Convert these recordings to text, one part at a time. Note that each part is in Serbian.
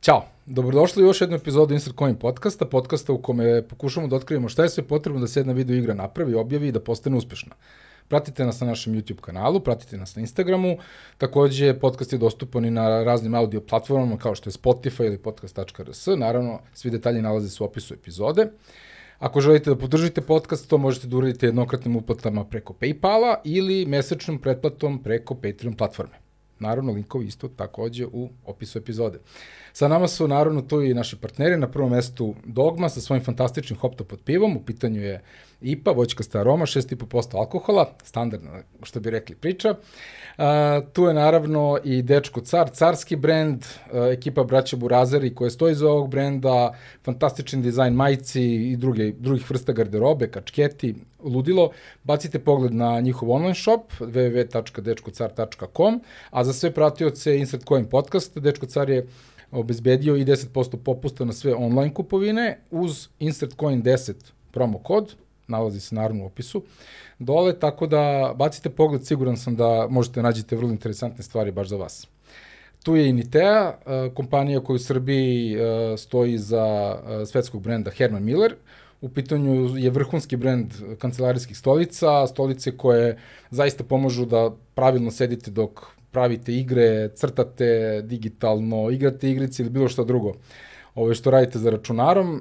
Ćao, dobrodošli u još jednu epizodu Insert Coin podcasta, podcasta u kome pokušamo da otkrijemo šta je sve potrebno da se jedna video igra napravi, objavi i da postane uspešna. Pratite nas na našem YouTube kanalu, pratite nas na Instagramu, takođe podcast je dostupan i na raznim audio platformama kao što je Spotify ili podcast.rs, naravno svi detalji nalaze se u opisu epizode. Ako želite da podržite podcast, to možete da uradite jednokratnim uplatama preko Paypala ili mesečnom pretplatom preko Patreon platforme. Naravno, linkovi isto takođe u opisu epizode. Sa nama su naravno tu i naši partneri, na prvom mestu Dogma sa svojim fantastičnim hopto pod pivom, u pitanju je IPA, voćkasta aroma, 6,5% alkohola, standardna, što bi rekli, priča. A, tu je naravno i Dečko Car, carski brend, a, ekipa braća Burazeri koja stoji za ovog brenda, fantastičan dizajn majici i druge, drugih vrsta garderobe, kačketi, ludilo. Bacite pogled na njihov online shop www.dečkocar.com, a za sve pratioce Insert Coin podcast, Dečko Car je obezbedio i 10% popusta na sve online kupovine uz Insert Coin 10 promo kod, nalazi se naravno u opisu dole, tako da bacite pogled, siguran sam da možete nađete vrlo interesantne stvari baš za vas. Tu je i Nitea, e, kompanija koja u Srbiji e, stoji za e, svetskog brenda Herman Miller. U pitanju je vrhunski brend kancelarijskih stolica, stolice koje zaista pomožu da pravilno sedite dok pravite igre, crtate digitalno, igrate igrice ili bilo šta drugo ove što radite za računarom, e,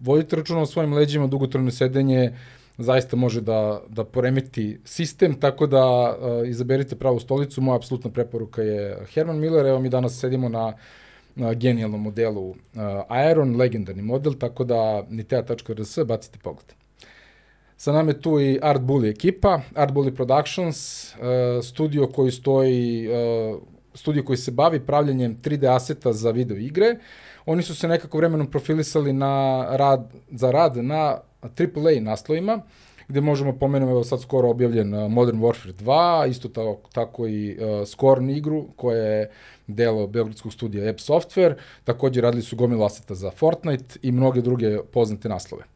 vodite računa o svojim leđima, dugotrajno sedenje zaista može da, da poremeti sistem, tako da uh, izaberite pravu stolicu. Moja apsolutna preporuka je Herman Miller, evo mi danas sedimo na, na genijalnom modelu uh, Aeron, legendarni model, tako da nitea.rs, bacite pogled. Sa nama je tu i Art Bully ekipa, Art Bully Productions, uh, studio koji stoji, uh, studio koji se bavi pravljanjem 3D aseta za video igre. Oni su se nekako vremenom profilisali na rad, za rad na AAA naslovima, gde možemo pomenuti, evo sad skoro objavljen uh, Modern Warfare 2, isto tako, tako i uh, Scorn igru, koja je delo Beogradskog studija App Software, takođe radili su gomilu aseta za Fortnite i mnoge druge poznate naslove.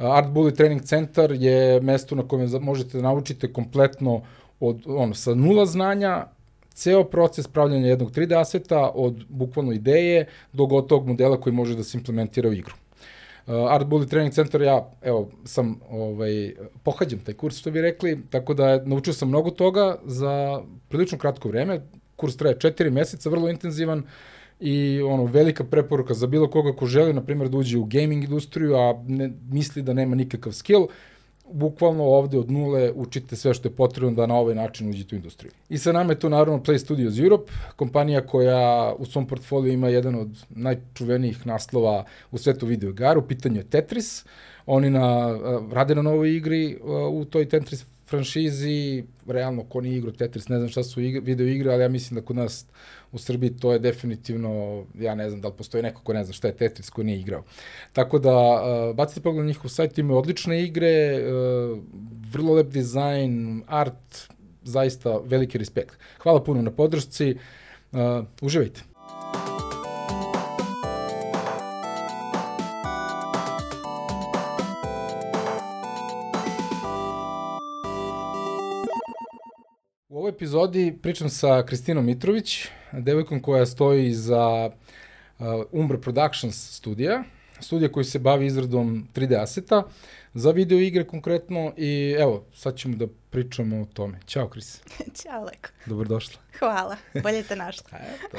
Art Bully Training Center je mesto na kojem možete da naučite kompletno od, ono, sa nula znanja, ceo proces pravljanja jednog 3D aseta od bukvalno ideje do gotovog modela koji može da se implementira u igru. Uh, Art Bully Training Center, ja, evo, sam, ovaj, pohađam taj kurs, što bi rekli, tako da naučio sam mnogo toga za prilično kratko vreme. Kurs traje četiri meseca, vrlo intenzivan, i ono velika preporuka za bilo koga ko želi na primjer da uđe u gaming industriju a ne misli da nema nikakav skill bukvalno ovde od nule učite sve što je potrebno da na ovaj način uđete u industriju. I sa nama je tu naravno Play Studios Europe, kompanija koja u svom portfoliju ima jedan od najčuvenijih naslova u svetu video igara, u pitanju je Tetris. Oni na, rade na novoj igri u toj Tetris franšizi, realno ko nije igrao Tetris, ne znam šta su igre, video igre, ali ja mislim da kod nas u Srbiji to je definitivno, ja ne znam da li postoji neko ko ne zna šta je Tetris ko nije igrao. Tako da, uh, bacite pogled na njihov sajt, imaju odlične igre, uh, vrlo lep dizajn, art, zaista veliki respekt. Hvala puno na podršci, uh, uživajte. Ovoj epizodi pričam sa Kristinom Mitrović, devojkom koja stoji za uh, Umbra Productions studija, studija koji se bavi izradom 3D aseta za video igre konkretno i evo, sad ćemo da pričamo o tome. Ćao, Kris. Ćao, Leko. Dobrodošla. Hvala, bolje te našla. e, to,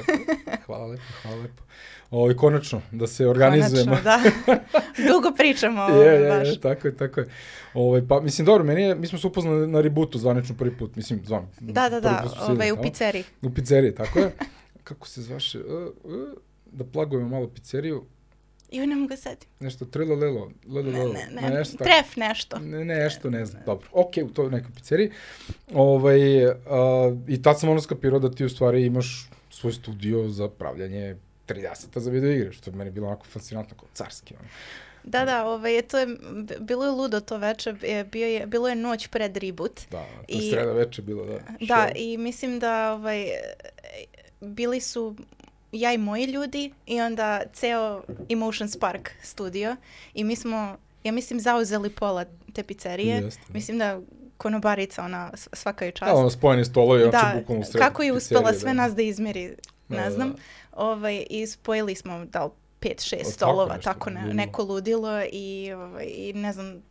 hvala lepo, hvala lepo. Ovo, konačno, da se organizujemo. Konačno, da. Dugo pričamo je, je, baš. Je, tako je, tako je. Ovo, pa, mislim, dobro, meni je, mi smo se upoznali na rebootu zvanično prvi put, mislim, zvan. Da, da, da, ovaj, u pizzeriji. U pizzeriji, tako je. Kako se zvaše? Uh, uh, da plagujemo malo pizzeriju. Joj, ne mogu da setim. Nešto trilo lelo, lelo, Ne, lelo. ne, ne, nešto tako. tref nešto. Ne, ne, nešto ne znam. Dobro, okej, u toj nekoj pizzeriji. Ovaj, uh, I tad sam ono skapirao da ti u stvari imaš svoj studio za pravljanje 30 za video igre, što je meni bilo onako fascinantno, kao carski. Ono. Da, da, ovaj, to je, bilo je ludo to veče, je, bio je, bilo je noć pred reboot. Da, to je I- sreda veče bilo, da. Da, Show. i mislim da ovaj, bili su ja i moji ljudi i onda ceo Emotion Spark studio i mi smo, ja mislim, zauzeli pola te pizzerije. Jeste, da. Mislim da konobarica, ona svaka je čast. Da, ono spojeni stolovi, da, znači bukvalno sred kako je uspela pizzerije, sve da. nas da izmeri ne Da, znam. da. Ovaj, I spojili smo da li pet, šest tako stolova, nešto, tako ne, neko ludilo i, ovaj, i ne znam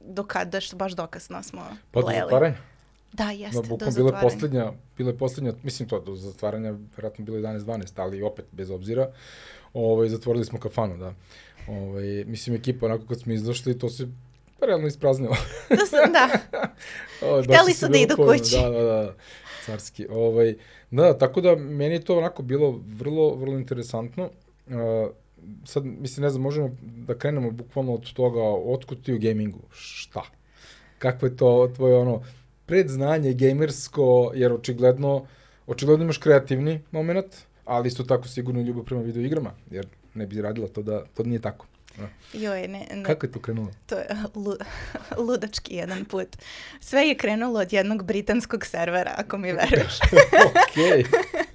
do kada, što baš dokasno smo Pa pleli. zatvaranja. Da, Da, jeste, do bukvalno bila je zatvaranja. poslednja, bila je poslednja, mislim to, do zatvaranja, verovatno bilo 11-12, ali opet, bez obzira, ovaj, zatvorili smo kafanu, da. Ovaj, mislim, ekipa, onako kad smo izašli, to se realno ispraznilo. To sam, da. Ovaj, Hteli su da idu povoljno, kući. Da, da, da, carski. Ovaj, da, tako da meni je to onako bilo vrlo, vrlo interesantno. Uh, sad, mislim, ne znam, možemo da krenemo bukvalno od toga, otkud ti u gamingu? Šta? Kako je to tvoje ono, predznanje gamersko, jer očigledno, očigledno imaš kreativni moment, ali isto tako sigurno ljubav prema video igrama, jer ne bi radila to da to nije tako. Da. Joj, ne, ne, Kako je to krenulo? to je lu, ludački jedan put. Sve je krenulo od jednog britanskog servera, ako mi veruješ. Okej.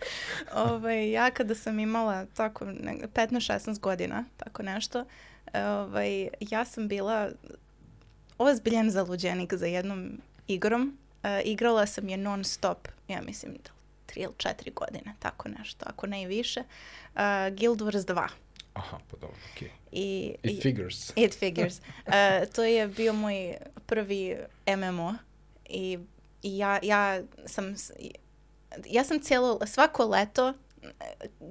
ovaj, ja kada sam imala tako ne- 15-16 godina, tako nešto, ovaj, ja sam bila ozbiljan zaluđenik za jednom igrom. E, igrala sam je non stop, ja mislim, da tri ili četiri godine, tako nešto, ako ne i više. Uh, Guild Wars 2. Aha, pa dobro, okej. I, It i- figures. It figures. Uh, to je bio moj prvi MMO i, i ja, ja sam ja sam cijelo, svako leto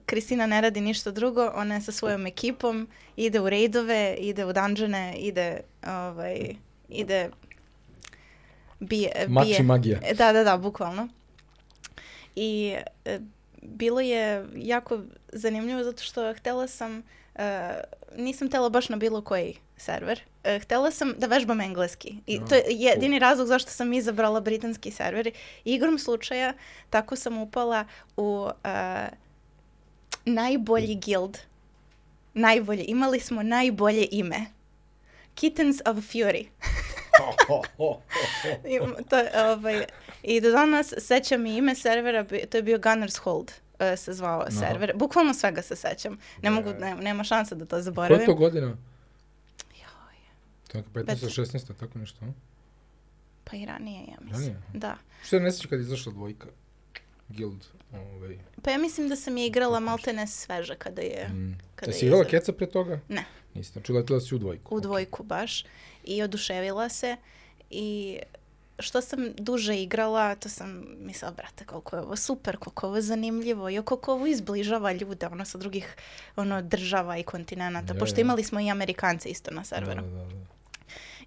Kristina ne radi ništa drugo, ona je sa svojom ekipom, ide u rejdove, ide u dungeone, ide, ovaj, ide bije, Mač bije. i magija. Da, da, da, bukvalno. I e, bilo je jako zanimljivo zato što htela sam, e, nisam htela baš na bilo koji server. E, htela sam da vežbam engleski. I A, to je jedini razlog zašto sam izabrala britanski server. Igrom slučaja tako sam upala u e, najbolji guild. Najbolje. Imali smo najbolje ime. Kittens of Fury. I, to, je, ovaj, I do danas sećam i ime servera, to je bio Gunners Hold uh, se zvao Aha. server. Bukvalno svega se sećam. Ne mogu, ne, nema šanse da to Koja zaboravim. je to godina? Joj, Tako, 15. Pet- 16. tako nešto, pa i ranije, ja mislim. Ranije? Da. Što ne sjećaš kad je izašla dvojka? Guild, ovaj. Pa ja mislim da sam je igrala maltene sveže kada je Mm. kada Jesi je igrala keca pre toga? Ne. Nisi, znači letila si u dvojku. u dvojku baš i oduševila se i što sam duže igrala, to sam mislila, brate, koliko je ovo super, koliko je ovo zanimljivo i koliko ovo izbližava ljude, ono, sa drugih ono, država i kontinenta, Je, pošto je. imali smo i Amerikance isto na Da, serveru. da, da, da.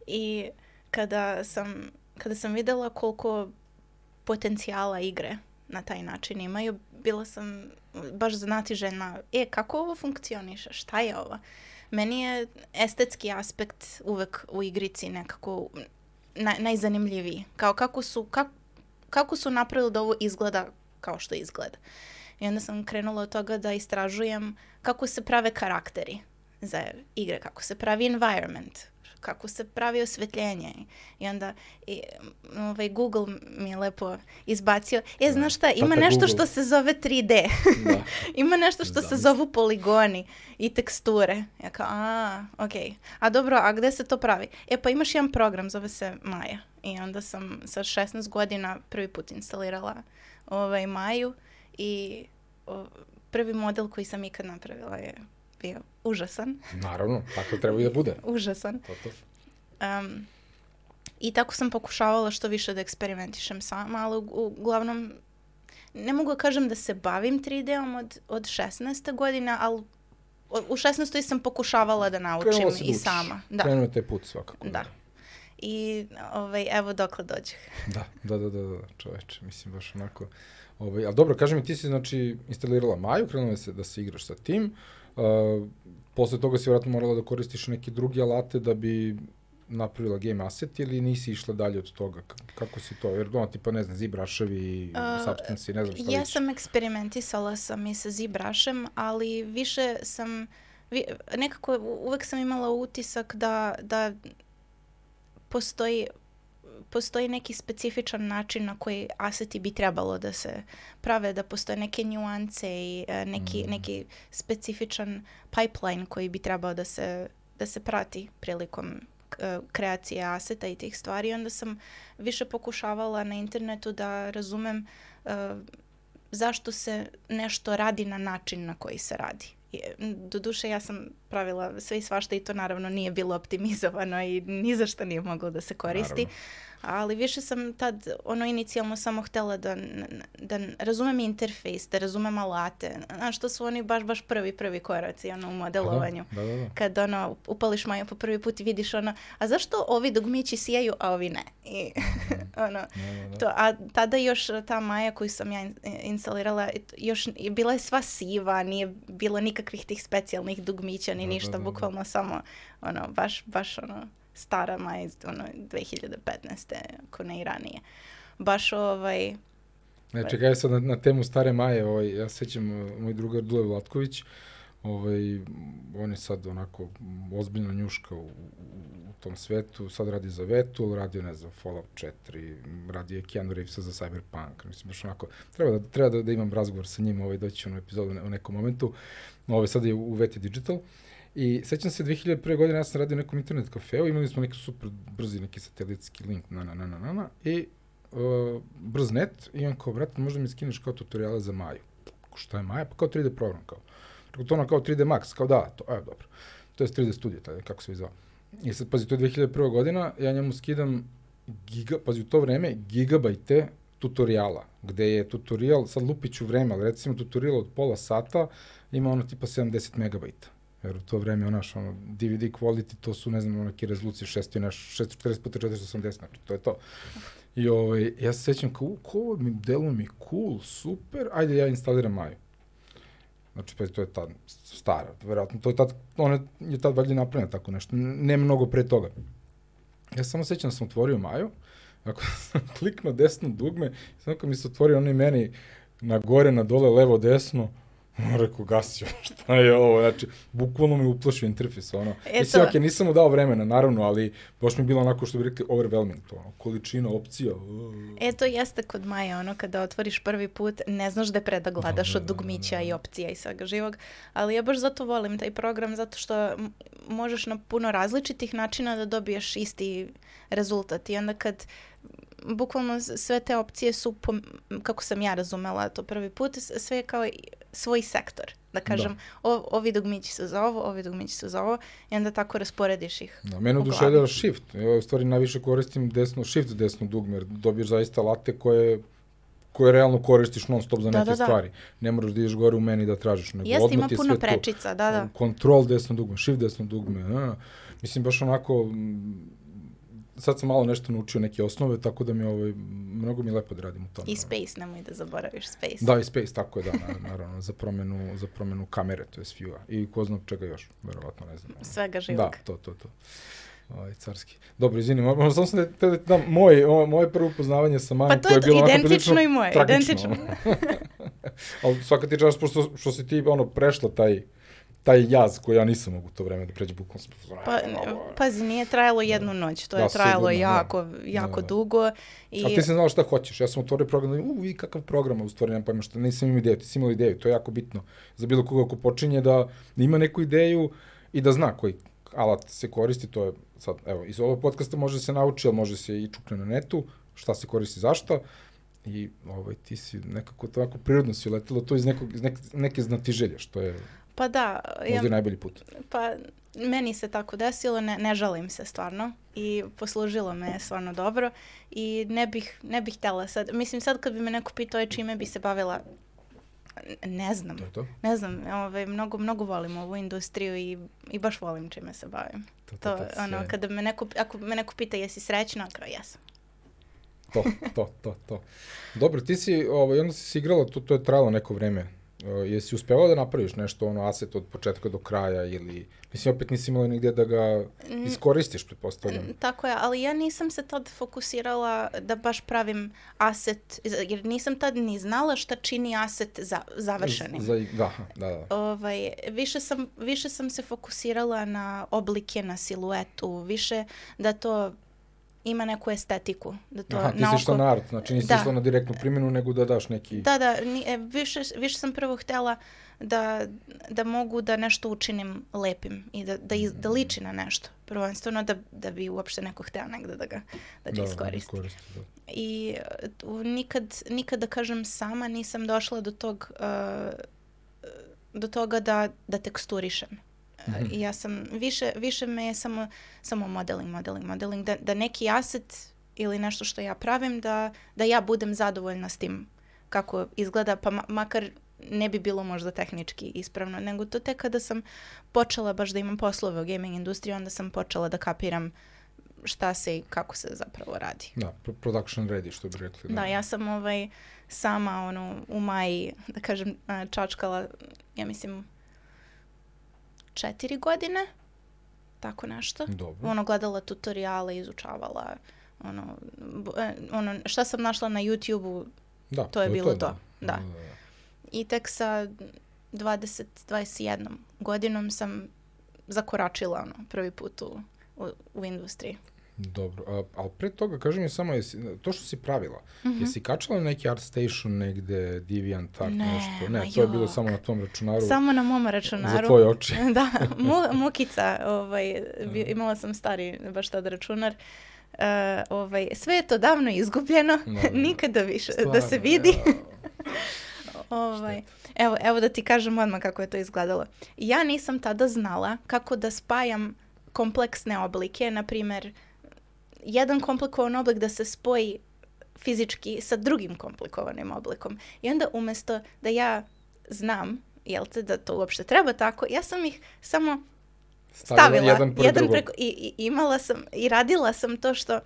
I kada sam, kada sam videla koliko potencijala igre na taj način imaju, bila sam baš znatižena, e, kako ovo funkcioniše, šta je ovo? Meni je estetski aspekt uvek u igrici nekako naj, najzanimljiviji. Kao kako su, kak, kako su napravili da ovo izgleda kao što izgleda. I onda sam krenula od toga da istražujem kako se prave karakteri za igre, kako se pravi environment, kako se pravi osvetljenje. I onda i, m, ovaj, Google mi je lepo izbacio. E, znaš šta, ima Tata nešto Google. što se zove 3D. Da. Ima nešto što se Zamisli. zovu poligoni i teksture. Ja kao, a, okej. A dobro, a gde se to pravi? E, pa imaš jedan program, zove se Maja. I onda sam sa 16 godina prvi put instalirala ovaj Maju i o, prvi model koji sam ikad napravila je bio užasan. Naravno, tako treba i da bude. Užasan. To, to. Um, I tako sam pokušavala što više da eksperimentišem sama, ali uglavnom ne mogu da kažem da se bavim 3D-om od, od 16. godina, ali u 16. sam pokušavala da naučim Krenula da i učiš. sama. Da. Krenuo taj put svakako. Da. I ovaj, evo dokle dođeh. Da, da, da, da, da, čoveče, mislim baš onako. Ovaj, ali dobro, kaži mi, ti si znači instalirala Maju, krenula se da se igraš sa tim. Uh, posle toga si vjerojatno morala da koristiš neke druge alate da bi napravila game asset ili nisi išla dalje od toga? Kako si to? Jer ono, tipa, ne znam, zibraševi, A, substanci, ne znam šta Ja već. sam eksperimentisala sam i sa ZBrushem, ali više sam, vi, nekako uvek sam imala utisak da, da postoji postoji neki specifičan način na koji aseti bi trebalo da se prave, da postoje neke niuance i e, neki, Mm. neki specifičan pipeline koji bi trebao da se, da se prati prilikom e, kreacije aseta i tih stvari. Onda sam više pokušavala na internetu da razumem e, zašto se nešto radi na način na koji se radi. Doduše, ja sam pravila sve i svašta i to naravno nije bilo optimizovano i ni za što nije moglo da se koristi. Naravno ali više sam tad ono inicijalno samo htela da, da razumem interfejs, da razumem alate. Znaš, to su oni baš, baš prvi, prvi koraci ono, u modelovanju. Da, da, da. Kad ono, upališ maju po prvi put i vidiš ono, a zašto ovi dugmići sijaju, a ovi ne? I, ono, to, a tada još ta maja koju sam ja instalirala, još bila je sva siva, nije bilo nikakvih tih specijalnih dugmića ni ništa, bukvalno samo ono, baš, baš ono, stara ma iz ono, 2015. ako ne i ranije. Baš ovaj... Ne, čekaj sad na, na temu stare Maje, ovaj, ja sećam uh, moj drugar Dule Vlatković, ovaj, on je sad onako ozbiljno njuška u, u, u tom svetu, sad radi za Vetul, radio, ne znam, Fallout 4, radi je Keanu Reevesa za Cyberpunk, mislim, baš onako, treba da, treba da, da imam razgovor sa njim, ovaj, doći u epizodu u nekom momentu, ovaj, sad je u Veti Digital, uh, I sećam se 2001. godine ja sam radio nekom internet kafeu, imali smo neki super brzi neki satelitski link na na na na na, na i uh, brz net i on kao, brate, možda mi skineš kao tutoriale za Maju. Šta je Maja? Pa kao 3D program kao. Tako to ono kao 3D Max, kao da, to, evo dobro. To je 3D studio, tada, kako se zvao. I sad, pazi, to je 2001. godina, ja njemu skidam giga, pazi, u to vreme, gigabajte tutoriala, gde je tutorial, sad lupiću vreme, ali recimo tutorial od pola sata ima ono tipa 70 megabajta Jer u to vreme, onaš, ono, DVD quality, to su, ne znam, neke rezolucije 6, naš, 640 puta 480, znači, to je to. I ovaj, ja se sećam kao, ko mi deluje mi cool, super, ajde ja instaliram Maju. Znači, pa to je ta stara, verovatno, to je tad, ona je tad valjda napravljena tako nešto, ne mnogo pre toga. Ja samo sećam da sam otvorio Maju, ako sam kliknuo desno dugme, samo kad mi se otvorio onaj meni na gore, na dole, levo, desno, Rekao, gasio, šta je ovo? Znači, bukvalno me uplašio interfejs, ono. Eto. Mislim, ok, nisam mu dao vremena, naravno, ali baš mi je bilo onako što bi rekli overwhelming, to, ono, količina, opcija. Uh. E, to jeste kod Maja, ono, kada otvoriš prvi put, ne znaš da pre da gledaš da, od dugmića da, da, da. i opcija i svega živog, ali ja baš zato volim taj program, zato što možeš na puno različitih načina da dobiješ isti rezultat i onda kad bukvalno sve te opcije su, po, kako sam ja razumela to prvi put, sve je kao svoj sektor. Da kažem, da. O, ovi dugmići su za ovo, ovi dugmići su za ovo i onda tako rasporediš ih. Da, mene oduševljava shift. Ja u stvari najviše koristim desno, shift desno dugme, jer dobiješ zaista late koje koje realno koristiš non stop za da, neke da, da. stvari. Ne moraš da ideš gore u meni da tražiš, nego Jeste, ima puno prečica, da, da. Control desno dugme, shift desno dugme. A, mislim, baš onako, sad sam malo nešto naučio neke osnove, tako da mi ovaj, mnogo mi lepo da radim u tome. I Space, nemoj da zaboraviš Space. Da, i Space, tako je, da, naravno, za promenu, za promenu kamere, to je view I ko zna čega još, verovatno, ne znam. Svega živog. Da, to, to, to. Ovaj, carski. Dobro, izvini, možda samo sam da, da dam moj, o, moje prvo upoznavanje sa Majom, pa to je, je bilo identično i moje, tragično. identično. Ali svaka ti čast, pošto što si ti ono, prešla taj, taj jaz koji ja nisam mogu to vreme da pređe bukvalno sam pa, pazi, nije trajalo jednu da. noć, to je da, trajalo sigurno, jako, da. jako da, dugo. I... A ti si znala šta hoćeš, ja sam otvorio program, u, i kakav program, u stvari nemam pojma šta, nisam imao ideju, ti si imala ideju, to je jako bitno za bilo koga ko počinje da ima neku ideju i da zna koji alat se koristi, to je sad, evo, iz ovog podcasta može se nauči, ali može se i čukne na netu, šta se koristi zašto, i ovaj, ti si nekako tako prirodno si uletila to iz, nekog, iz neke, neke znatiželje, što je Pa da. Možda ja, je najbolji put. Pa meni se tako desilo, ne, ne žalim se stvarno i poslužilo me stvarno dobro i ne bih, ne bih htela sad, mislim sad kad bi me neko pitao čime bi se bavila, ne znam, to je to. ne znam, ovaj, mnogo, mnogo volim ovu industriju i, i baš volim čime se bavim. To, to, to, to ono, kada me neko, ako me neko pita jesi srećna, kao jesam. To, to, to, to. Dobro, ti si, ovaj, onda si igrala, to, to je trajalo neko vreme, jesi uspevao da napraviš nešto, ono, aset od početka do kraja ili, mislim, opet nisi imala nigde da ga iskoristiš, pretpostavljam. Tako je, ali ja nisam se tad fokusirala da baš pravim aset, jer nisam tad ni znala šta čini aset za, završenim. Za, da, da, da. Ovaj, više, sam, više sam se fokusirala na oblike, na siluetu, više da to ima neku estetiku. Da to Aha, ti si išla na art, znači nisi Da. išla na direktnu primjenu, nego da daš neki... Da, da, ni, e, više, više sam prvo htjela da, da mogu da nešto učinim lepim i da, da, iz, da liči na nešto. Prvenstveno da, da bi uopšte neko hteo negde da ga, da ga iskoristi. iskoristi, da. I tu nikad, nikad da kažem sama nisam došla do tog uh, do toga da, da teksturišem. I ja sam, više, više me je samo, samo modeling, modeling, modeling, da, da neki aset ili nešto što ja pravim, da, da ja budem zadovoljna s tim kako izgleda, pa ma- makar ne bi bilo možda tehnički ispravno, nego to tek kada sam počela baš da imam poslove u gaming industriji, onda sam počela da kapiram šta se i kako se zapravo radi. Da, pro- production ready, što bi rekli. Da, ja sam ovaj sama ono u maji, da kažem, čačkala, ja mislim, četiri godine, tako nešto. Dobro. Ono, gledala tutoriale, izučavala, ono, e, ono šta sam našla na YouTube-u Da, to je bilo to, da. da, da. i tek sa 20, 21 godinom sam zakoračila ono, prvi put u, u, u industriji. Dobro, a, ali pre toga, kaži mi samo, jesi, to što si pravila, Mhm. jesi kačala na neki art station negde, DeviantArt, Ne, nešto? Ne, to je bilo jok. samo na tom računaru Samo na mom računaru. za tvoje oči. da, mu, mukica, ovaj, bi- imala sam stari baš tad računar. E, ovaj, sve je to davno izgubljeno, Da, da. nikada više da Stvarno, se vidi. ovaj, evo, evo da ti kažem odmah kako je to izgledalo. Ja nisam tada znala kako da spajam kompleksne oblike, na primjer, jedan komplikovan oblik da se spoji fizički sa drugim komplikovanim oblikom. I onda umjesto da ja znam, jel te, da to uopšte treba tako, ja sam ih samo stavila jedan pored drugog. preko i, i imala sam i radila sam to što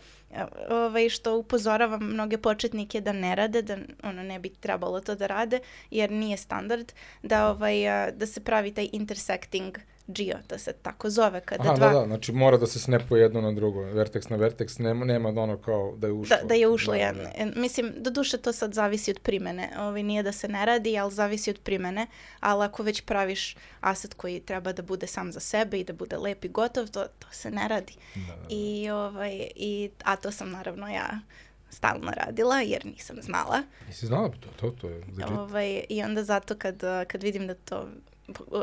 ovaj što upozoravam mnoge početnike da ne rade da ono ne bi trebalo to da rade jer nije standard da ovaj da se pravi taj intersecting geo da se tako zove kada Aha, dva da, da, znači mora da se snepuje jedno na drugo, vertex na vertex, nema, nema da ono kao da je ušlo. Da, da je ušlo Da, jedno. da. Mislim, doduše to sad zavisi od primene. Ovaj, nije da se ne radi, ali zavisi od primene. Ali ako već praviš aset koji treba da bude sam za sebe i da bude lep i gotov, to, to se ne radi. Da, da. I, ovaj, i, a to sam naravno ja stalno radila jer nisam znala. Nisi znala to, to, to je legit. Ovaj, I onda zato kad, kad vidim da to,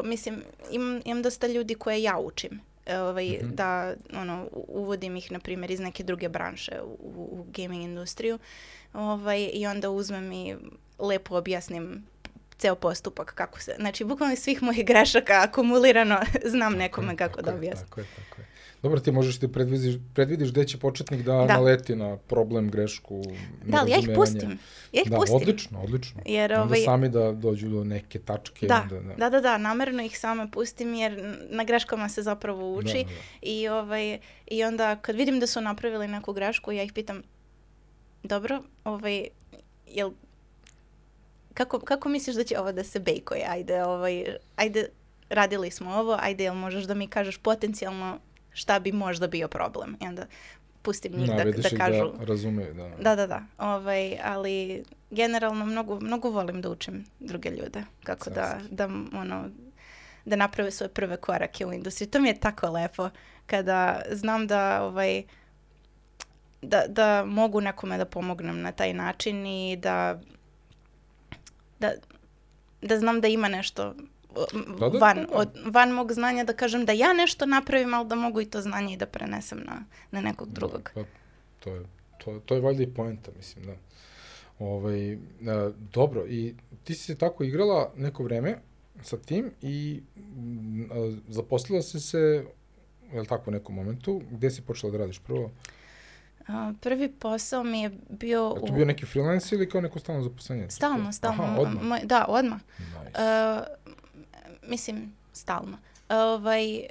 mislim, imam, imam dosta ljudi koje ja učim. e, Ovaj, Mhm. da ono, uvodim ih, na primjer, iz neke druge branše u, u gaming industriju. Ovaj, I onda uzmem i lepo objasnim ceo postupak kako se, znači bukvalno iz svih mojih grešaka akumulirano znam nekome kako Tako da objasnim. Tako je, tako je. Dobro, ti možeš ti predvidiš, predvidiš gde će početnik da, Da. naleti na problem, grešku, Da, ali ja ih pustim. Ja ih da, pustim. odlično, odlično. Jer, Onda ovaj, sami da dođu do neke tačke. Da, onda, da. da, da, da, namerno ih same pustim jer na greškama se zapravo uči Da, da. i, ovaj, i onda kad vidim da su napravili neku grešku, ja ih pitam, dobro, ovaj, jel, kako, kako misliš da će ovo da se bejkuje? Ajde, ovaj, ajde, radili smo ovo, ajde, jel možeš da mi kažeš potencijalno šta bi možda bio problem? I onda pustim njih da, da ih kažu. Da razumeju, da. Da, da, da. Ovaj, ali generalno mnogo, mnogo volim da učim druge ljude. Kako da, da, ono, da naprave svoje prve korake u industriji. To mi je tako lepo kada znam da ovaj, da, da mogu nekome da pomognem na taj način i da da, da znam da ima nešto Da, da, van, da, da. Od, van mog znanja da kažem da ja nešto napravim, ali da mogu i to znanje i da prenesem na, na nekog drugog. Da, pa, to, je, to, to je valjda i poenta, mislim, da. Ovaj, a, dobro, i ti si se tako igrala neko vreme sa tim i a, zaposlila si se, je li tako, u nekom momentu, gde si počela da radiš prvo? A, prvi posao mi je bio Je to u... bio neki freelance ili kao neko stalno zaposlenje? Stalno, stalno. Aha, odmah. Moj- da, odmah. Nice. E, mislim, stalno. Ovaj,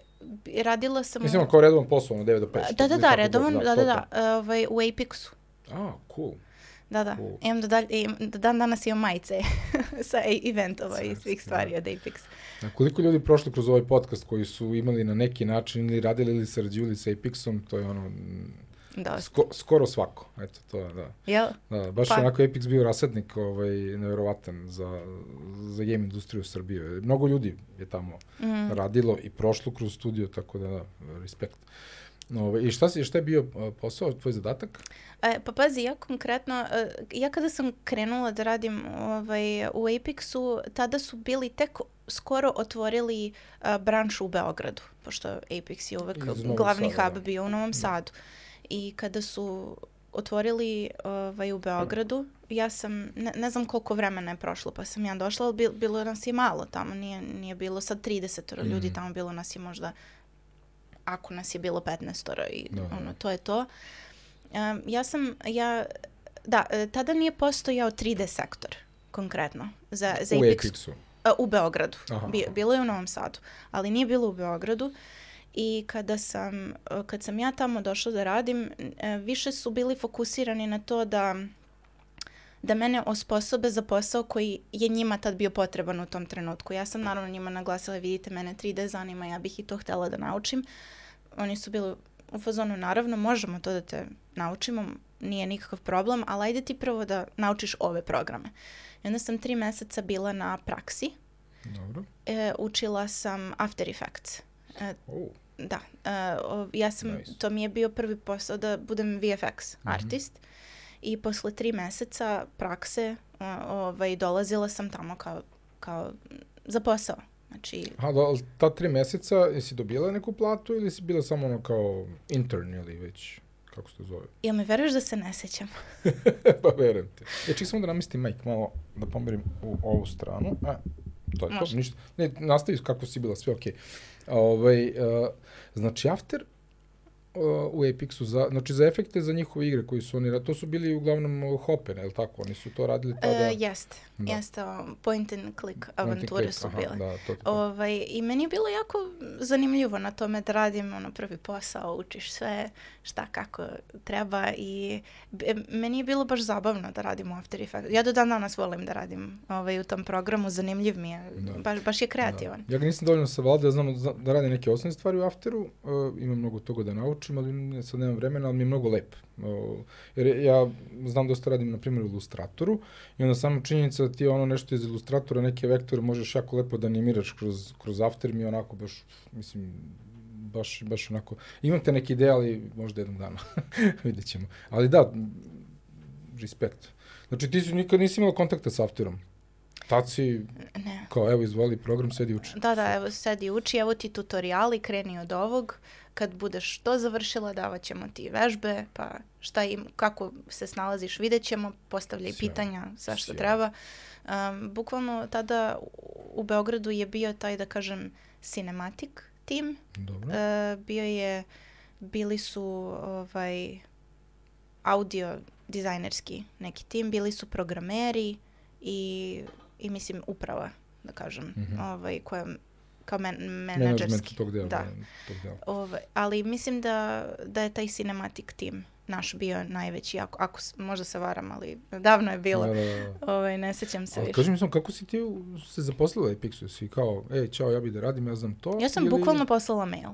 radila sam... u- Mislim, kao redovan posao, ono 9 do 5. da, da, da, redovan, da, da, da, e, ovaj, u Apexu. A, cool. Da, da. Cool. Imam do, dalj, im, do dan danas imam majice sa eventova i svih stvari od Apex. A koliko ljudi prošlo kroz ovaj podcast koji su imali na neki način ili radili ili sarađivali sa Apexom, to je ono, Da, sko, skoro svako. Eto, to je, da. jel? Da, baš Pa- onako Apex bio rasadnik ovaj, nevjerovatan za, za game industriju Srbije. Mnogo ljudi je tamo Mm. radilo i prošlo kroz studio, tako da, da, respekt. Ove, I šta, si, šta je bio posao, tvoj zadatak? E, pa pazi, ja konkretno, e, ja kada sam krenula da radim ovaj, u Apexu, tada su bili tek skoro otvorili a, branšu u Beogradu, pošto Apex je uvek glavni Sada, hub da. bio u Novom Sadu. I kada su otvorili ovaj, u Beogradu, ja sam, ne, ne znam koliko vremena je prošlo, pa sam ja došla, ali bil, bilo nas je malo tamo, nije, nije bilo sad 30 ljudi, Mhm. tamo bilo nas je možda, ako nas je bilo 15 i Da, da. ono, to je to. Um, ja sam, ja, da, e, tada nije postojao 3D sektor, konkretno, za, za U. A, u Beogradu. Aha. Bi, bilo je u Novom Sadu, ali nije bilo u Beogradu. I kada sam, e, kad sam ja tamo došla da radim, e, više su bili fokusirani na to da da mene osposobe za posao koji je njima tad bio potreban u tom trenutku. Ja sam naravno njima naglasila, vidite, mene 3D zanima, ja bih i to htela da naučim. Oni su bili u fazonu, naravno, možemo to da te naučimo, nije nikakav problem, ali ajde ti prvo da naučiš ove programe. I onda sam tri meseca bila na praksi, Dobro. e, učila sam After Effects. E, O, da, o, ja sam, Nice. to mi je bio prvi posao da budem VFX Mhm. artist i posle tri meseca prakse o, ovaj, dolazila sam tamo kao, kao za posao. Znači, Aha, da, ali ta tri meseca, jesi dobila neku platu ili si bila samo ono kao intern ili već, kako se to zove? jel me veruješ da se ne sećam? pa verujem ti. Ja ček samo da namestim majk malo, da pomerim u ovu stranu. A, to je Može. to, ništa. Ne, nastavi kako si bila, sve okej. Ovaj, uh, znači, After uh, u Apexu, za, znači za efekte za njihove igre koji su oni, to su bili uglavnom uh, hopene, je li tako? Oni su to radili tada? E, jeste, Da. jeste, point and click and avanture click, su aha, bile. Da, to, to. Ovaj, I meni je bilo jako zanimljivo na tome da radim ono prvi posao, učiš sve šta kako treba i meni je bilo baš zabavno da radim u After Effects. Ja do dan danas volim da radim ovaj, u tom programu, zanimljiv mi je, Da. baš, baš je kreativan. Da. Ja ga nisam dovoljno savladao, ja znam da, da radim neke osnovne stvari u Afteru, uh, imam mnogo toga da naučim, ali sad nemam vremena, ali mi je mnogo lep. Uh, jer ja znam dosta radim, na primjer, u Illustratoru i onda samo činjenica da ti ono nešto iz Illustratora, neke vektore možeš jako lepo da animiraš kroz, kroz After, mi onako baš, mislim, baš, baš onako, imam te neke ideje, ali možda jednog dana, vidjet ćemo. Ali da, respekt. Znači ti si nikad nisi imala kontakta sa Afterom. Tad si, Ne. kao evo izvoli program, sedi uči. Da, da, evo sedi uči, evo ti tutoriali, kreni od ovog. Kad budeš to završila, davat ćemo ti vežbe, pa šta im, kako se snalaziš, vidjet ćemo, postavljaj Sjajno, pitanja, za što sjajno. treba. Um, bukvalno tada u- Beogradu je bio taj, da kažem, cinematic tim. Dobro. E, bio je, bili su ovaj, audio dizajnerski neki tim, bili su programeri i, i mislim uprava, da kažem, Mhm. ovaj, koja kao men, menadžerski. tog dela. Da. Tog dela. Ovaj, ali mislim da, da je taj cinematic tim naš bio najveći, ako, ako možda se varam, ali davno je bilo. Da, da, da. Ovaj, ne sećam se Ali više. kaži mi samo, kako si ti se zaposlila Epixu? Si kao, ej, čao, ja bih da radim, ja znam to? Ja sam ili, bukvalno poslala mail.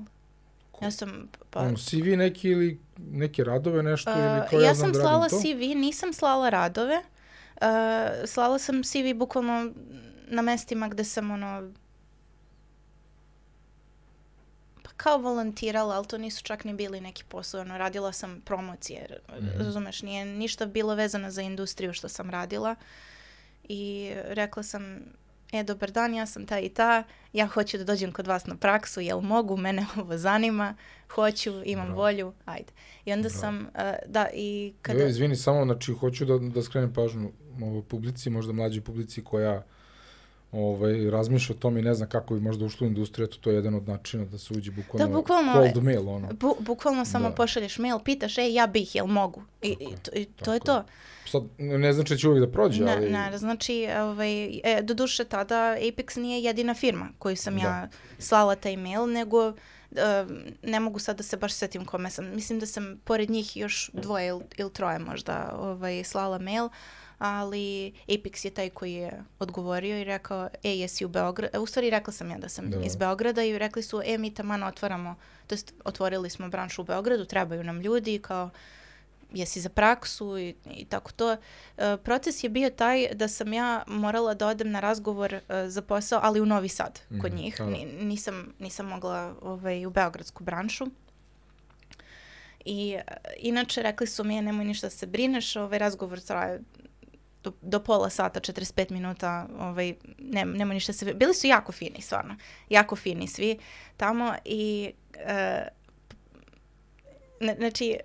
Ko- Ja sam, pa, Ono, CV neki ili neke radove, nešto, ili Uh, kao ja, ja znam sam da slala radim to? CV, nisam slala radove. Uh, slala sam CV bukvalno na mestima gde sam ono pa kao volontirala, ali to nisu čak ni bili neki posao. Ono, radila sam promocije, Mhm. razumeš, nije ništa bilo vezano za industriju što sam radila. I rekla sam, e, dobar dan, ja sam ta i ta, ja hoću da dođem kod vas na praksu, jel mogu, mene ovo zanima, hoću, imam Bravo. volju, ajde. I onda Bravo. sam, uh, da, i kada... Kada... izvini, samo, znači, hoću da, da skrenem pažnju ovoj publici, možda mlađoj publici koja ovaj, razmišlja o tom i ne zna kako bi možda ušla u industriju, eto, to je jedan od načina da se uđe bukvalno, Da, bukvalno, cold mail, ono. Bu, bukvalno samo Da. pošalješ mail, pitaš, ej, ja bih, jel mogu? I, i, to, i to je to. Sad, ne znači da će uvijek da prođe, Ne, ali... ne, znači, ovaj, e, do duše tada Apex nije jedina firma koju sam Da. ja slala taj mail, nego e, ne mogu sad da se baš setim kome sam. Mislim da sam pored njih još dvoje ili il troje možda ovaj, slala mail, ali Apex je taj koji je odgovorio i rekao, e, jesi u Beogradu, u stvari rekla sam ja da sam Da. iz Beograda i rekli su, e, mi taman otvaramo, to jest otvorili smo branšu u Beogradu, trebaju nam ljudi, kao, jesi za praksu i, i tako to. E, proces je bio taj da sam ja morala da odem na razgovor e, za posao, ali u Novi Sad kod Mhm, njih. da. Ni- nisam, nisam mogla ovaj, u beogradsku branšu. I uh, inače rekli su mi, nemoj ništa da se brineš, ovaj razgovor traje do, do pola sata, 45 minuta, ovaj, ne, nema ništa se... Bili su jako fini, stvarno. Jako fini svi tamo i... Uh, znači,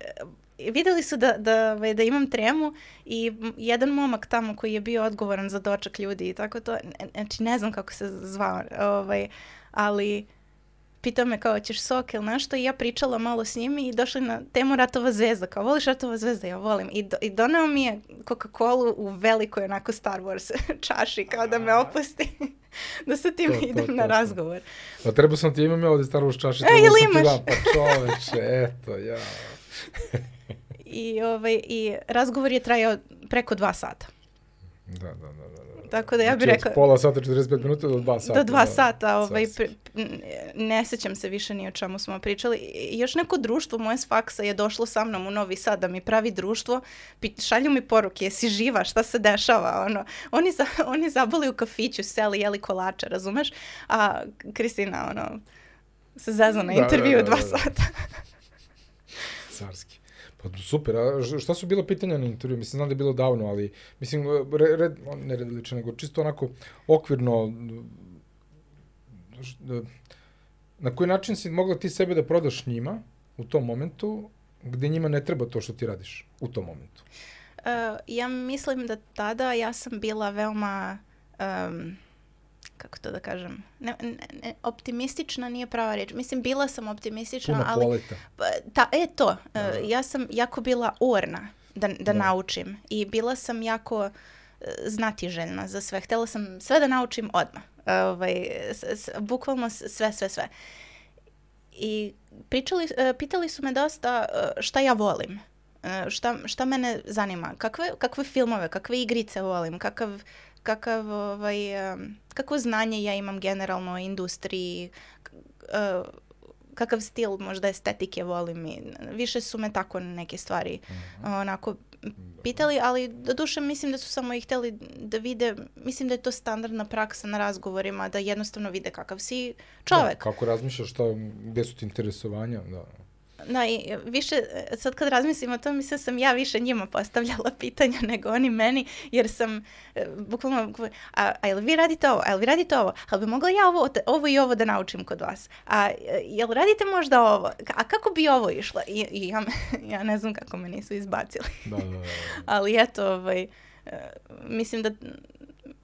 videli su da, da, ovaj, da imam tremu i jedan momak tamo koji je bio odgovoran za dočak ljudi i tako to, znači ne znam kako se zvao, ovaj, ali pitao me kao ćeš sok ili nešto i ja pričala malo s njim i došli na temu Ratova zvezda, kao voliš Ratova zvezda, ja volim. I, do, i doneo mi je Coca-Cola u velikoj onako Star Wars čaši kao da me opusti. da sa tim to, idem to, na to, razgovor. Pa treba sam ti imam ja ovde Star Wars čaši. E, ili imaš? Da, pa čoveče, eto, ja. I, ovaj, I razgovor je trajao preko dva sata. Da, da, da. da. Tako da ja bih znači, rekla... pola sata, 45 minuta do dva sata. Do dva da, sata, ovaj, pre, ne sećam se više ni o čemu smo pričali. I još neko društvo moje s faksa je došlo sa mnom u Novi Sad da mi pravi društvo, šalju mi poruke, jesi živa, šta se dešava, ono. Oni, za, oni zaboli u kafiću, seli, jeli kolače, razumeš? A Kristina, ono, se zezla na da, intervju da, da, da, dva sata. Carski. Pa super, a šta su bila pitanja na intervju? Mislim, znam da je bilo davno, ali mislim, red, red ne red veliče, nego čisto onako okvirno, na koji način si mogla ti sebe da prodaš njima u tom momentu, gde njima ne treba to što ti radiš u tom momentu? Uh, ja mislim da tada ja sam bila veoma um, kako to da kažem, ne, ne, optimistična nije prava reč. Mislim, bila sam optimistična, Puno ali... poleta. Pa, ta, e, to. Da. Uh, ja sam jako bila orna da, da, da naučim i bila sam jako uh, znatiželjna za sve. Htela sam sve da naučim odmah. Uh, ovaj, s, s, bukvalno sve, sve, sve. I pričali, pitali su me dosta šta ja volim. Šta, šta mene zanima, kakve, kakve filmove, kakve igrice volim, kakav kakav, ovaj, kakvo znanje ja imam generalno o industriji, uh, kakav stil možda estetike volim i više su me tako neke stvari mhm. -huh. onako pitali, ali do duše mislim da su samo i hteli da vide, mislim da je to standardna praksa na razgovorima, da jednostavno vide kakav si čovek. Da, kako razmišljaš, šta, gde su ti interesovanja, da. Da, i više, sad kad razmislim o tom, mislim sam ja više njima postavljala pitanja nego oni meni, jer sam e, bukvalno, a, a jel vi radite ovo, a jel vi radite ovo, a bi mogla ja ovo, ovo i ovo da naučim kod vas, a e, jel radite možda ovo, a kako bi ovo išlo? I, i ja, ja ne znam kako me nisu izbacili. Da, da, da. da. Ali eto, ovaj, e, mislim da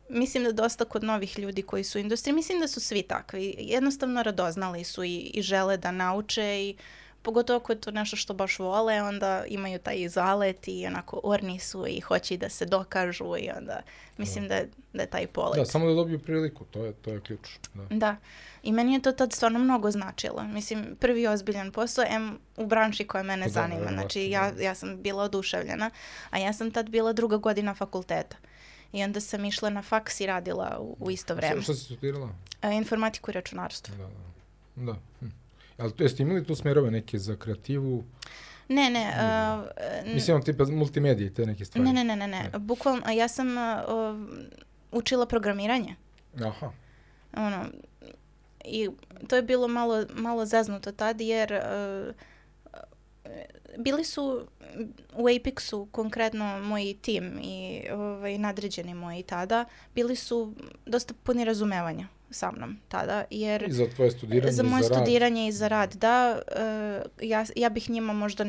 mislim da dosta kod novih ljudi koji su u industriji, mislim da su svi takvi. Jednostavno radoznali su i, i žele da nauče i uh, pogotovo ako je to nešto što baš vole, onda imaju taj zalet i onako orni su i hoće da se dokažu i onda mislim da, da, je, da je taj polet. Da, samo da dobiju priliku, to je, to je ključ. Da. da. I meni je to tad stvarno mnogo značilo. Mislim, prvi ozbiljan posao, em u branši koja mene da, zanima. Da, znači, ja, ja sam bila oduševljena, a ja sam tad bila druga godina fakulteta. I onda sam išla na faks i radila u, u isto vreme. Šta si studirala? E, informatiku i računarstvo. Da, da. da. Hm. Ali to jeste imali tu smerove neke za kreativu? Ne, ne. Uh, Mislim, tipa multimedije, te neke stvari. Ne, ne, ne, ne. ne. Bukvalno, ja sam uh, učila programiranje. Aha. Ono, i to je bilo malo, malo zaznuto tad, jer uh, bili su u Apexu konkretno moji tim i ovaj, nadređeni moji tada, bili su dosta puni razumevanja sa mnom tada, jer... I za tvoje studiranje za moje i za studiranje rad. i za rad, da. Uh, ja, ja bih njima možda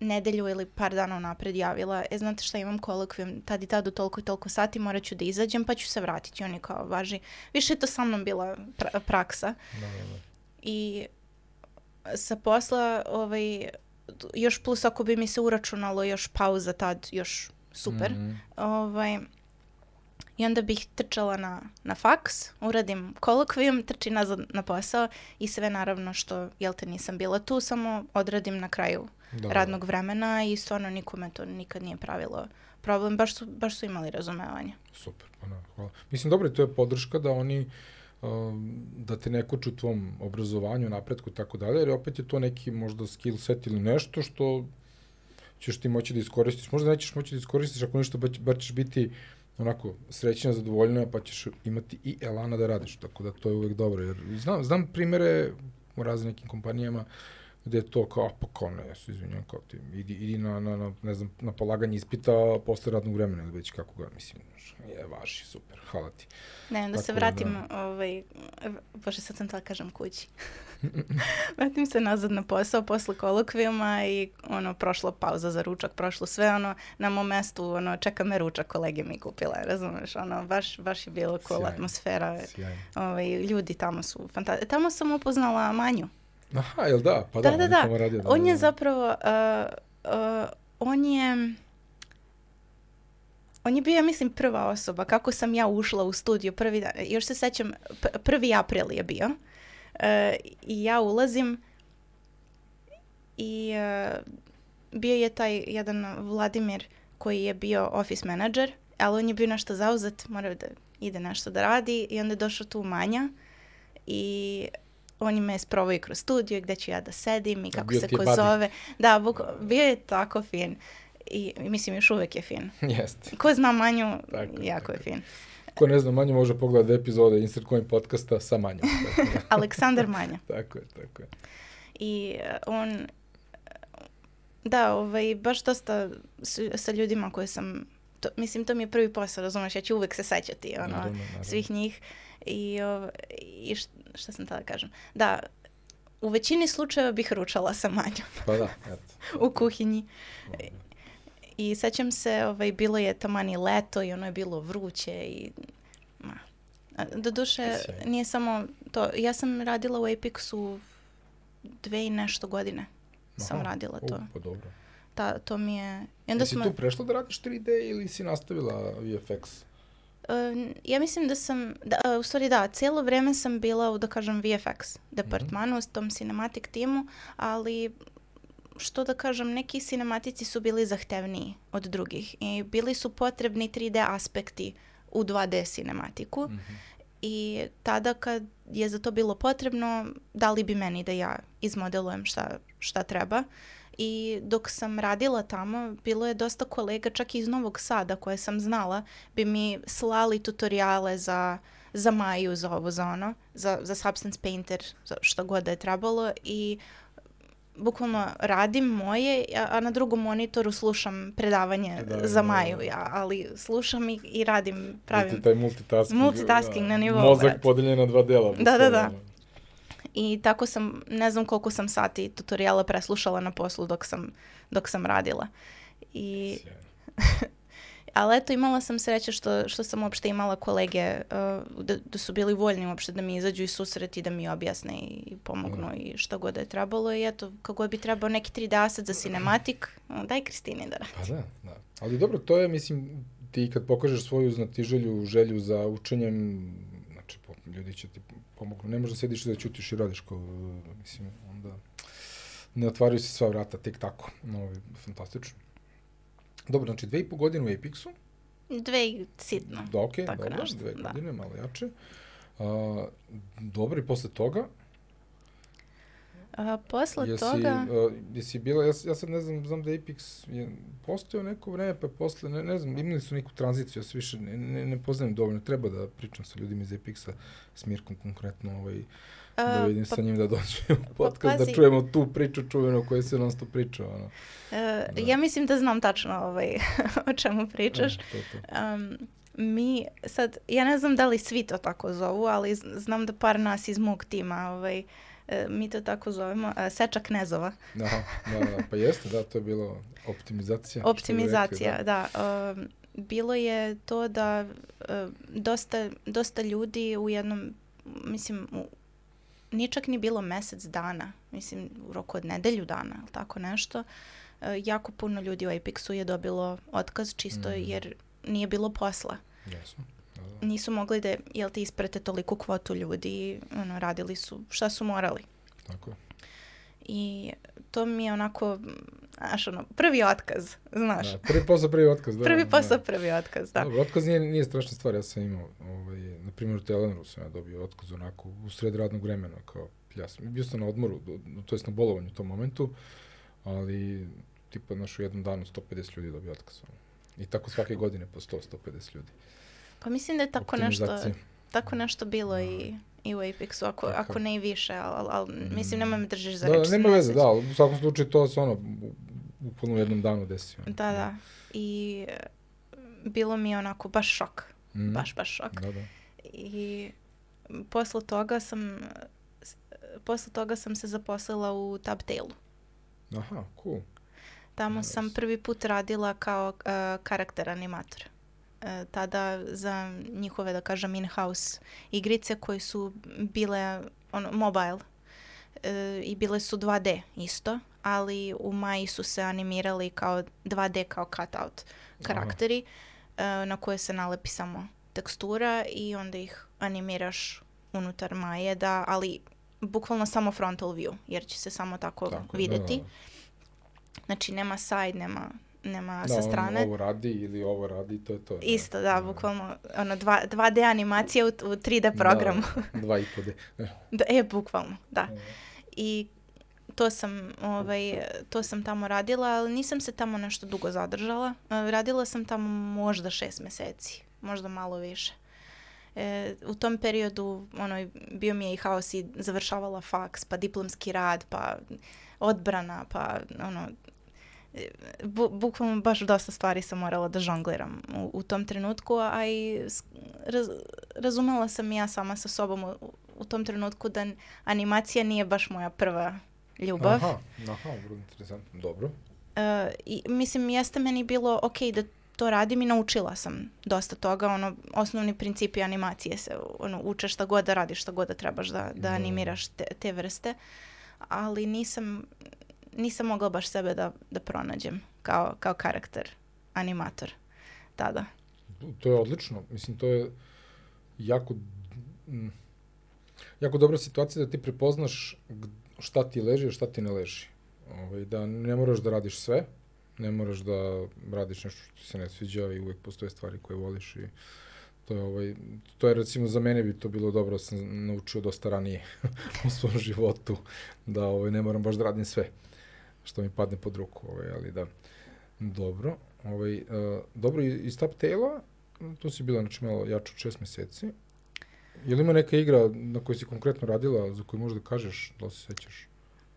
nedelju ili par dana napred javila, e, znate šta, imam kolokvijum, tad i tad u toliko i toliko sati morat ću da izađem, pa ću se vratiti. Oni kao, važi, više je to sa mnom bila pra praksa. Da, da, da. I sa posla, ovaj, još plus ako bi mi se uračunalo još pauza tad, još super. Mm -hmm. ovaj, I onda bih trčala na, na faks, uradim kolokvijum, trči nazad na posao i sve naravno što, jel te, nisam bila tu, samo odradim na kraju da, da. radnog vremena i stvarno nikome to nikad nije pravilo problem, baš su, baš su imali razumevanje. Super, pa na, hvala. Mislim, dobro, to je podrška da oni um, da te ne koču u tvom obrazovanju, napretku i tako dalje, jer opet je to neki možda skill set ili nešto što ćeš ti moći da iskoristiš. Možda nećeš moći da iskoristiš ako ništa, bar ćeš biti uh, onako srećna, zadovoljna, pa ćeš imati i elana da radiš, tako da to je uvek dobro. Jer znam, znam primere u raznim nekim kompanijama gde je to kao, pa kao ne, ja se izvinjam, kao ti, idi, idi na, na, na, ne znam, na polaganje ispita posle radnog vremena ili već kako ga, mislim, je, važi, super, hvala ti. Ne, onda Tako se da- vratim, ovaj, bože sad sam tala kažem kući. vratim se nazad na posao posle kolokvijuma i ono, prošla pauza za ručak, prošlo sve, ono, na mom mestu, ono, čeka me ručak, kolege mi kupile, razumeš, ono, baš, baš je bilo cool Sjajno. atmosfera, Sjajno. ovaj, ljudi tamo su fantastični. Tamo sam upoznala Manju. Aha, jel da? Pa da, Da, da, je da. radio, da, On da, je da. zapravo, uh, uh, on je, on je bio, ja mislim, prva osoba. Kako sam ja ušla u studio prvi dan, još se sećam, prvi april je bio. Uh, I ja ulazim i uh, bio je taj jedan Vladimir koji je bio office manager, ali on je bio nešto zauzet, morao da ide nešto da radi i onda je došao tu Manja i on me sprovao i kroz studio gde ću ja da sedim i kako bio se ko zove. Da, buko, bio je tako fin. I mislim, još uvek je fin. Jeste. Ko zna Manju, Tako jako tako je. fin. Ko ne zna, manje može pogledati epizode Insert Coin podcasta sa manjom. Da. Aleksandar Manja. tako je, tako je. I uh, on, da, ovaj, baš dosta sa ljudima koje sam, to, mislim, to mi je prvi posao, razumeš, ja ću uvek se sećati, ono, Naravno, naravno. svih njih. I, ov, i št, šta sam tada da kažem? Da, u većini slučajeva bih ručala sa Manjom Pa da, eto. u kuhinji. I sećam se, ovaj, bilo je tamani leto i ono je bilo vruće i ma. Doduše, nije samo to. Ja sam radila u Apexu dve i nešto godine. Sam Aha. radila U, to. pa dobro. Ta, to mi je... I onda Jesi smo, tu prešla da radiš 3D ili si nastavila VFX? Uh, ja mislim da sam, da, uh, u stvari da, cijelo vreme sam bila u, da kažem, VFX departmanu, u tom cinematic timu, ali što da kažem, neki cinematici su bili zahtevniji od drugih i bili su potrebni 3D aspekti u 2D cinematiku Mhm. i tada kad je za to bilo potrebno, dali bi meni da ja izmodelujem šta, šta treba. I dok sam radila tamo, bilo je dosta kolega, čak i iz Novog Sada koje sam znala, bi mi slali tutoriale za, za Maju, za ovo, za ono, za, za Substance Painter, za šta god da je trebalo i bukvalno radim moje, a, na drugom monitoru slušam predavanje Predavanje, za da, Maju, da. ja, ali slušam i, i radim, pravim. Multi, taj multitasking. Multitasking na nivou, Mozak podeljen na dva dela. Da, da, da. I tako sam, ne znam koliko sam sati tutoriala preslušala na poslu dok sam, dok sam radila. I, Sjajno. ali eto, imala sam sreće što, što sam uopšte imala kolege uh, da, da su bili voljni uopšte da mi izađu i susret i da mi objasne i pomognu Da. i šta god da je trebalo. I eto, kako bi trebao neki 3D asset za cinematik, uh, daj Kristini da radi. Pa da, da. Ali dobro, to je, mislim, ti kad pokažeš svoju znatiželju, želju za učenjem, znači, ljudi će ti pomognu. Ne možda sediš da ćutiš i radiš kao, mislim, onda ne otvaraju se sva vrata tek tako. No, fantastično. Dobro, znači dve i po godine u Apexu, Dve i sitno. da, ok, Tako dobro, nešto, dve da. godine, malo jače. A, dobro, i posle toga, A, posle jesi, toga... a, jesi bila, ja, ja sad ne znam, znam da Apex je postojao neko vreme, pa posle, ne, ne znam, imali su neku tranziciju, ja se više ne, ne, ne poznajem dovoljno, treba da pričam sa ljudima iz Apexa, s Mirkom konkretno, ovaj, da a, vidim pa sa njim da dođe u podcast, da pazi. čujemo tu priču čuvenu o kojoj se non stop priča, ono. E, Da. Ja mislim da znam tačno ovaj, o čemu pričaš. E, to, to. Um, mi, sad, ja ne znam da li svi to tako zovu, ali znam da par nas iz mog tima, ovaj, e, mi to tako zovemo, e, seča knezova. Aha, da, da, pa jeste, da, to je bilo optimizacija. bi rekli, Optimizacija, da. um, bilo je to da e, dosta, dosta ljudi u jednom, mislim, u, nije čak ni bilo mesec dana, mislim, u roku od nedelju dana, ili tako nešto. E, jako puno ljudi u Apexu je dobilo otkaz čisto Mhm. jer nije bilo posla. Jasno. Da, da. Nisu mogli da, jel te, isprate toliku kvotu ljudi ono, radili su šta su morali. Tako je. I to mi je onako, znaš, ono, prvi otkaz, znaš. Da, prvi posao, prvi otkaz. Da, prvi da. posao, prvi otkaz, da. Dobro, otkaz nije, nije strašna stvar, ja sam imao, ovaj, na primjer u Telenoru sam ja dobio otkaz onako u sred radnog vremena, kao ja sam, bio sam na odmoru, to jest na bolovanju u tom momentu, ali tipa naš u jednom danu 150 ljudi dobio otkaz. ono. I tako svake godine po 100-150 ljudi. Pa mislim da je tako nešto, tako nešto bilo i, i u Apexu, ako, Kakav? ako ne i više, ali al, mislim, nemoj me držiš za Da, reč. nema ne veze, da, u svakom slučaju to se ono, bukvalno u jednom danu desio. Da, da. I e, bilo mi je onako baš šok. Mm. Baš, baš šok. Da, da. I posle toga sam posle toga sam se zaposlila u Tabtailu. Aha, cool. Tamo sam Nice. prvi put radila kao uh, karakter animator. E, tada za njihove, da kažem, in-house igrice koje su bile ono, mobile e, i bile su 2D isto, ali u Maji su se animirali kao 2D kao cutout karakteri e, na koje se nalepi samo tekstura i onda ih animiraš unutar Maje, da, ali bukvalno samo frontal view, jer će se samo tako, Tako, videti. Da, da. Znači nema side, nema, nema Da, sa strane. ovo radi ili ovo radi, to je to. Isto, da, bukvalno ono, dva, 2D animacija u, u 3D programu. Da, dva i po D. E, Da, e, bukvalno, da. I to sam, ovaj, to sam tamo radila, ali nisam se tamo nešto dugo zadržala. E, Radila sam tamo možda šest meseci, možda malo više. E, u tom periodu ono, bio mi je i haos i završavala faks, pa diplomski rad, pa odbrana, pa ono, bu, bukvalno baš dosta stvari sam morala da žongliram u, u tom trenutku, a i raz, razumela sam ja sama sa sobom u, u tom trenutku da animacija nije baš moja prva ljubav. Aha, aha, vrlo interesantno. Dobro. E, I mislim, jeste meni bilo ok da to radim i naučila sam dosta toga, ono, osnovni principi animacije se, ono, uče šta god da radiš, šta god da trebaš da, da Da. animiraš te, te vrste, ali nisam, nisam mogla baš sebe da, da pronađem kao, kao karakter, animator tada. To je odlično. Mislim, to je jako, mm, jako dobra situacija da ti prepoznaš šta ti leži, a šta ti ne leži. Ovaj, da ne moraš da radiš sve, ne moraš da radiš nešto što ti se ne sviđa i uvek postoje stvari koje voliš i to je, ovaj, to je recimo za mene bi to bilo dobro, da sam naučio dosta ranije u svom životu, da ovaj, ne moram baš da radim sve što mi padne pod ruku, ovaj, ali da, dobro. Ovaj, uh, dobro, i- iz Taptaila, tu si bila znači malo jače od šest meseci. Je li ima neka igra na kojoj si konkretno radila, za koju možda kažeš, da li se sećaš?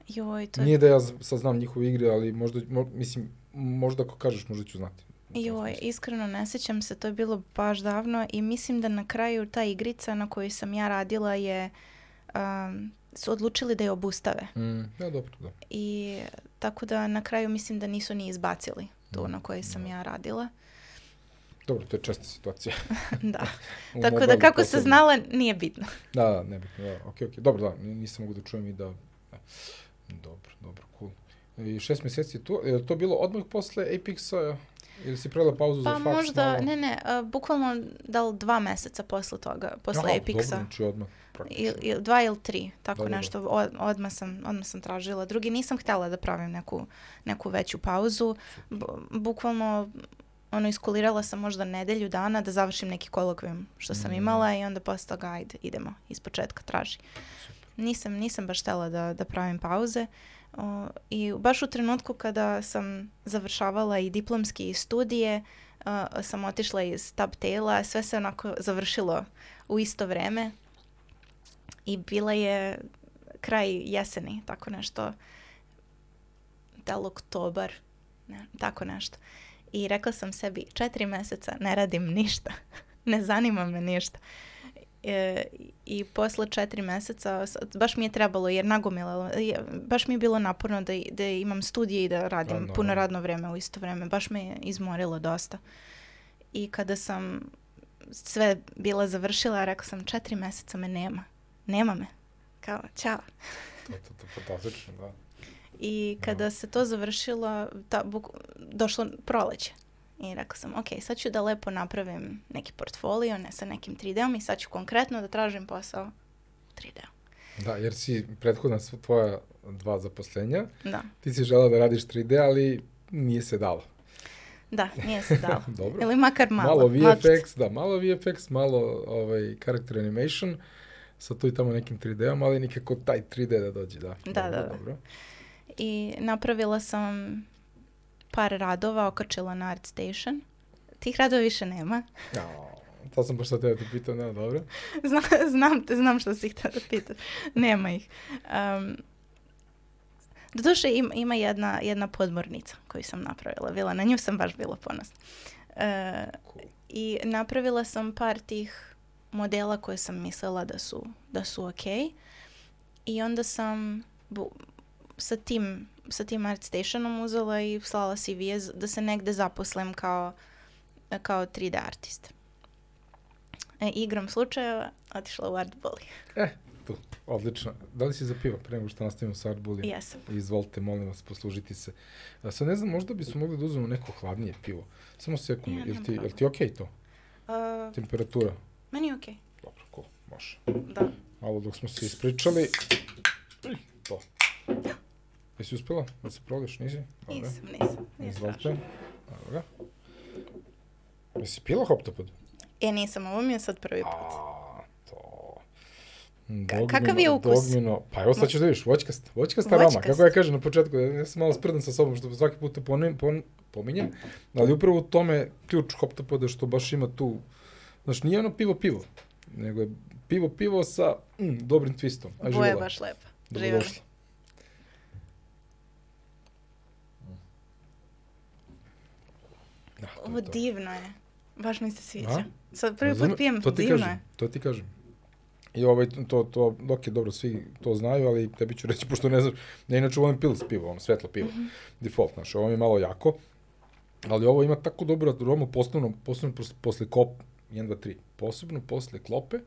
Joj, to je Nije da ja z- sad znam njihove igre, ali možda, mo, mislim, možda ako kažeš, možda ću znati. Joj, iskreno ne sjećam se, to je bilo baš davno i mislim da na kraju ta igrica na kojoj sam ja radila je, um, su odlučili da je obustave. Mm, ja, dobro, da. I tako da na kraju mislim da nisu ni izbacili tu na kojoj sam ja radila. Dobro, to je česta situacija. da. Tako da kako se znala, nije bitno. Da, da, nebitno, da, okej, okej, dobro, da, ni- nisam mogu da čujem i da, da. dobro, dobro, cool. I šest meseci tu, je to bilo odmah posle Apexa, ili si pravila pauzu za Pa faks možda, malo? ne, ne, a, bukvalno da li dva meseca posle toga, posle Aha, Apexa. Dobro, znači odmah, praktično. Il, il, dva ili tri, tako da. nešto, od, odmah, sam, odmah sam tražila. Drugi nisam htjela da pravim neku, neku veću pauzu. Bu- bukvalno, ono, iskulirala sam možda nedelju dana da završim neki kolokvijum što sam Mm. imala i onda posle toga, ajde, idemo, iz početka traži. Nisam, nisam baš htjela da, da pravim pauze. O, I baš u trenutku kada sam završavala i diplomski i studije, a, sam otišla iz Tabtaila, sve se onako završilo u isto vreme i bila je kraj jeseni, tako nešto, li oktobar, ne, tako nešto. I rekla sam sebi, četiri meseca ne radim ništa, ne zanima me ništa. E, I posle četiri meseca, baš mi je trebalo, jer nagomilalo, baš mi je bilo naporno da, da imam studije i da radim naravno. puno radno vreme u isto vreme. Baš me je izmorilo dosta. I kada sam sve bila završila, rekla sam četiri meseca me nema. Nema me. Kao, ćao. To, to, to, fantastično, da. I kada se to završilo, ta, buk, došlo proleće. I rekla sam, ok, sad ću da lepo napravim neki portfolio, ne sa nekim 3D-om i sad ću konkretno da tražim posao u 3D-u. Da, jer si prethodna su tvoja dva zaposlenja, Da, ti si žela da radiš 3D, ali nije se dalo. da, nije se dalo. Dobro. Ili makar malo. Malo. VFX, da, malo VFX, malo ovaj, character animation, sa tu i tamo nekim 3D-om, ali nikako taj 3D da dođe, da. Da, dobro, da, da. Dobro. I napravila sam par radova, okačila na ArtStation. Tih radova više nema. Ja, To sam baš sad tebe te pitao, ne, dobro. Zna, znam te, znam što si htio da pitaš. Nema ih. Um, Doduše ima, ima jedna, jedna podmornica koju sam napravila. Bila, na nju sam baš bila ponosna. E, I napravila sam par tih modela koje sam mislila da su, da su ok. I onda sam bu, sa tim, sa tim ArtStationom uzela i slala CV da se negde zaposlim kao, kao 3D artist. E, igram slučajeva, otišla u Art Bully. E, tu, odlično. Da li si za pivo pre nego što nastavimo sa Art Bully? Jesam. Izvolite, molim vas, poslužiti se. A sad ne znam, možda bismo mogli da uzmemo neko hladnije pivo. Samo sekund, Ja, jel ti, jel ti okej to? Uh, Temperatura? meni je okej. Dobro, cool, može. Da. Malo dok smo se ispričali. To. Jesi uspela da se proliš, nisi? Dobro. Nisam, nisam. Nije Izvolite. strašno. Dobro. Jesi pila hoptopod? E, nisam, ovo mi je sad prvi put. A, to... Ka- kakav je ukus? Dogmino, pa evo sad ćeš da vidiš, voćkast, voćkast aroma, kako ja kažem na početku, ja sam malo sprdan sa sobom što svaki put ponim, pon, pominjem, ali upravo u tome ključ hoptopoda što baš ima tu, znaš, nije ono pivo pivo, nego je pivo pivo sa mm, dobrim twistom. Boja je baš lepa. Dobrodošla. Da, to Ovo je to. divno je. Baš mi se sviđa. A? Sad prvi put pijem, to ti divno kažem, je. To ti kažem. I ovaj, to, to, dok je dobro, svi to znaju, ali tebi ću reći, pošto ne znaš, ja inače volim pils pivo, ono, svetlo pivo, Mhm. default, znaš, ovo mi je malo jako, ali ovo ima tako dobro aromu, posebno, posebno pos- posle kop, 1, 2, 3, posebno posle klope,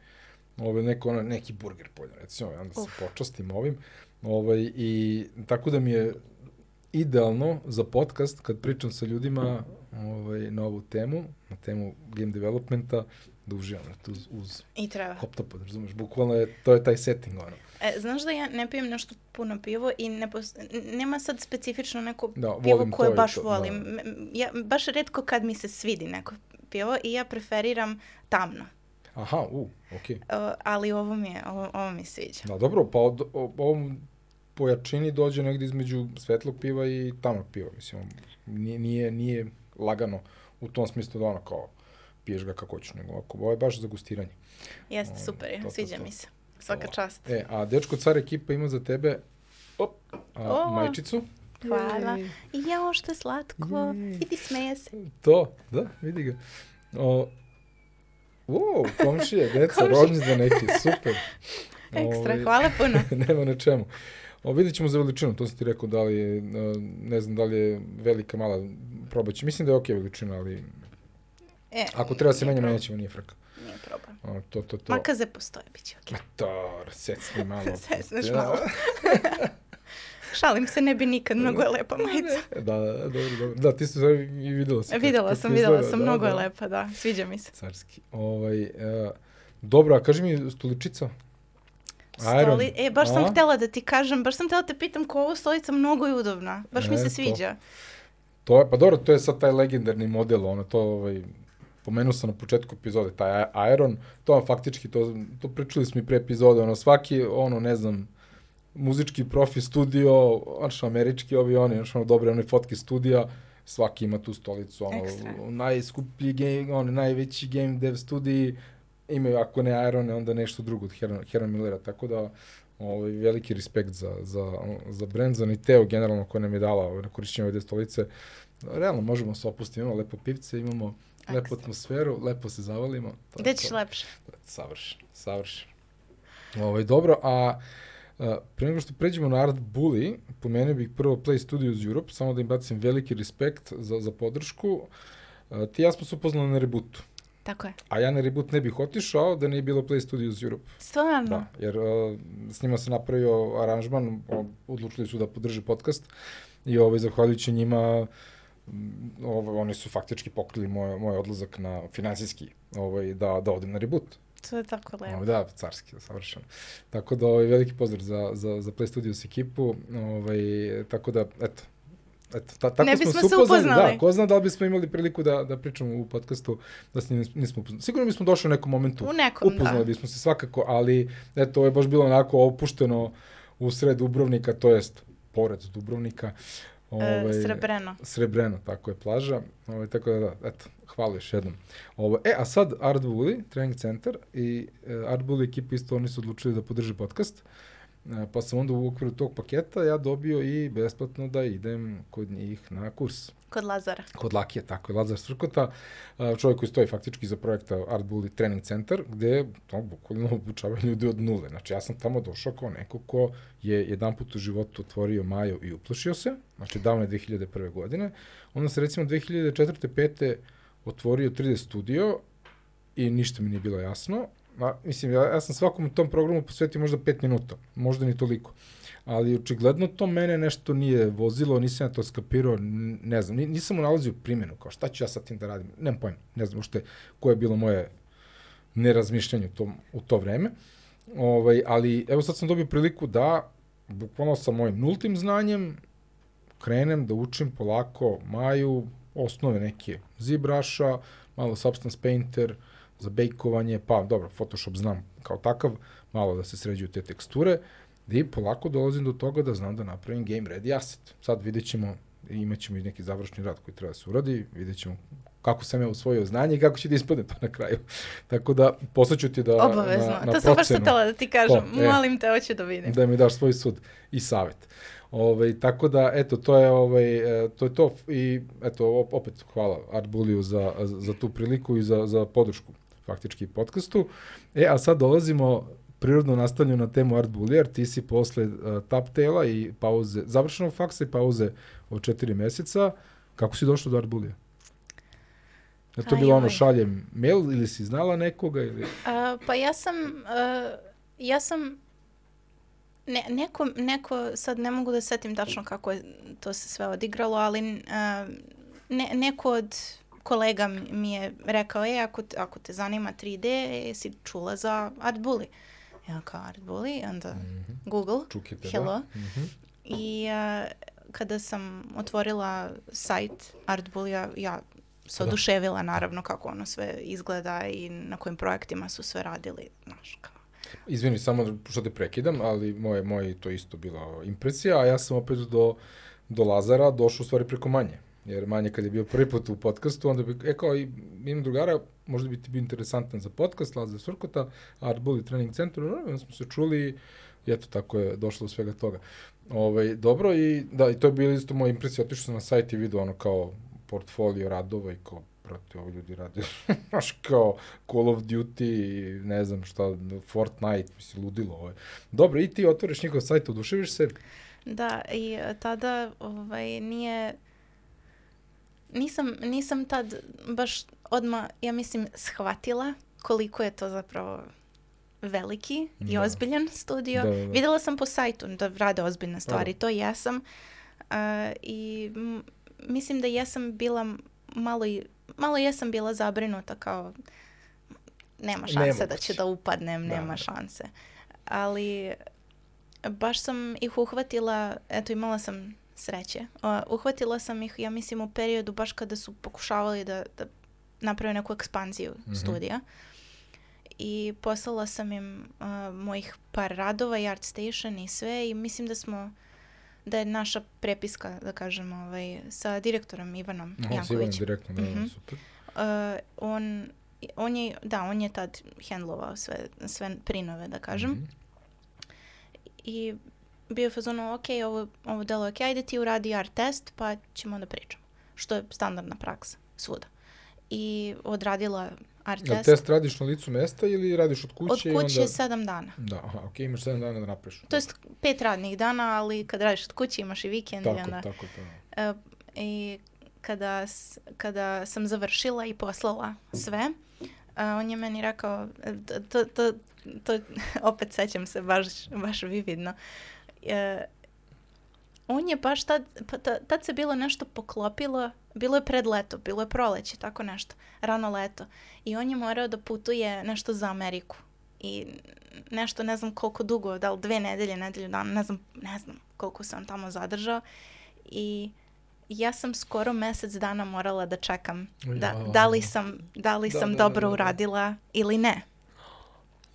ovaj, neko, ono, neki burger polja, recimo, onda se počastim ovim, ovaj, i tako da mi je idealno za podcast kad pričam sa ljudima ovaj, na ovu temu, na temu game developmenta, da uživam uz, uz I treba. hoptopod, razumeš, bukvalno je, to je taj setting, ono. E, znaš da ja ne pijem nešto puno pivo i ne pos... nema sad specifično neko Da, pivo koje baš to, da. volim. M- Ja, baš redko kad mi se svidi neko pivo i ja preferiram tamno. Aha, u, okej. Uh, ali ovo mi, je, ovo, ovo mi sviđa. Da, dobro, pa od, o, ovom pojačini dođe negde između svetlog piva i tamnog piva, mislim, nije, nije, nije lagano u tom smislu da ono kao piješ ga kako hoćeš, nego ovako, ovo je baš za gustiranje. Jeste, Ovaj, super je, to, to, sviđa to. mi se. Svaka To. čast. E, a dečko car ekipa ima za tebe op, a, O. majčicu. Hvala. I jao, što je slatko. Jej. Vidi, smeje se. To, da, vidi ga. O, wow, komšije, deca, za neki, super. Ekstra, Ovaj, hvala puno. Nema na čemu. O, vidjet ćemo za veličinu, to sam ti rekao da li je, e, ne znam da li je velika, mala, probat ću. Mislim da je okej veličina, ali E, ako treba se nije menja, problem, menja ćemo, nije fraka. Nije problem. O, to, to, to. Makaze postoje, bit će okej. Ma to, secni malo. Secneš Ja. malo. Šalim se, ne bi nikad, mnogo je lepa majica. Da, da, dobro, dobro. Da, ti si i videla si. Videla sam, videla sam, da, mnogo je da. lepa, da, sviđa mi se. Carski. Ovaj, e, dobro, a kaži mi stoličica. Iron. Stoli, e, baš sam A? htjela da ti kažem, baš sam htjela da te pitam ko ovo stolica mnogo je udobna. Baš mi E, se to. sviđa. To je, pa dobro, to je sad taj legendarni model, ono, to, ovaj, pomenuo sam na početku epizode, taj Iron, to vam faktički, to, to pričali smo i pre epizode, ono, svaki, ono, ne znam, muzički profi studio, znači, američki ovi oni, znači, ono, dobre, one fotke studija, svaki ima tu stolicu, ono, Ekstra. najskuplji game, ono, najveći game dev studiji, imaju, ako ne Irone, onda nešto drugo od Heron, Heron Millera, tako da, ovaj, veliki respekt za, za, za brand, za Niteo generalno koja nam je dala ovaj, na korišćenje ove stolice. Realno možemo se opustiti, imamo lepo pivce, imamo lepu Ekstra. atmosferu, lepo se zavalimo. Gde ćeš lepše? Savršen, savršen. Ovaj, dobro, a pre nego što pređemo na Art Bully, pomenuo bih prvo Play Studios Europe, samo da im bacim veliki respekt za, za podršku. Ti i ja smo se upoznali na rebootu, Tako je. a ja na reboot ne bih otišao da nije bilo Play Studios Europe. Stvarno? Da, jer uh, s njima se napravio aranžman, odlučili su da podrže podcast i ovaj, zahvaljujući njima ovaj, oni su faktički pokrili moj, moj odlazak na finansijski, ovaj, da, da odem na reboot. To je tako lepo. Ovaj, da, carski, savršeno. Tako da ovaj, veliki pozdrav za, za, za Play Studios ekipu. Ovaj, tako da, eto, Eto, ta, tako Ne smo bismo se se upoznali. upoznali. Da, ko zna da li bismo imali priliku da, da pričamo u podcastu da se nis- nismo upoznali. Sigurno bismo došli u nekom momentu. U nekom, Upoznali da. bismo se svakako, ali eto, ovo je baš bilo onako opušteno u sred Dubrovnika, to jest pored Dubrovnika. Ovaj, Srebreno. Srebreno, tako je plaža. Ovaj, tako da, eto, hvala još jednom. Ovo, e, a sad Art Bully, trening centar i e, Art Bully ekipa isto oni su odlučili da podrže podcast. E, pa sam onda u okviru tog paketa ja dobio i besplatno da idem kod njih na kurs. Kod Lazara. Kod Lakije, tako je, Lazar Svrkota, čovjek koji stoji faktički za projekta Art Bully Training Center, gde to bukvalno obučavaju ljudi od nule. Znači, ja sam tamo došao kao neko ko je jedan put u životu otvorio Majo i uplošio se, znači davno je 2001. godine. Onda se recimo 2004. 5. otvorio 3D studio i ništa mi nije bilo jasno. A, mislim, ja, ja sam svakom tom programu posvetio možda 5 minuta, možda ni toliko. Ali očigledno to mene nešto nije vozilo, nisam ja to skapirao, ne znam, nisam nalazio primjenu, kao šta ću ja sa tim da radim, nemam pojma, ne znam ušte koje je bilo moje nerazmišljanje u, tom, u to vreme, ovaj, ali evo sad sam dobio priliku da, bukvalno sa mojim nultim znanjem, krenem da učim polako Maju, osnove neke ZBruša, malo Substance Painter, za bejkovanje, pa dobro, Photoshop znam kao takav, malo da se sređuju te teksture, I polako dolazim do toga da znam da napravim game ready asset. Sad vidjet ćemo, imat ćemo i neki završni rad koji treba da se uradi, vidjet ćemo kako sam ja usvojio znanje i kako će da ispadne to na kraju. Tako da, poslaću ti da Obavezno. na, na to sam baš htela da ti kažem. To, e, Molim te, hoću da vidim. Da mi daš svoj sud i savet. Ove, ovaj, tako da, eto, to je, ovaj, e, to je to. I, eto, opet, hvala Art Buliju za, za tu priliku i za, za podršku faktički podcastu. E, a sad dolazimo prirodno nastavljeno na temu Art Bullier, ti si posle uh, tap tela i pauze, završenog faksa i pauze od četiri meseca, kako si došla do Art Bullier? Je to bilo ono šaljem mail ili si znala nekoga? Ili? Uh, pa ja sam, uh, ja sam ne, neko, neko, sad ne mogu da setim tačno kako je to se sve odigralo, ali uh, ne, neko od kolega mi je rekao, e, ako, ako te zanima 3D, jesi čula za Art Bully? ja kao Art Bully, onda mm -hmm. Google, Čukite, hello. Da. Mm -hmm. I uh, kada sam otvorila sajt Art Bully, ja se da. oduševila naravno kako ono sve izgleda i na kojim projektima su sve radili, znaš, kao. Izvini, samo što te prekidam, ali moje, moje to isto bila impresija, a ja sam opet do, do Lazara došao u stvari preko manje. Jer manje kad je bio prvi put u podcastu, onda bi, e kao imam drugara, možda bi ti bio interesantan za podcast, Lazar Surkota, Art Bully Training Center, onda smo se čuli i eto, tako je došlo do svega toga. Ovaj, dobro, i da, i to je bilo isto moja impresija, otišao sam na sajt i vidio ono kao portfolio radova i kao, brate, ovo ljudi rade, znaš, kao Call of Duty, ne znam šta, Fortnite, misli, ludilo ovo. Dobro, i ti otvoriš njihov sajt, oduševiš se? Da, i tada ovaj, nije nisam, nisam tad baš odma ja mislim, shvatila koliko je to zapravo veliki da. i ozbiljan studio. Da, da, da. Videla sam po sajtu da rade ozbiljne stvari, da. to jesam. Uh, I mislim da jesam bila malo i malo jesam bila zabrinuta kao nema šanse da će da upadnem, da, nema da. šanse. Ali baš sam ih uhvatila, eto imala sam sreće. Uh, uhvatila sam ih, ja mislim, u periodu baš kada su pokušavali da, da naprave neku ekspanziju mm -hmm. studija. I poslala sam im uh, mojih par radova i Art Station i sve i mislim da smo da je naša prepiska, da kažem, ovaj, sa direktorom Ivanom Aha, Jankovićem. Ivanom direktno, da, mm -hmm. super. Uh, on, on je, da, on je tad handlovao sve, sve prinove, da kažem. Mm -hmm. I bio fazonu, ok, ovo, ovo delo je ok, ajde ti uradi art test, pa ćemo da pričamo. Što je standardna praksa svuda. I odradila art test. Ja test radiš na licu mesta ili radiš od kuće? Od kuće onda... sedam dana. Da, aha, ok, imaš sedam dana da napraviš. To jest pet radnih dana, ali kad radiš od kuće imaš i vikend. Tako, i onda, tako, tako. Uh, I kada, kada sam završila i poslala sve, uh, on je meni rekao, e, to, to, to, opet sećam se baš, baš vividno, uh, e, on je baš tad, pa, tad se bilo nešto poklopilo, bilo je pred leto, bilo je proleće, tako nešto, rano leto. I on je morao da putuje nešto za Ameriku. I nešto, ne znam koliko dugo, da li dve nedelje, nedelju dana, ne znam, ne znam koliko se on tamo zadržao. I ja sam skoro mesec dana morala da čekam da, da li sam, da li da, sam da, dobro da, da, da. uradila ili ne.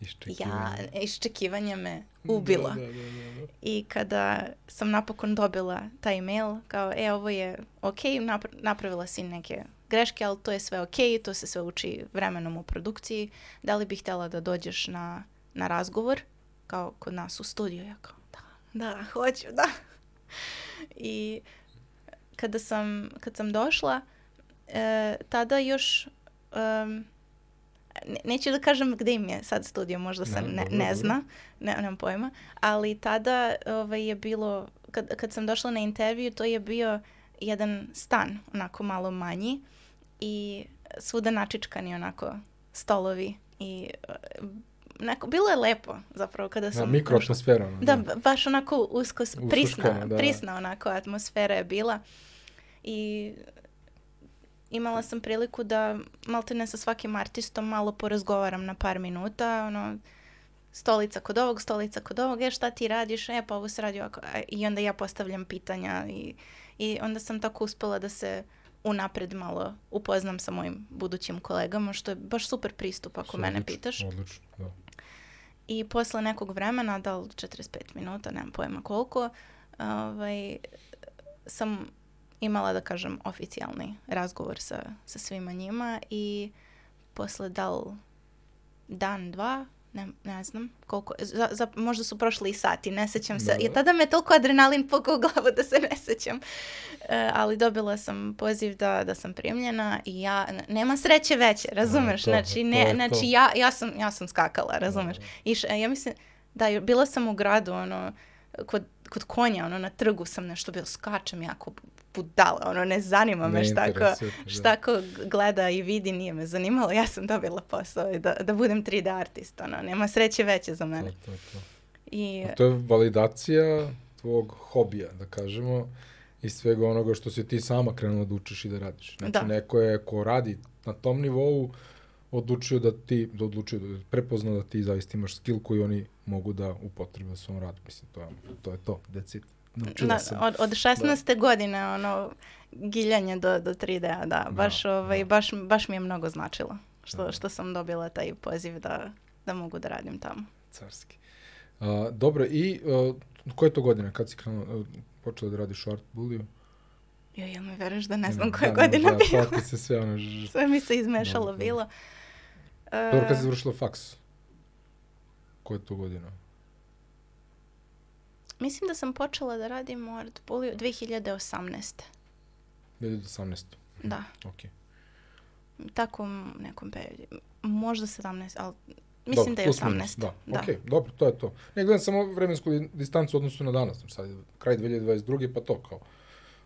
Iščekivanje. Ja, iščekivanje me ubilo. Da, da, da, da. I kada sam napokon dobila taj email, kao, e, ovo je ok, napra- napravila si neke greške, ali to je sve ok, to se sve uči vremenom u produkciji. Da li bih htjela da dođeš na, na razgovor, kao kod nas u studiju? Ja kao, da, da, hoću, da. I kada sam, kad sam došla, e, tada još, em, ne- neću da kažem gde im je sad studio, možda se Ne, ne, ne zna, ne, nemam pojma, ali tada ovaj, je bilo, kad, kad sam došla na intervju, to je bio jedan stan, onako malo manji i svuda načičkani onako stolovi i e, onako, bilo je lepo zapravo kada Da, sam došla. mikroatmosfera. ono, Da, ba- baš onako usko, prisna, Usluškano, da. prisna onako atmosfera je bila i imala sam priliku da maltene sa svakim artistom malo porazgovaram na par minuta, ono, stolica kod ovog, stolica kod ovog, e šta ti radiš, e pa ovo se radi ovako, i onda ja postavljam pitanja i, i onda sam tako uspela da se unapred malo upoznam sa mojim budućim kolegama, što je baš super pristup ako mene pitaš. Odlično, da. I posle nekog vremena, da li 45 minuta, nemam pojma koliko, ovaj, sam imala, da kažem, oficijalni razgovor sa, sa svima njima i posle da li dan, dva, ne, ne znam koliko, za, za, možda su prošli i sati, ne sećam se. Da, da. I tada me toliko adrenalin pukao u glavu da se ne sećam. E, ali dobila sam poziv da, da sam primljena i ja, nema sreće veće, razumeš? to, znači, ne, to. znači ja, ja, sam, ja sam skakala, razumeš? I š- ja mislim, da, bila sam u gradu, ono, kod, kod konja, ono, na trgu sam nešto bilo, skačem jako budala, ono, ne zanima me Ne šta ko, da. šta ko gleda i vidi, nije me zanimalo, ja sam dobila posao i da, da budem 3D artist, ono, nema sreće veće za To, mene. to, to. I, A to je validacija tvog hobija, da kažemo, i svega onoga što si ti sama krenula da učiš i da radiš. Znači, Da. neko je ko radi na tom nivou odlučio da ti, da odlučio da prepoznao da ti zaista imaš skill koji oni mogu da upotrebe u svom radu. Mislim, to je to. Je to. That's Naučila na, sam. od, od 16. godine, ono, giljanje do, do 3D-a, da, baš, ovaj, da. baš, baš mi je mnogo značilo što, Da. što sam dobila taj poziv da, da mogu da radim tamo. Carski. A, dobro, i a, koje je to godine kad si krenula, počela da radiš u Art Bulliju? Jo, jel me veruješ da ne znam Da, koja da, godina da, bila? ti se sve ono... ž- Sve mi se izmešalo Dobro, bilo. Dobro, kad E, si završila faks? Koja je to godina? Mislim da sam počela da radim u Art Bulliju 2018. 2018. Da, Ok. tako u nekom periodu. Možda 17, ali mislim Dobro, da je plus minus, 18. Da, Da. ok, dobro, to je to. Ne gledam samo vremensku di- distancu odnosu na danas, znači sad je kraj 2022. pa to kao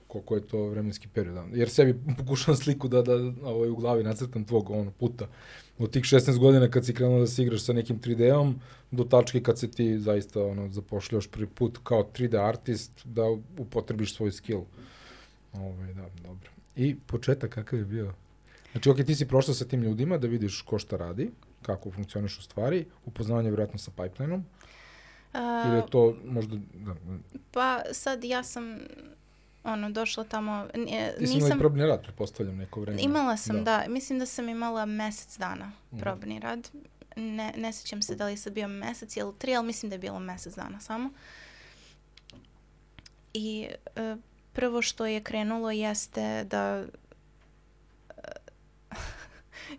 koliko je to vremenski period. da. Jer sebi pokušavam sliku da, da ovaj, u glavi nacrtam tvog ono, puta. Od tih 16 godina kad si krenuo da se igraš sa nekim 3D-om, do tačke kad se ti zaista ono, zapošljaš prvi put kao 3D artist da upotrebiš svoj skill. Ovaj, da, dobro. I početak kakav je bio? Znači, ok, ti si prošla sa tim ljudima da vidiš ko šta radi, kako funkcionišu stvari, upoznavanje vjerojatno sa pipelineom, A, ili je to možda, da, Pa sad ja sam ono došla tamo, n- e, ti si imala i nisam, probni rad, pretpostavljam, neko vreme. imala sam, Da. da. mislim da sam imala mesec dana Mhm. probni rad. Ne, ne sjećam se da li je sad bio mesec ili tri, ali mislim da je bilo mesec dana samo. I e, prvo što je krenulo jeste da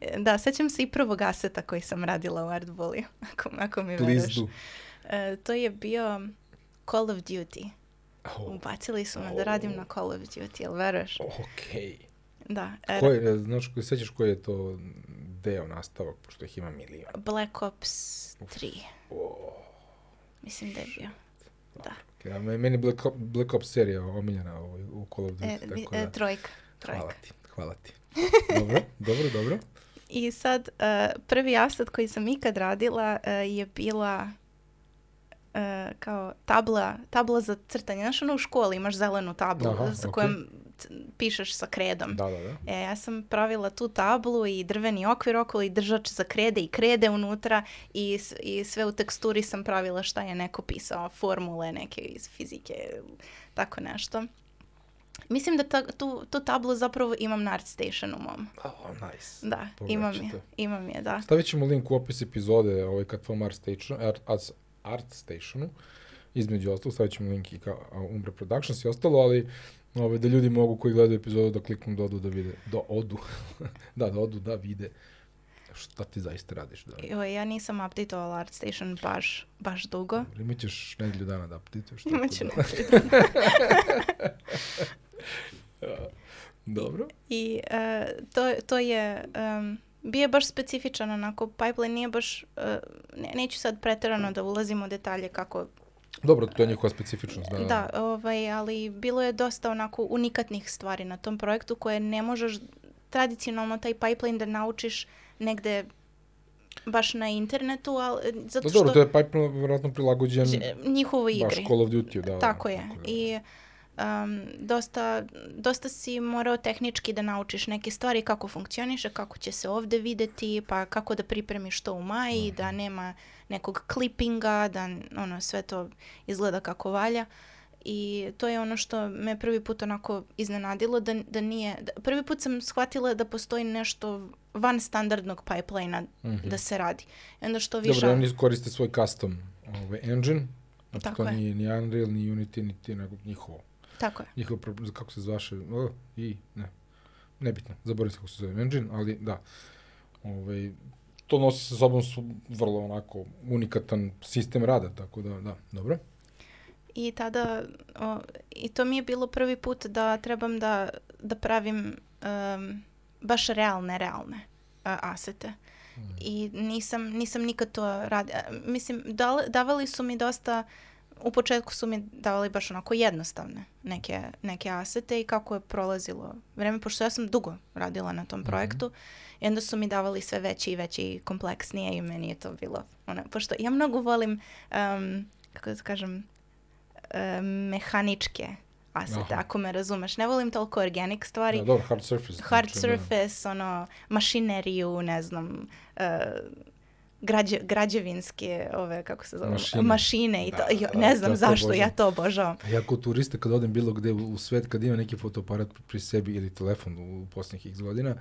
e, da, sećam se i prvog aseta koji sam radila u Art Bully, ako, ako mi Please veruješ. do. E, to je bio Call of Duty. Oh, Ubacili su me da radim na Call of Duty, jel veruješ? ok. Da. e, Ko je, znaš, koji sećaš koji je to deo nastavak, pošto ih ima milion? Black Ops 3. Oh, Mislim da je bio. Da. okay. a me- meni Black, Black Ops serija omiljena ovaj, u Call of Duty, E, tako e, da, trojka. Trojka. hvala ti, hvala ti. dobro, dobro, dobro. I sad, e, prvi asset koji sam ikad radila e, je bila e, kao tabla, tabla za crtanje. Znaš ono u školi imaš zelenu tablu Aha, sa ok. kojom pišeš sa kredom. Da, da, da. E, ja sam pravila tu tablu i drveni okvir okolo i držač za krede i krede unutra i, i sve u teksturi sam pravila šta je neko pisao, formule neke iz fizike, tako nešto. Mislim da ta, tu, tu tablu zapravo imam na ArtStationu mom. Oh, nice. Da, Pogledat imam je, imam je, da. Stavit ćemo link u opis epizode ovaj, kad vam Art Station, Art, Art, Stationu. Između ostalog, stavit ćemo link i ka Umbra Productions i ostalo, ali ove, da ljudi mogu koji gledaju epizodu da kliknu da odu da vide, da odu, da, da odu da vide šta ti zaista radiš. Da. Jo, ja nisam updateovala ArtStation baš, baš dugo. Imaćeš nedelju dana da updateuješ. Imaću da. nedelju Dobro. I uh, to, to je... Um, bio baš specifičan onako, pipeline nije baš, uh, ne, neću sad preterano da ulazim u detalje kako Dobro, to je njihova specifičnost. Da, Da, ovaj, ali bilo je dosta onako unikatnih stvari na tom projektu koje ne možeš tradicionalno taj pipeline da naučiš negde baš na internetu, ali zato Da, što dobro, to je pipeline vjerojatno prilagođen njihovoj igri. baš Call of Duty, da. Tako je. da. I um, dosta, dosta si morao tehnički da naučiš neke stvari kako funkcioniše, kako će se ovde videti, pa kako da pripremiš to u maji, da nema nekog klipinga, da ono sve to izgleda kako valja. I to je ono što me prvi put onako iznenadilo da, da nije, da, prvi put sam shvatila da postoji nešto van standardnog pipeline Mhm. da se radi. I onda što više... Dobro, oni koriste svoj custom ovaj, engine, znači Tako to je. nije ni Unreal, ni Unity, niti nego njihovo. Tako je. Njihovo, pro- kako se zvaše, o, i, ne, nebitno, zaboravim se kako se zove engine, ali da, ovaj, to nosi sa sobom su vrlo onako unikatan sistem rada, tako da, da, dobro. I tada, o, i to mi je bilo prvi put da trebam da, da pravim em, baš realne, realne a, asete. I nisam, nisam nikad to radila. Mislim, dal, davali su mi dosta, u početku su mi davali baš onako jednostavne neke, neke asete i kako je prolazilo vreme, pošto ja sam dugo radila na tom projektu i onda su mi davali sve veće i veće i kompleksnije i meni je to bilo, ono, pošto ja mnogo volim, em, kako da kažem, e, mehaničke asete, Aha. ako me razumeš. Ne volim toliko organic stvari. Da, dobro, hard surface. Hard znači, da. surface, ono, mašineriju, ne znam, e, građe, građevinske, ove, kako se zove, Mašine. mašine, i to. Da, Jo, da, ne znam to zašto, ja obožavam. to obožavam. A Ja kao turista kad odem bilo gde u u svet, kad imam neki fotoaparat pri sebi ili telefon u posljednjih x godina,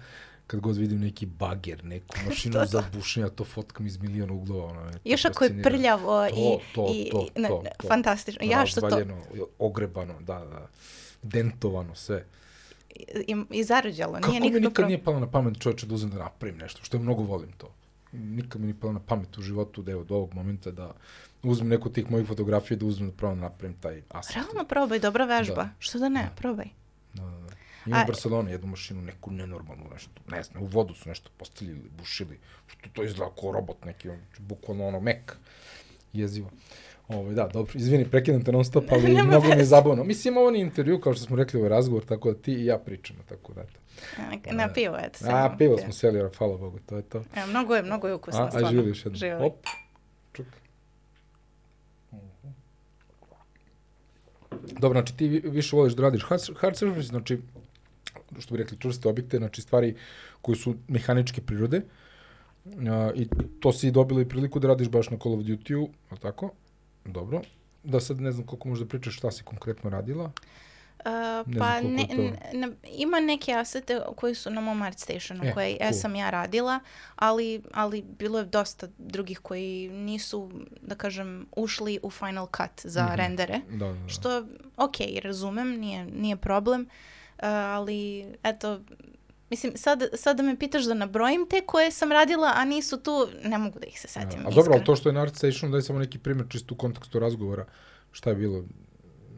kad god vidim neki bager, neku mašinu za bušenje, ja to fotkam iz miliona uglova. Ono, to Još ako je prljavo To, i, to, i, to, i- ne, to, ne, to. fantastično. Ja što to, Razvaljeno, ogrebano, da, da. Dentovano, sve. i, i zarađalo, Kako nije mi nikakav nikad problem. nije palo na pamet čovječe da uzmem da napravim nešto, što je mnogo volim to. Nikad mi nije palo na pamet u životu da evo do ovog momenta da uzmem neku od tih mojih fotografija da uzmem da pravo napravim taj aset. Realno probaj, dobra vežba. Da. Što da ne, Da. probaj. Da, da, da. Ima u Barceloni jednu mašinu, neku nenormalnu nešto, ne znam, u vodu su nešto postavljali, bušili, što to izgleda kao robot neki, on, bukvalno ono, mek, jezivo. Ovo, da, dobro, izvini, prekidam te non stop, ali mnogo mi je zabavno. Mislim, ovo nije intervju, kao što smo rekli, ovo je razgovor, tako da ti i ja pričamo, tako da, eto. Na, na pivo, eto. A, samo. pivo smo seli, jer, hvala Bogu, to je to. E, mnogo je, mnogo je ukusno, A, a živjeli još jednom. Živjeli. Op, čuk. Dobro, znači ti vi- više voliš da radiš hard, surface, znači, što bi rekli, čvrste objekte, znači stvari koje su mehaničke prirode. A, I to si dobila i priliku da radiš baš na Call of Duty-u, je tako? Dobro. Da sad ne znam koliko možda pričaš šta si konkretno radila. Uh, Ne pa ne, ne- ima neke asete koji su na mom art stationu E, koje cool. sam ja radila, ali, ali bilo je dosta drugih koji nisu, da kažem, ušli u final cut za Mhm. rendere. Da, da, da. Što, ok, razumem, nije, nije problem, uh, ali eto, mislim, sad, sad da me pitaš da nabrojim te koje sam radila, a nisu tu, ne mogu da ih se setim. A dobro, ali to što je na Art Stationu, daj samo neki primjer čisto u kontekstu razgovora. Šta je bilo?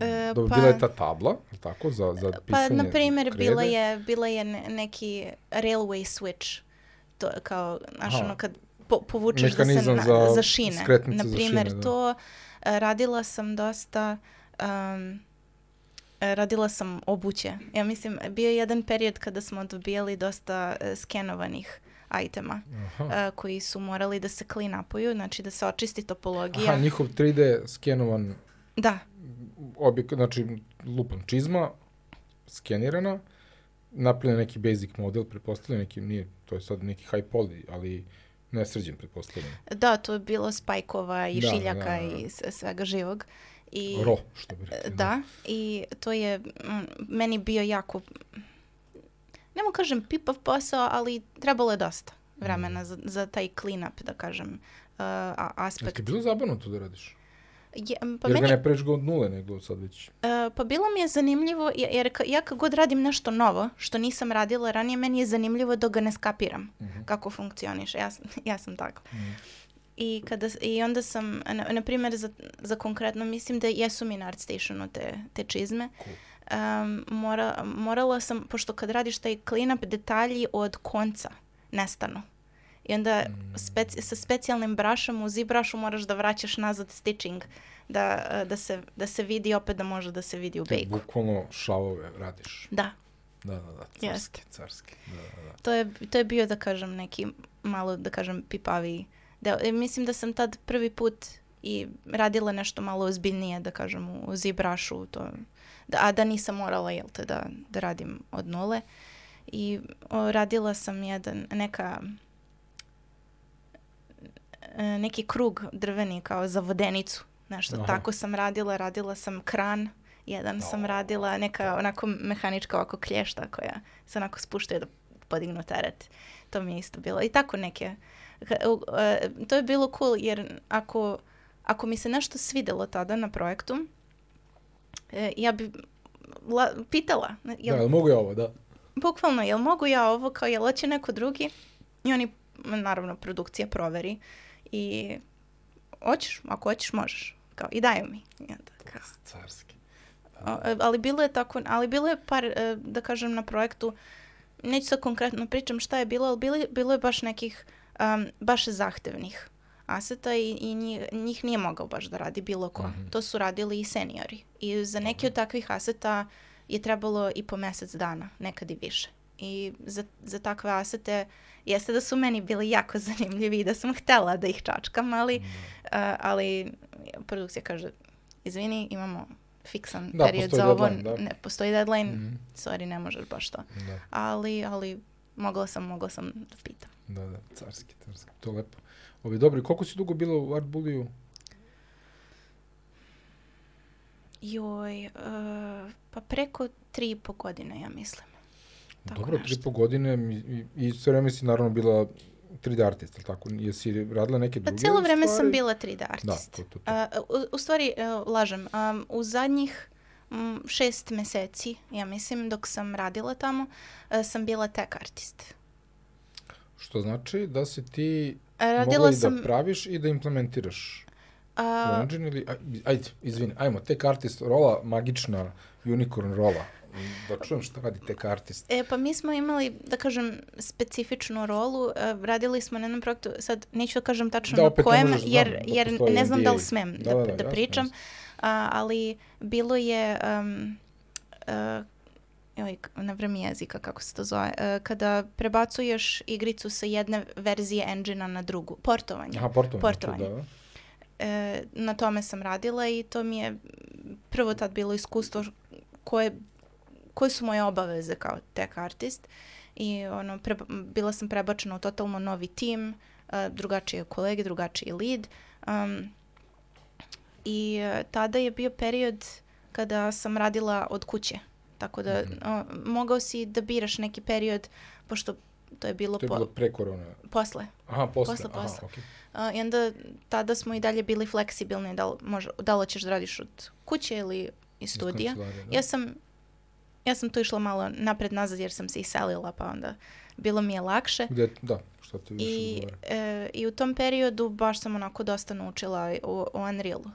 E, Dobro, pa- bila je ta tabla, tako, za, za Pa, pisanje na primjer, bila je, bila je ne- neki railway switch. To je kao, znaš, Aha. ono kad po, povučeš da se na, za za šine. skretnice Na za primjer, šine, da. to e, radila sam dosta, um, radila sam obuće. Ja mislim, bio je jedan period kada smo dobijali dosta e, skenovanih itema Aha. e, koji su morali da se clean upuju, znači da se očisti topologija. Aha, njihov 3D skenovan Da, objekt, znači lupan čizma, skenirana, napravljen neki basic model, pretpostavljam neki, nije, to je sad neki high poly, ali nesređen, pretpostavljam. da, to je bilo spajkova i Da, šiljaka da, da. i s- svega živog. I, Ro, što bi rekli. Da, i to je mm, meni bio jako, ne mogu kažem pipav posao, ali trebalo je dosta Mm. vremena za, za taj clean up, da kažem, Jel aspekt. ti je bilo zabavno to da radiš? Je, pa Jer meni, ga ne preš od nule, nego sad već... e, pa bilo mi je zanimljivo, je- jer ja kad god radim nešto novo, što nisam radila ranije, meni je zanimljivo dok ga ne skapiram Mhm. kako funkcioniše. Ja, ja sam tako. Mhm. I, kada, I onda sam, na, na primjer, za, za konkretno, mislim da jesu mi na ArtStationu te, te čizme. Cool. Um, mora, morala sam, pošto kad radiš taj cleanup, detalji od konca nestanu. I onda Mm. speci- sa specijalnim brašom u Z-brašu moraš da vraćaš nazad stitching, da, da, se, da se vidi opet da može da se vidi u Ti bejku. bukvalno šavove radiš. Da, Da, da, da. Carski, Jeste. carski. Da, da, da. to je, to je bio, da kažem, neki malo, da kažem, pipaviji deo. E, mislim da sam tad prvi put i radila nešto malo ozbiljnije, da kažem, u Z-brašu, to, da, a da nisam morala, jel te, da, da radim od nule. I o, radila sam jedan, neka, neki krug drveni kao za vodenicu, nešto Aha. tako sam radila, radila sam kran, jedan sam O, radila, neka onako mehanička ovako klješta koja se onako spuštaju da podignu teret. To mi je isto bilo. I tako neke. E, To je bilo cool jer ako, ako mi se nešto svidelo tada na projektu, e, ja bi la, pitala, jel, Da, jel mogu ja ovo, da? bukvalno, jel mogu ja ovo, kao jel hoće neko drugi? I oni, naravno, produkcija proveri i hoćeš, ako hoćeš, možeš. Kao, i daju mi. I onda, kao, Carski. a, e, ali bilo je tako, ali bilo je par, e, da kažem, na projektu, neću sad konkretno pričam šta je bilo, ali bilo, bilo je baš nekih um, baš zahtevnih aseta i, i njih, njih nije mogao baš da radi bilo ko. Mhm. To su radili i seniori. I za neki od takvih aseta je trebalo i po mesec dana, nekad i više. I za, za takve asete jeste da su meni bili jako zanimljivi i da sam htela da ih čačkam, ali, a, ali produkcija kaže, izvini, imamo fiksan Da, period za ovo, deadline, da. ne postoji deadline, Mhm. sorry, ne možeš baš to. Da, Ali, ali mogla sam, mogla sam da pitam. da, da, carski, carski. To je lepo. Ovi, dobro, koliko si dugo bila u Art Bulliju? Joj, e, pa preko tri i po godine, ja mislim. Tako Dobro, nešto. tri po godine i, i sve vreme si naravno bila 3D artist, ali tako? Jesi radila neke Pa druge cijelo vreme sam bila 3D Da, artist. to, to, to. A, u, u stvari, e, lažem, um, u zadnjih mm, šest meseci, ja mislim, dok sam radila tamo, e, sam bila tech artist. Što znači da si ti Radila mogla i sam... da praviš i da implementiraš a, engine ili... aj- Ajde, izvini, ajmo, tech artist rola, magična unicorn rola. Da čujem šta radi tech artist. E, pa mi smo imali, da kažem, specifičnu rolu. E, radili smo na jednom projektu, sad neću da kažem tačno Da, na kojem, možeš, znam jer, da jer ne znam da li smem Da, da, da, da, da, jasno, pričam, jasno. A, ali bilo je, um, uh, joj, na vreme jezika, kako se to zove, e, kada prebacuješ igricu sa jedne verzije engine na drugu, portovanje. Aha, portovanje. Portovanje. Da, da. E, na tome sam radila i to mi je prvo tad bilo iskustvo koje, koje su moje obaveze kao tech artist i ono, preba- bila sam prebačena u totalno novi tim, e, drugačije kolege, drugačiji lead um, i e, tada je bio period kada sam radila od kuće. Tako da Mhm. o, mogao si da biraš neki period, pošto to je bilo, To je po, bilo pre korona. posle. Aha, posle. Posle, Aha, posle. okej. A, I onda tada smo i dalje bili fleksibilni, da li, može, da li ćeš da radiš od kuće ili iz Iz studija. kancelarije, da. Ja sam, ja sam tu išla malo napred nazad jer sam se iselila, pa onda bilo mi je lakše. Gde, da, što ti više I, e, I u tom periodu baš sam onako dosta naučila o, o Unrealu.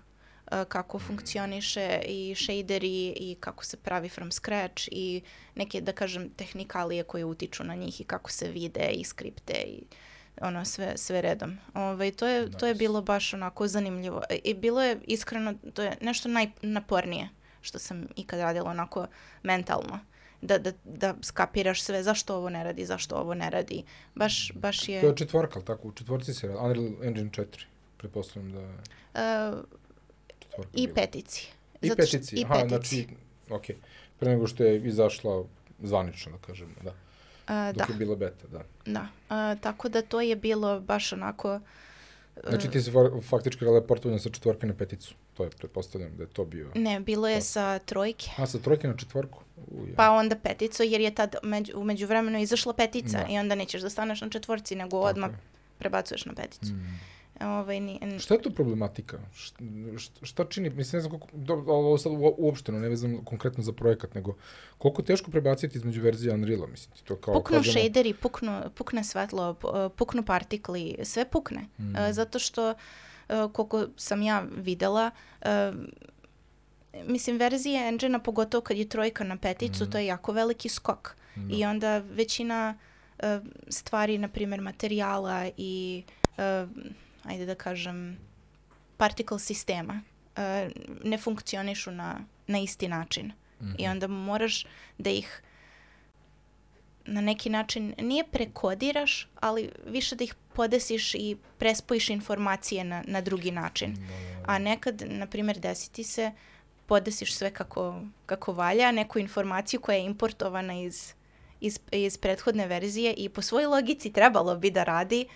e, kako funkcioniše i shaderi i kako se pravi from scratch i neke, da kažem, tehnikalije koje utiču na njih i kako se vide i skripte i ono sve, sve redom. Ovaj, to, je, to je Nice. bilo baš onako zanimljivo. I bilo je iskreno, to je nešto najnapornije što sam ikad radila onako mentalno. Da, da, da skapiraš sve zašto ovo ne radi, zašto ovo ne radi. Baš, baš je... To je četvorka, ali tako? U četvorci se radi. Unreal Engine 4. Pretpostavljam da četvorka I bila. petici. I Zato što- petici. I Aha, petici. znači, okej. Pre nego što je izašla zvanično, da kažemo, da. A, Dok da, je bila beta, da. da. A, tako da to je bilo baš onako... Znači ti si fa- faktički radila portovanje sa četvorke na peticu. To je, pretpostavljam da je to bio. Ne, bilo je Pa. sa trojke. A, sa trojke na četvorku? U, ja. Pa onda petico, jer je tad među, u međuvremenu izašla petica Da. i onda nećeš da staneš na četvorci, nego Tako odmah je. prebacuješ na peticu. Mm. Ovaj, ni, n- Šta je to problematika? Šta, šta čini, mislim, ne znam koliko, do, ovo sad uo- uopšteno, ne vezam konkretno za projekat, nego koliko teško prebaciti između verzija Unreala, mislim, ti to kao puknu kažemo, shaderi, puknu, pukne svetlo, pu- puknu partikli, sve pukne. Mm. E, zato što, e, koliko sam ja videla, e, mislim, verzije engine pogotovo kad je trojka na peticu, Mhm. to je jako veliki skok. Da. I onda većina e, stvari, na primjer materijala i, ajde da kažem, particle sistema ne funkcionišu na, na isti način. Mhm. I onda moraš da ih na neki način nije prekodiraš, ali više da ih podesiš i prespojiš informacije na, na drugi način. Da, da, da. A nekad, na primjer, desi ti se, podesiš sve kako, kako valja, neku informaciju koja je importovana iz, iz, iz prethodne verzije i po svojoj logici trebalo bi da radi,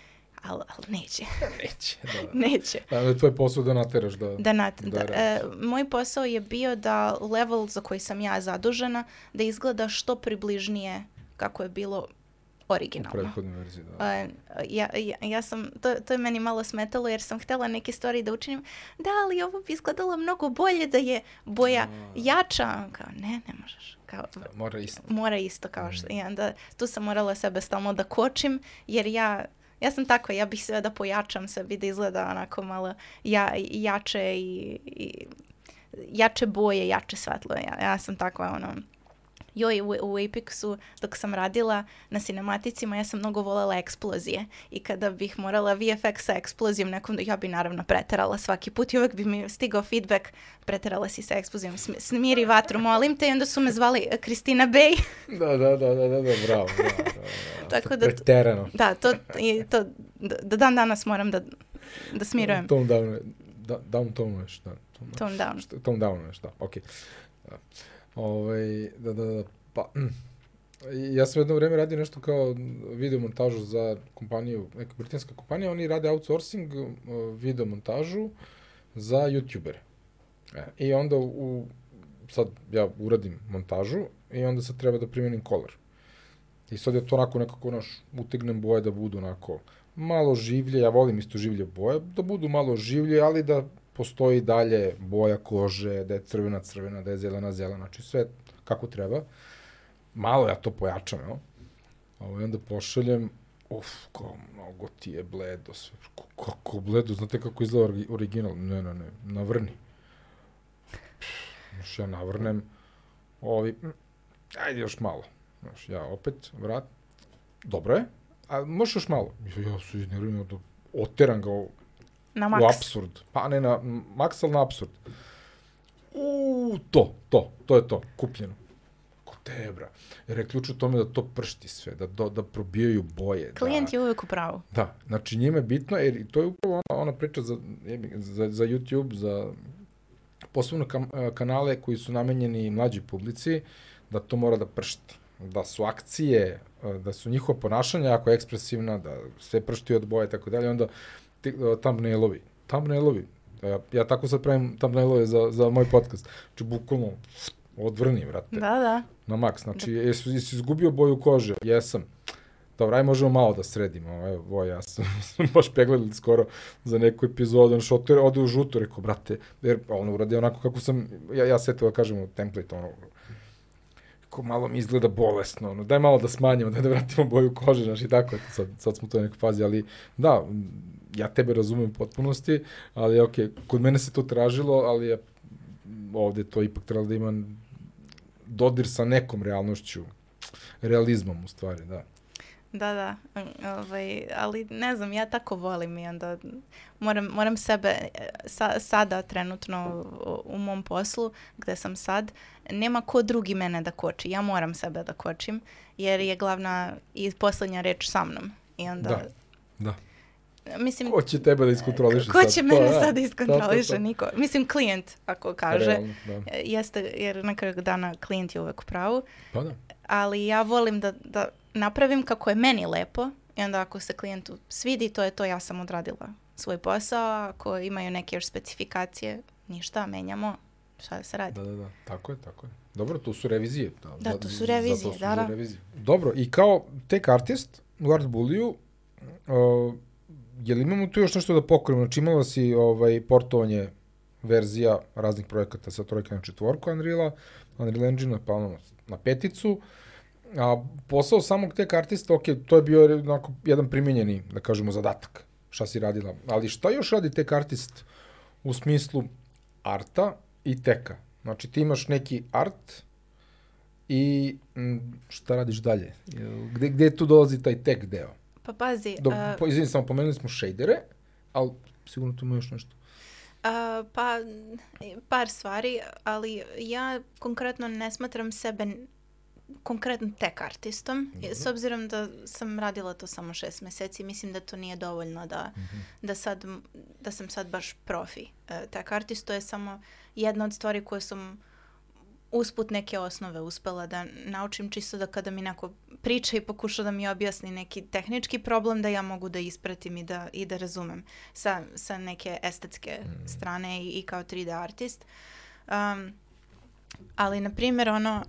ali, ali neće, Neće, da, neće. Da, tvoj posao da nateraš da... Da, nat, Da da, e, moj posao je bio da level za koji sam ja zadužena, da izgleda što približnije kako je bilo u originalno. prethodnoj verziji, da. A, ja, ja, ja sam, to, to je meni malo smetalo jer sam htjela neke stvari da učinim. Da, ali ovo bi izgledalo mnogo bolje da je boja jača. Kao, ne, ne možeš. Kao, Da, Mora isto. mora isto kao Mm. što. I onda tu sam morala sebe stalno da kočim jer ja Ja sam tako, ja bih sve da pojačam sebi da izgleda onako malo ja, jače i, i jače boje, jače svetlo. Ja, ja sam takva ono, joj, u, u Apexu dok sam radila na cinematicima, ja sam mnogo volela eksplozije i kada bih morala VFX sa eksplozijom nekom, ja bi naravno preterala svaki put i uvek bi mi stigao feedback, preterala si sa eksplozijom, smi- smiri vatru, molim te i onda su me zvali eh, Kristina Bey. Da, da, da, da, da, da, bravo, bravo, bravo. Tako da- Preterano. Da, to, i to do, do dan danas moram da, da smirujem. Tone down, da, down tonuješ, da. Tone, Tone down. Tone downuješ, da, okej. Da. Ovaj, da, da, da, pa, mm. Ja sam jedno vreme radio nešto kao video montažu za kompaniju, neka britanska kompanija, oni rade outsourcing uh, video montažu za youtubere. E, I onda u, sad ja uradim montažu i onda sad treba da primenim color. I sad je to onako nekako, naš, utegnem boje da budu onako malo življe, ja volim isto življe boje, da budu malo življe, ali da postoji dalje boja kože, da je crvena crvena, da je zelena zelena, znači sve kako treba. Malo ja to pojačam, jel? Ovo, i onda pošaljem, uf, kao mnogo ti je bledo sve. Kako bledo, znate kako izgleda origi- original? Ne, ne, ne, navrni. Znaš, ja navrnem, ovi, ajde još malo. Znaš, ja opet, vrat, dobro je, a možeš još malo. Ja, ja se iznerviram da oteram ga u, Na u maks. absurd. Pa ne na maks, ali na absurd. U, to, to, to je to, kupljeno. Ko tebra. Jer je ključ u tome da to pršti sve, da, da, da probijaju boje. Klijent da, je uvek u pravu. Da, znači njima je bitno, jer i to je upravo ona, ona priča za, za, za YouTube, za posebno kam, e, kanale koji su namenjeni mlađoj publici, da to mora da pršti. Da su akcije, e, da su njihova ponašanja jako ekspresivna, da sve pršti od boje i tako dalje, onda thumbnailovi. Thumbnailovi. Ja, ja tako sad pravim thumbnailove za, za moj podcast. Znači, bukvalno, odvrni, vrate. Da, da. Na maks, znači, jesi, jesi izgubio boju kože? Jesam. Dobro, aj možemo malo da sredimo. Evo, ja sam, baš pegledali skoro za neku epizodu, znači, ode, ode u žuto, rekao, brate, jer ono uradi onako kako sam, ja, ja setio da kažem u template, ono, ko malo mi izgleda bolesno, ono, daj malo da smanjimo, daj da vratimo boju kože, znači, tako, eto, sad, sad smo u toj nekoj fazi, ali, da, ja tebe razumem u potpunosti, ali, okej, kod mene se to tražilo, ali je ovde to ipak trebalo da ima dodir sa nekom realnošću, realizmom u stvari, da. Da, da. Ovaj, ali ne znam, ja tako volim i onda moram, moram sebe sa, sada trenutno u, u mom poslu gde sam sad, nema ko drugi mene da koči. Ja moram sebe da kočim jer je glavna i poslednja reč sa mnom. I onda, Da, da. Mislim, Ko će tebe da iskontroliše ko sad? će To, mene da. sad da iskontroliše? To, to, to. Niko. Mislim, klijent ako kaže. Realno, da. E, Jeste, jer na kraju dana klijent je uvek u pravu. Pa da. ali ja volim da, da napravim kako je meni lepo i onda ako se klijentu svidi, to je to, ja sam odradila svoj posao, ako imaju neke još specifikacije, ništa, menjamo, šta da se radi. Da, da, da. Tako je, tako je. Dobro, tu su revizije. Da, Da, tu su revizije, da, da. revizije. Dobro, i kao tech artist u Art Bulliju, uh, je li imamo tu još nešto da pokrijemo? Znači imala si ovaj, portovanje verzija raznih projekata sa trojke na četvorku Unreal-a, Unreal Engine-a pa ono, na peticu, a posao samog tek artista, ok, to je bio onako jedan primjenjeni, da kažemo, zadatak šta si radila. Ali šta još radi tek artist u smislu arta i teka? Znači ti imaš neki art i šta radiš dalje? Gde, gde tu dolazi taj tek deo? Pa pazi, Do, a, po, izvini, samo pomenuli smo shadere, ali sigurno tu ima još nešto. a, pa par stvari, ali ja konkretno ne smatram sebe konkretno tek artistom, Mhm. s obzirom da sam radila to samo šest meseci, mislim da to nije dovoljno da, Mhm. da, sad, da sam sad baš profi e, tek artist, to je samo jedna od stvari koje sam usput neke osnove uspela da naučim čisto da kada mi neko priča i pokuša da mi objasni neki tehnički problem da ja mogu da ispratim i da, i da razumem sa, sa neke estetske strane i, i kao 3D artist. Um, ali, na primjer, ono,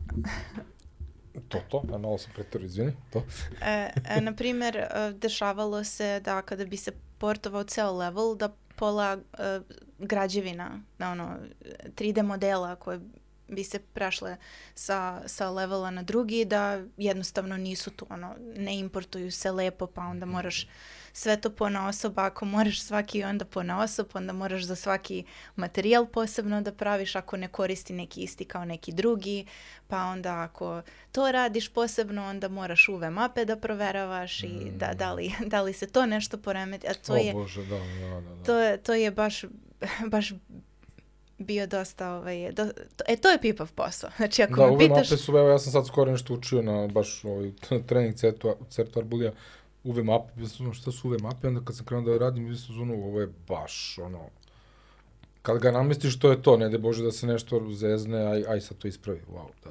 To, to, a malo sam pretero, izvini, to. e, e, na primjer, e, dešavalo se da kada bi se portovao ceo level, da pola e, građevina, na ono, 3D modela koje bi se prešle sa, sa levela na drugi, da jednostavno nisu tu, ono, ne importuju se lepo, pa onda moraš sve to po osob, ako moraš svaki onda po osob, onda moraš za svaki materijal posebno da praviš ako ne koristi neki isti kao neki drugi, pa onda ako to radiš posebno, onda moraš UV mape da proveravaš i da, da, li, da li se to nešto poremeti, a to o je, Bože, da, da, da. da. to to je baš, baš bio dosta, ovaj, do, to, e, to je pipav posao. Znači, ako da, me pitaš... mape su, evo ja sam sad skoro nešto učio na baš ovaj, trening certu, certu Arbulija, UV mape, mislim, šta su UV mape, onda kad sam krenuo da radim, mislim, zonu, ovo je baš, ono, kad ga namestiš, to je to, ne de Bože da se nešto zezne, aj, aj sad to ispravi, wow, da.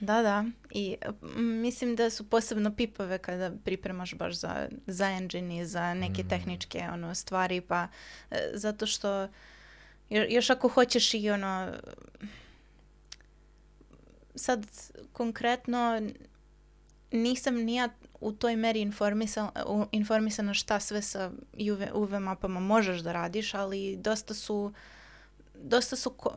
Da, da. I mislim da su posebno pipave kada pripremaš baš za, za engine i za neke tehničke ono, stvari, pa e, zato što još ako hoćeš i ono sad konkretno nisam ni ja u toj meri informisana, informisana šta sve sa UV, UV mapama možeš da radiš, ali dosta su dosta su ko-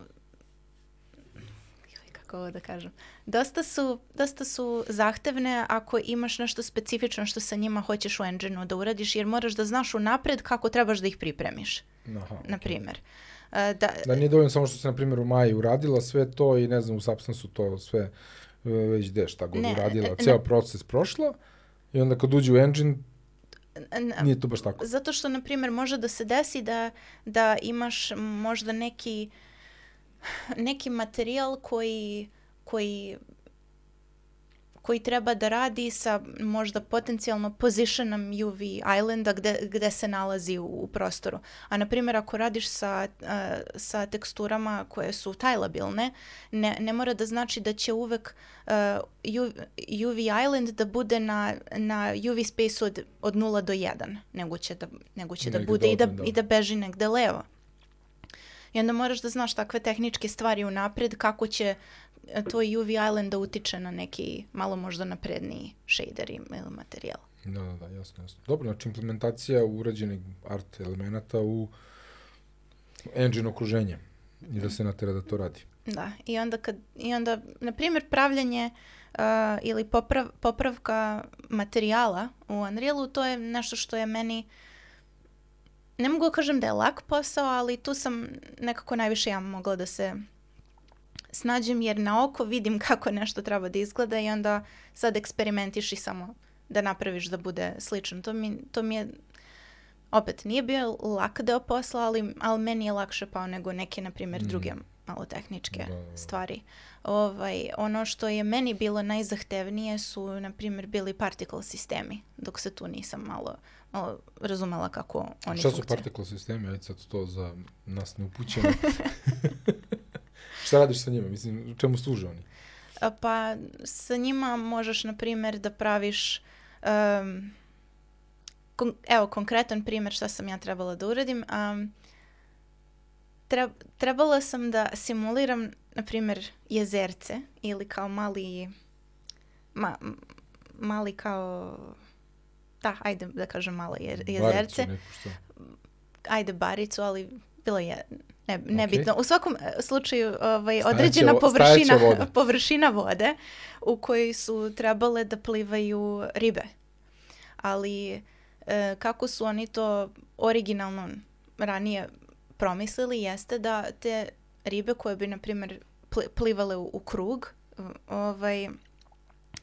kako ovo da kažem, dosta su, dosta su zahtevne ako imaš nešto specifično što sa njima hoćeš u engine da uradiš, jer moraš da znaš unapred kako trebaš da ih pripremiš, Aha, na primjer. E, Da, Da nije dovoljno samo što se, na primjer, u Maji uradila sve to i ne znam, u Substance-u to sve e, već gde šta god Ne, uradila, ne, ceo proces prošla i onda kad uđe u engine, nije to baš tako. Zato što, na primjer, može da se desi da, da imaš možda neki, neki materijal koji, koji koji treba da radi sa možda potencijalno positionom UV islanda gde, gde se nalazi u, u prostoru. A na primjer ako radiš sa, a, sa teksturama koje su tajlabilne, ne, ne mora da znači da će uvek a, UV, UV island da bude na, na UV space od, od 0 do 1, nego će da, nego će da bude i da, da. i da beži negde levo. I onda moraš da znaš takve tehničke stvari unapred kako će tvoj UV island da utiče na neki malo možda napredniji shader ili materijal. Da, da, da, jasno, jasno. Dobro, znači implementacija urađenih art elemenata u engine okruženje i da se natera da to radi. Da, i onda, kad, i onda na primjer, pravljanje uh, ili poprav, popravka materijala u Unrealu, to je nešto što je meni, ne mogu da kažem da je lak posao, ali tu sam nekako najviše ja mogla da se snađem, jer na oko vidim kako nešto treba da izgleda i onda sad eksperimentiš i samo da napraviš da bude slično. To mi, to mi je opet nije bio lak deo posla, ali, ali meni je lakše pao nego neke, na primjer, druge malo tehničke Da, da, da. stvari. Ovaj, ono što je meni bilo najzahtevnije su, na primjer, bili particle sistemi, dok se tu nisam malo, malo razumela kako oni Šta su funkcionišu. particle sistemi? Ajde sad to za nas neupućeno. Šta radiš sa njima? Mislim, čemu služe oni? Pa sa njima možeš, na primjer, da praviš... em, kon- evo, konkretan primjer šta sam ja trebala da uradim. Um, trebala sam da simuliram, na primjer, jezerce ili kao mali... Ma, mali kao... da, ajde da kažem malo Baricu jezerce. šta? Ajde baricu, ali bilo je ne, nebitno. U svakom e, slučaju ovaj, određena vo- površina, stajaće voda. površina vode u kojoj su trebale da plivaju ribe. Ali e, kako su oni to originalno ranije promislili jeste da te ribe koje bi, na primjer, pli- plivale u, u krug, ovaj,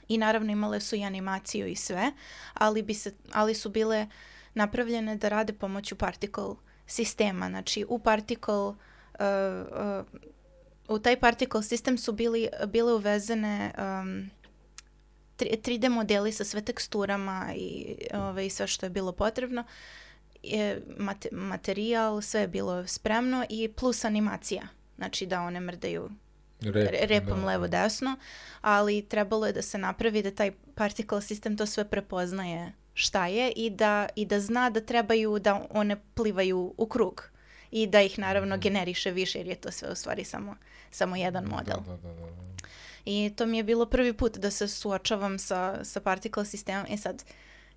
i naravno imale su i animaciju i sve, ali, bi se, ali su bile napravljene da rade pomoću particle sistema. Znači, u particle uh, uh, u taj particle sistem su bili, bile uvezene um, tri- 3D modeli sa sve teksturama i ovaj, sve što je bilo potrebno. Je, mate- materijal, sve je bilo spremno i plus animacija. Znači da one mrdaju Rep, re- repom da. levo desno, ali trebalo je da se napravi da taj particle sistem to sve prepoznaje šta je i da, i da zna da trebaju da one plivaju u krug i da ih naravno generiše više jer je to sve u stvari samo, samo jedan model. Da, da, da, da. I to mi je bilo prvi put da se suočavam sa, sa particle sistemom. E sad,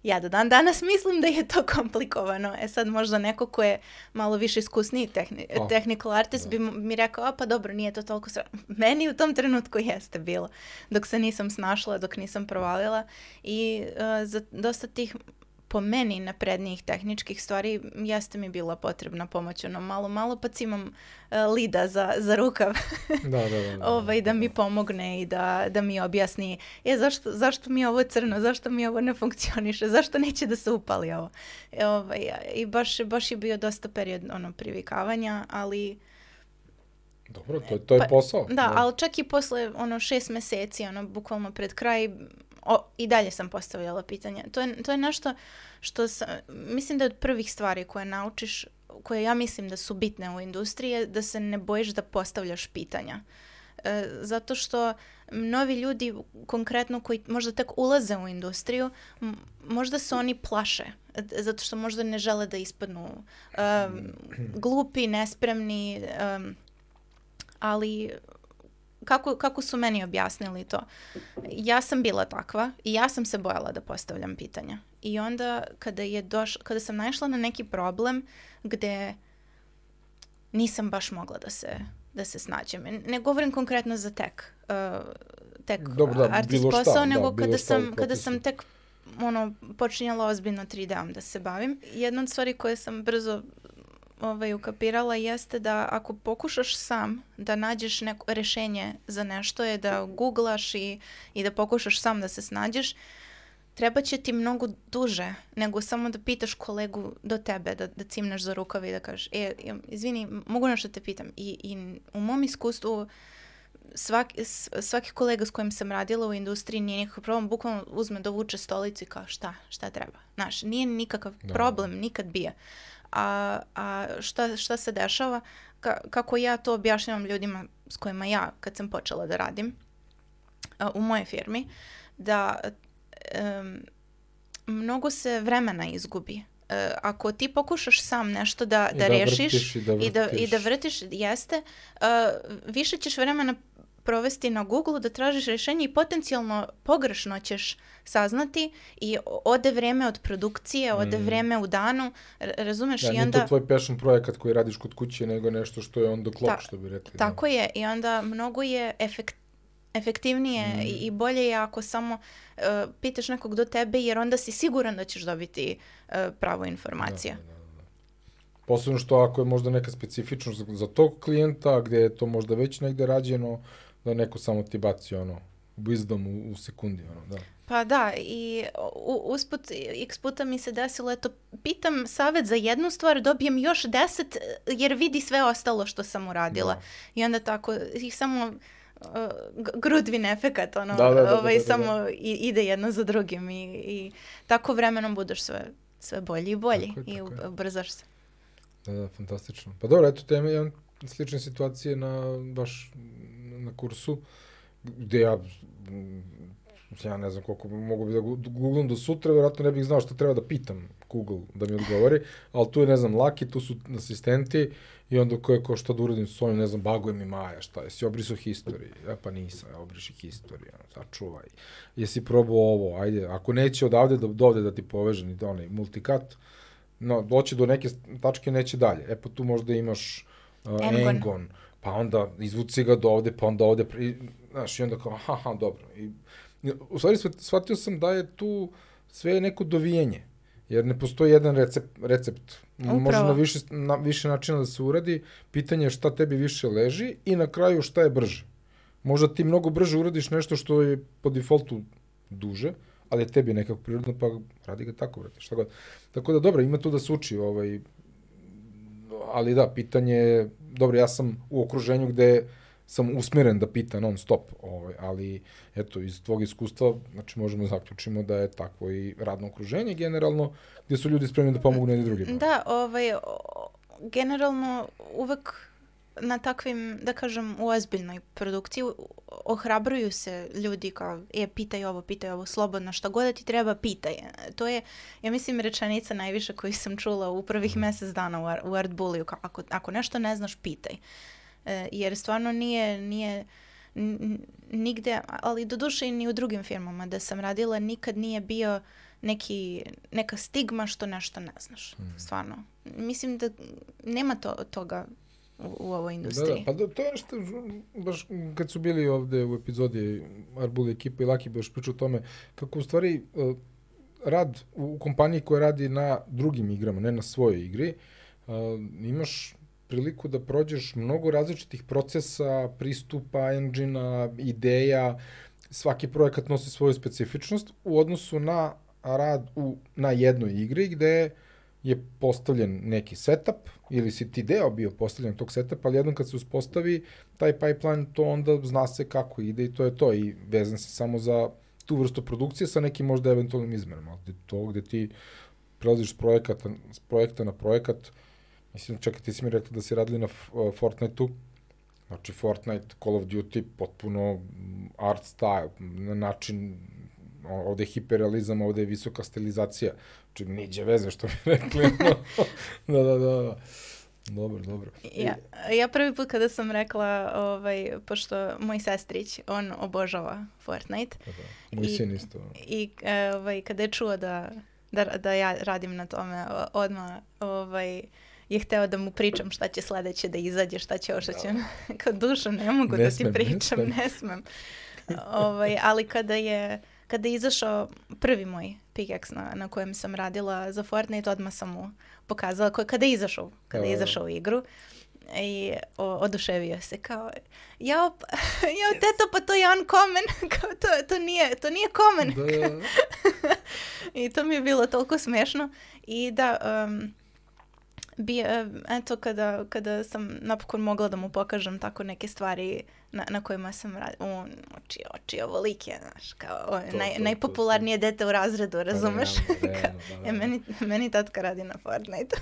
ja do dan danas mislim da je to komplikovano. E sad možda neko ko je malo više iskusniji tehni, O, technical artist bi mi rekao, a pa dobro, nije to toliko sra... Meni u tom trenutku jeste bilo. Dok se nisam snašla, dok nisam provalila. I uh, za dosta tih po meni naprednijih tehničkih stvari jeste mi bila potrebna pomoć. Ono, malo, malo pa cimam uh, lida za, za rukav Da, da, da, da. ovaj, da mi pomogne i da, da mi objasni je, zašto, zašto mi je ovo crno, zašto mi ovo ne funkcioniše, zašto neće da se upali ovo. E, ovaj, I baš, baš je bio dosta period ono, privikavanja, ali Dobro, to, je- to je Pa, posao. da, ali čak i posle ono šest meseci, ono bukvalno pred kraj, o, i dalje sam postavljala pitanja. To je, to je nešto što sam, mislim da je od prvih stvari koje naučiš, koje ja mislim da su bitne u industriji, da se ne bojiš da postavljaš pitanja. E, zato što novi ljudi konkretno koji možda tek ulaze u industriju, možda se oni plaše e, zato što možda ne žele da ispadnu um, glupi, nespremni, um, ali kako, kako su meni objasnili to? Ja sam bila takva i ja sam se bojala da postavljam pitanja. I onda kada je doš, kada sam naišla na neki problem gde nisam baš mogla da se, da se snađem. Ne govorim konkretno za tek, uh, tek Dobro, da, artist bilo šta, posao, da, nego bilo kada šta sam, kada sam tek ono, počinjala ozbiljno 3D-om da se bavim. Jedna od stvari koje sam brzo ovaj, ukapirala jeste da ako pokušaš sam da nađeš neko rešenje za nešto je da googlaš i, i da pokušaš sam da se snađeš, treba će ti mnogo duže nego samo da pitaš kolegu do tebe, da, da cimneš za rukav i da kažeš, e, izvini, mogu nešto te pitam. I, I u mom iskustvu svaki, svaki kolega s kojim sam radila u industriji nije nikakav problem, bukvalno uzme, dovuče stolicu i kao šta, šta treba. Znaš, nije nikakav Da. problem, nikad bija. A, a šta, šta se dešava? Ka, kako ja to objašnjavam ljudima s kojima ja, kad sam počela da radim a, u mojoj firmi, da em, mnogo se vremena izgubi. E, ako ti pokušaš sam nešto da, I da, rešiš vrtiš i da i da, i da vrtiš. vrtiš, jeste, uh, više ćeš vremena provesti na Google da tražiš rješenje i potencijalno pogrešno ćeš saznati i ode vreme od produkcije, ode Mm. vreme u danu, razumeš? Da, I nije onda... to tvoj passion projekat koji radiš kod kuće, nego nešto što je on the clock, Ta- što bi rekli. Tako je i onda mnogo je efekt, efektivnije Mm. i, bolje je ako samo uh, pitaš nekog do tebe jer onda si siguran da ćeš dobiti uh, pravu informaciju. Da, da, da, da. Posebno što ako je možda neka specifičnost za, za tog klijenta, gde je to možda već negde rađeno, da neko samo ti baci ono, wisdom u, u sekundi, ono, da. Pa da, i u, usput x puta mi se desilo, eto, pitam savjet za jednu stvar, dobijem još deset, jer vidi sve ostalo što sam uradila. Da. I onda tako, i samo uh, grudvin efekat, ono, Da, da, da, da, ovaj, da, da. samo i, ide jedno za drugim i, i tako vremenom budeš sve, sve bolji i bolji Tako je, i tako je. ubrzaš se. Da, da, fantastično. Pa dobro, eto, tema je slične situacije na, baš na kursu, gde ja ja ne znam koliko mogu bi da googlam do sutra, verovatno ne bih znao šta treba da pitam Google da mi odgovori, ali tu je, ne znam, Laki, tu su asistenti i onda ko je ko šta da uradim s ovim, ne znam, baguje mi Maja, šta, jesi obrisao history? Ja pa nisam, ja obriši history, sačuvaj. Jesi probao ovo, ajde, ako neće odavde do, do ovde da ti poveže ni da onaj multikat, no, doći do neke tačke neće dalje. E pa tu možda imaš Engon. Engon, pa onda izvuci ga do ovde, pa onda ovde, i, znaš, i onda kao, aha, aha, dobro. I, u stvari shvatio sam da je tu sve neko dovijenje jer ne postoji jedan recept, recept. Upravo. Može na više, na više načina da se uradi, pitanje je šta tebi više leži i na kraju šta je brže. Možda ti mnogo brže uradiš nešto što je po defaultu duže, ali je tebi nekako prirodno, pa radi ga tako, vrati, šta god. Tako da, dobro, ima tu da se uči, ovaj, ali da, pitanje je, dobro, ja sam u okruženju gde sam usmeren da pita non stop, ovaj, ali eto, iz tvog iskustva, znači možemo zaključimo da je takvo i radno okruženje generalno, gde su ljudi spremni da pomogu jedni drugima. Da, ovaj, generalno uvek na takvim, da kažem, u ozbiljnoj produkciji ohrabruju se ljudi kao, e, pitaj ovo, pitaj ovo, slobodno, šta god da ti treba, pitaj. To je, ja mislim, rečenica najviše koju sam čula u prvih mesec dana u, u Art Bulliju, kao, ako, ako nešto ne znaš, pitaj. E, jer stvarno nije, nije nigde, ali do duše i ni u drugim firmama da sam radila, nikad nije bio neki, neka stigma što nešto ne znaš. Mm. Stvarno. Mislim da nema to, toga u, u ovoj industriji. Da, da, pa da, to je nešto, baš kad su bili ovde u epizodi Arbuli ekipa i Laki baš pričao o tome, kako u stvari uh, rad u kompaniji koja radi na drugim igrama, ne na svojoj igri, uh, imaš priliku da prođeš mnogo različitih procesa, pristupa, engine ideja, svaki projekat nosi svoju specifičnost u odnosu na rad u, na jednoj igri gde je postavljen neki setup ili si ti deo bio postavljen tog setupa, ali jednom kad se uspostavi taj pipeline, to onda zna se kako ide i to je to i vezan se samo za tu vrstu produkcije sa nekim možda eventualnim izmenama. To gde ti prelaziš s projekata, s projekta na projekat, Mislim, čekaj, ti si mi rekla da si radili na uh, Fortnite-u, znači Fortnite, Call of Duty, potpuno art style, na način, ovde je hiperrealizam, ovde je visoka stilizacija, znači niđe veze što bi rekli. da, da, da, da. Dobro, dobro. Ja, ja prvi put kada sam rekla, ovaj, pošto moj sestrić, on obožava Fortnite. Da, da. Moj sin isto. I ovaj, kada je čuo da, da, da ja radim na tome, odmah ovaj, je hteo da mu pričam šta će sledeće da izađe, šta će ovo, šta će... Da. Kao dušo, ne mogu ne da smem, ti pričam, ne smem. Ne smem. ovaj, ali kada je, kada je izašao prvi moj pickaxe na, na kojem sam radila za Fortnite, odmah sam mu pokazala ko, kada je izašao, kada je izašao u igru i o, oduševio se kao jao, jao teto pa to je uncommon. Kao to, to nije to nije common. Da. i to mi je bilo toliko smešno. I da um, bi, e, eto, kada, kada sam napokon mogla da mu pokažem tako neke stvari na, na kojima sam radila, u, oči, oči, ovolike, znaš, kao, o, to, naj, to, najpopularnije to, to. dete u razredu, pa razumeš? Realno, realno, da, da. ja, meni, meni tatka radi na Fortnite.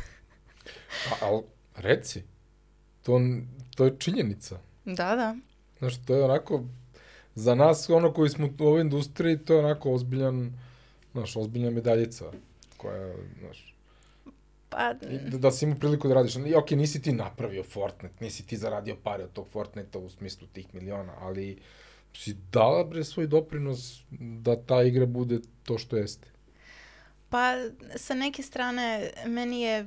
A, ali, reci, to, to je činjenica. Da, da. Znaš, to je onako, za nas, ono koji smo u ovoj industriji, to je onako ozbiljan, znaš, ozbiljna medaljica, koja, znaš, Pa... Da, da si imao priliku da radiš. I, ok, nisi ti napravio Fortnite, nisi ti zaradio pare od tog Fortnite u smislu tih miliona, ali si dala bre svoj doprinos da ta igra bude to što jeste. Pa, sa neke strane, meni je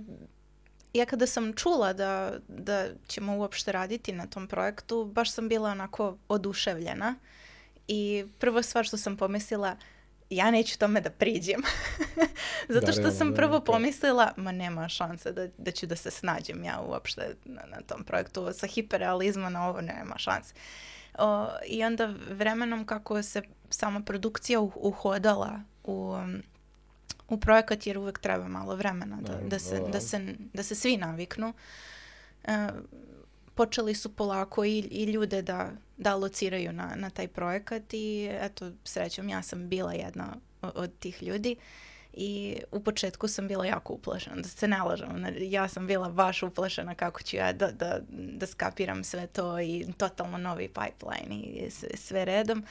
ja kada sam čula da, da ćemo uopšte raditi na tom projektu, baš sam bila onako oduševljena. I prva stvar što sam pomislila, ja neću tome da priđem. Zato da, što sam da, prvo da, pomislila, ma nema šanse da, da ću da se snađem ja uopšte na, na tom projektu. Sa hiperrealizma na ovo nema šanse. O, I onda vremenom kako se sama produkcija uhodala u, u projekat, jer uvek treba malo vremena da, da, se, da, se, da se svi naviknu, uh, počeli su polako i, i ljude da, da lociraju na, na taj projekat i eto, srećom, ja sam bila jedna od tih ljudi i u početku sam bila jako uplašena, da se ne lažem. Ja sam bila baš uplašena kako ću ja da, da, da skapiram sve to i totalno novi pipeline i sve redom.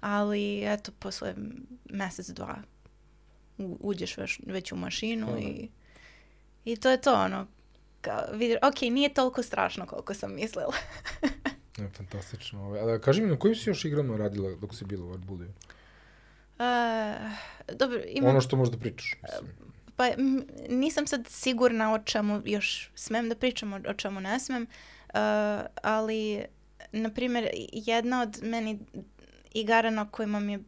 ali eto, posle mesec, dva u- uđeš već, već u mašinu i, i to je to, ono, kao, vidiš, ok, nije toliko strašno koliko sam mislila. Je, fantastično. Ovaj. A, kaži mi, na kojim si još igrama radila dok si bila u Art Bulliju? Uh, dobro, imam, Ono što možda pričaš. Mislim. pa m, nisam sad sigurna o čemu još smem da pričam, o, o čemu ne smem, uh, ali, na primjer, jedna od meni igara na kojima mi je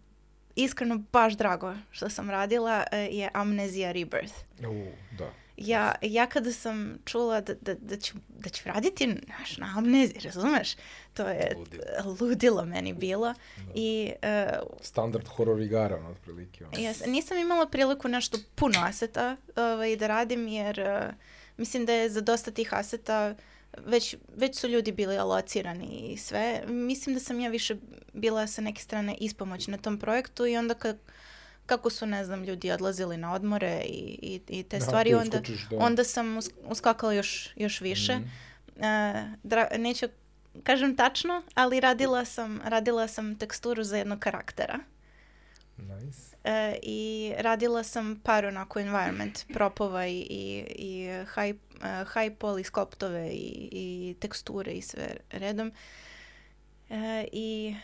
iskreno baš drago što sam radila uh, je Amnesia Rebirth. U, da. Ja, ja kada sam čula da, da, da, ću, da ću raditi naš, na amneziji, razumeš? To je Ludilo. ludilo meni bilo. I uh, Standard horror igara, ono, otprilike. Ono. Jes, nisam imala priliku nešto puno aseta ovaj, da radim jer uh, mislim da je za dosta tih aseta već, već su ljudi bili alocirani i sve. Mislim da sam ja više bila sa neke strane ispomoć na tom projektu i onda kad, kako su, ne znam, ljudi odlazili na odmore i, i, i te Da, stvari, onda, da. onda sam us- uskakala još, još više. Mhm. E, dra- neću kažem tačno, ali radila sam, radila sam teksturu za jednog karaktera. Nice. E, I radila sam par onako environment propova i, i, i high, uh, high poly skulptove i, i teksture i sve redom. E, I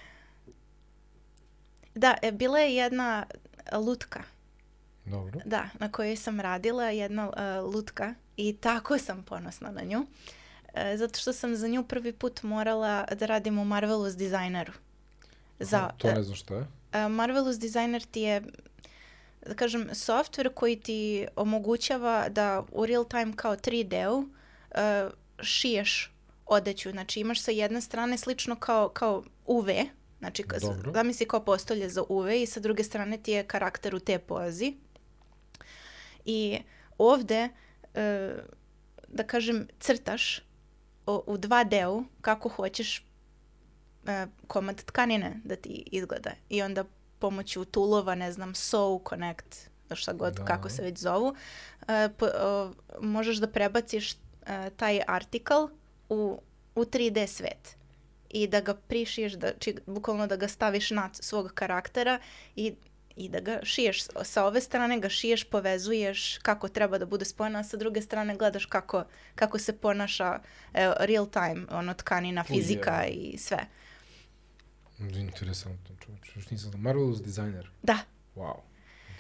da, e, bila je jedna lutka, Dobro. da, na kojoj sam radila, jedna e, lutka i tako sam ponosna na nju. E, zato što sam za nju prvi put morala da radim u Marvelous Designeru. Za, Aha, to ne znam šta je. Uh, Marvelous Designer ti je da kažem, software koji ti omogućava da u real time kao 3D-u uh, šiješ odeću. Znači imaš sa jedne strane slično kao, kao UV, znači zamisli kao postolje za UV i sa druge strane ti je karakter u te pozi. I ovde, e, da kažem, crtaš o- u 2D-u kako hoćeš e, komad tkanine da ti izgleda. I onda pomoću tulova, ne znam, sew, connect, šta god, Da. kako se već zovu, e, po- o, možeš da prebaciš e, taj artikal u, u 3D svet i da ga prišiješ, da, či, bukvalno da ga staviš nad svog karaktera i i da ga šiješ sa ove strane, ga šiješ, povezuješ kako treba da bude spojeno, a sa druge strane gledaš kako, kako se ponaša e, real time, ono tkanina, fizika je. i sve. Interesantno, čovječ. Još nisam znam. Marvelous designer. Da, Wow.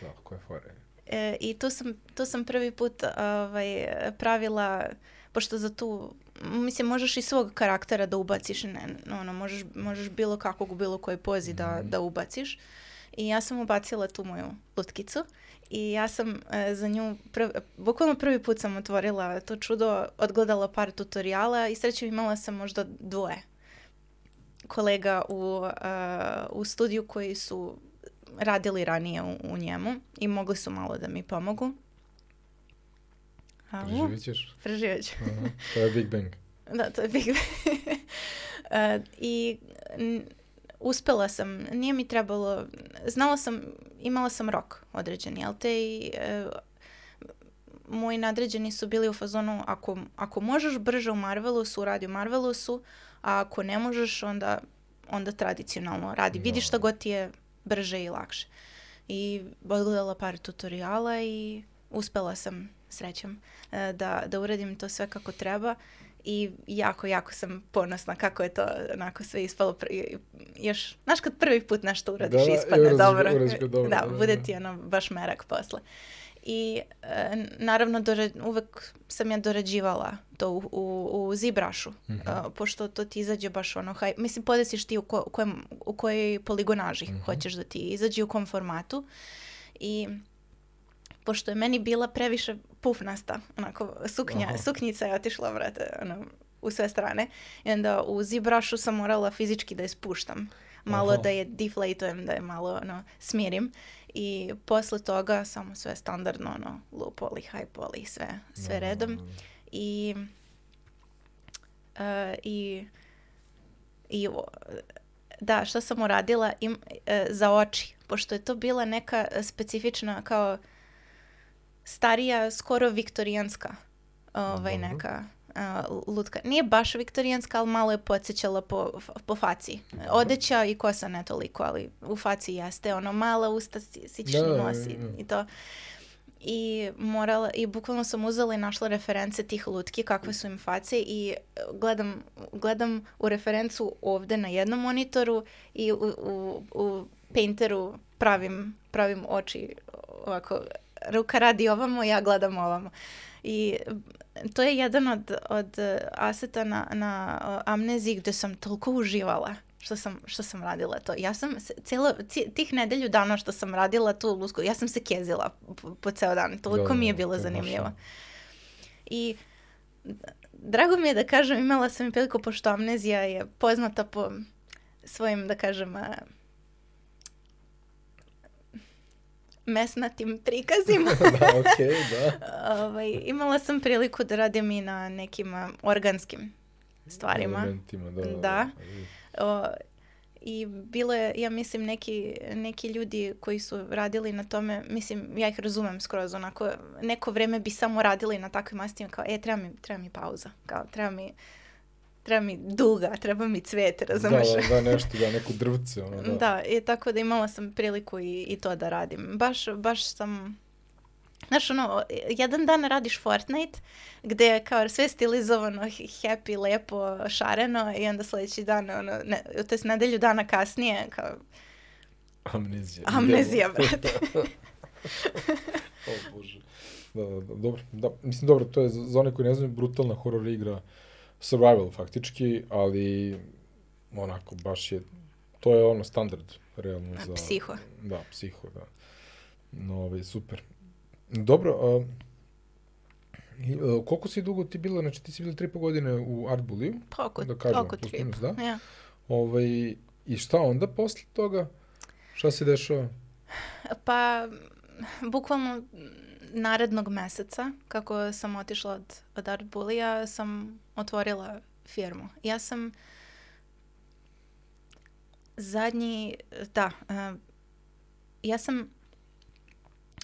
Da, koje fore. E, I tu sam, tu sam prvi put ovaj, pravila, pošto za tu, mislim, možeš i svog karaktera da ubaciš, ne, ono, možeš, možeš bilo kakvog u bilo kojoj pozi da, da ubaciš. I ja sam ubacila tu moju lutkicu i ja sam e, za nju, prv, bukvalno prvi put sam otvorila to čudo, odgledala par tutoriala i srećem imala sam možda dvoje kolega u, e, u studiju koji su radili ranije u, u njemu i mogli su malo da mi pomogu. A, u, Preživit ćeš. preživjet ću. Aha, to je Big Bang. Da, to je Big E, I n- uspela sam, nije mi trebalo, znala sam, imala sam rok određeni, ali te i, e, moji nadređeni su bili u fazonu ako, ako možeš brže u Marvelusu, radi u Marvelusu, a ako ne možeš, onda, onda tradicionalno radi. Vidi šta Da. god ti je brže i lakše. I odgledala par tutoriala i uspela sam, srećom, e, da, da uradim to sve kako treba i jako, jako sam ponosna kako je to onako sve ispalo. Još, znaš kad prvi put nešto uradiš Da, da, ispadne uradiš ga- dobro. uradiš ga dobro, Da, da, da, bude ti ono baš merak posle. I e, naravno dora- uvek sam ja dorađivala to u, u, u zibrašu, Mhm. a, pošto to ti izađe baš ono, haj, mislim podesiš ti u, ko, u, kojem, u kojoj poligonaži Mhm. hoćeš da ti izađe, u kom formatu i pošto je meni bila previše pufnasta, onako suknja, Aha. suknjica je otišla, brate, ono, u sve strane. I onda u zibrašu sam morala fizički da je spuštam. Malo Aha. da je deflatujem, da je malo ono, smirim. I posle toga samo sve standardno, ono, low poly, high poly, sve, sve redom. I, e, i, i da, što sam uradila im, e, za oči, pošto je to bila neka specifična kao starija, skoro viktorijanska ovaj, Dobro. neka uh, lutka. Nije baš viktorijanska, ali malo je podsjećala po, po faci. Odeća i kosa ne toliko, ali u faci jeste. Ono, mala usta, si- sićni Da, da, nosi da, da. i to. I morala, i bukvalno sam uzela i našla reference tih lutki, kakve su im face i e, gledam, gledam u referencu ovde na jednom monitoru i u, u, u Painteru pravim, pravim oči ovako, ruka radi ovamo, ja gledam ovamo. I to je jedan od, od eh, aseta na, na amneziji gde sam toliko uživala što sam, što sam radila to. Ja sam se, cijelo, ci- tih nedelju dana što sam radila tu lusku, ja sam se kezila po, po ceo dan. Toliko Da, mi je da, bilo zanimljivo. ono. I drago mi je da kažem, imala sam i priliku, pošto amnezija je poznata po svojim, da kažem, a, mesnatim prikazima. da, okej, da. ovaj, imala sam priliku da radim i na nekim organskim stvarima. Elementima, da. da, Da. O, I bilo je, ja mislim, neki, neki ljudi koji su radili na tome, mislim, ja ih razumem skroz, onako, neko vreme bi samo radili na takvim mastima, kao, e, treba mi, treba mi pauza, kao, treba mi, treba mi duga, treba mi cvet, razumeš? Da, da, da, nešto, da, neko drvce, ono, da. Da, i tako da imala sam priliku i, i to da radim. Baš, baš sam... Znaš, ono, jedan dan radiš Fortnite, gde je kao sve stilizovano, happy, lepo, šareno i onda sledeći dan, ono, ne, to je nedelju dana kasnije, kao Amnezija. amnezija, Idemo. brate. o bože. Da, da, da, dobro. Da, mislim, dobro, to je za, za one koji ne znaju, brutalna horror igra survival faktički, ali onako baš je, to je ono standard realno za... Psiho. Da, psiho, da. No, ovaj, super. Dobro, a, i, a, koliko si dugo ti bila, znači ti si bila tri po godine u Art Bulliju, Pa oko, Da kažem, oko tri. minus, da? Ja. ovaj, i šta onda posle toga? Šta se dešava? Pa, bukvalno narednog meseca, kako sam otišla od, od Art Bullija, sam otvorila firmu. Ja sam zadnji, da, uh, ja sam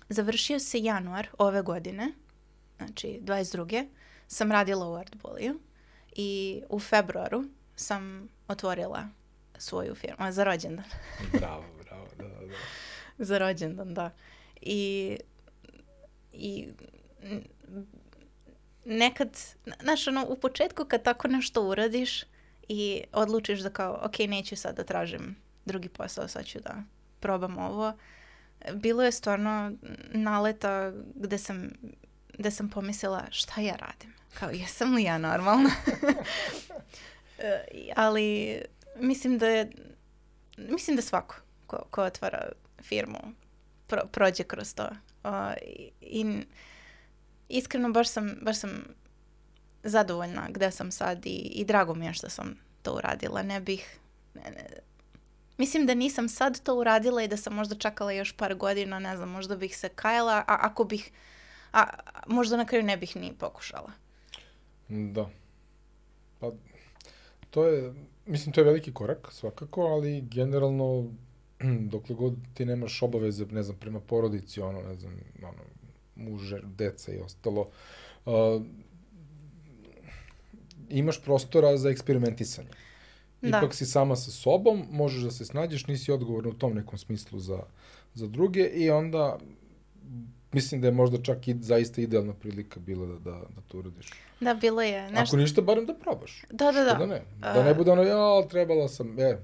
završio se januar ove godine, znači 22. sam radila u Art Bulliju i u februaru sam otvorila svoju firmu, za rođendan. Bravo, bravo, da, da, da. Za rođendan, da. I, i nekad, znaš, ono, u početku kad tako nešto uradiš i odlučiš da kao, ok, neću sad da tražim drugi posao, sad ću da probam ovo, bilo je stvarno naleta gde sam, gde sam pomislila šta ja radim. Kao, jesam li ja normalna? E, ali mislim da je, mislim da svako ko, ko otvara firmu pro, prođe kroz to. Uh, i, i iskreno baš sam, baš sam zadovoljna gde sam sad i, i drago mi je što sam to uradila. Ne bih... Ne, ne, mislim da nisam sad to uradila i da sam možda čakala još par godina, ne znam, možda bih se kajala, a ako bih... A možda na kraju ne bih ni pokušala. Da. Pa, to je, mislim, to je veliki korak, svakako, ali generalno, dokle god ti nemaš obaveze, ne znam, prema porodici, ono, ne znam, ono, muže, deca i ostalo, uh, imaš prostora za eksperimentisanje. Da. Ipak si sama sa sobom, možeš da se snađeš, nisi odgovorna u tom nekom smislu za, za druge i onda mislim da je možda čak i zaista idealna prilika bila da, da, da to uradiš. Da, bilo je nešto... Ako ništa, barem da probaš. Da, da, da. da ne. Da ne bude ono, ja, trebala sam, e,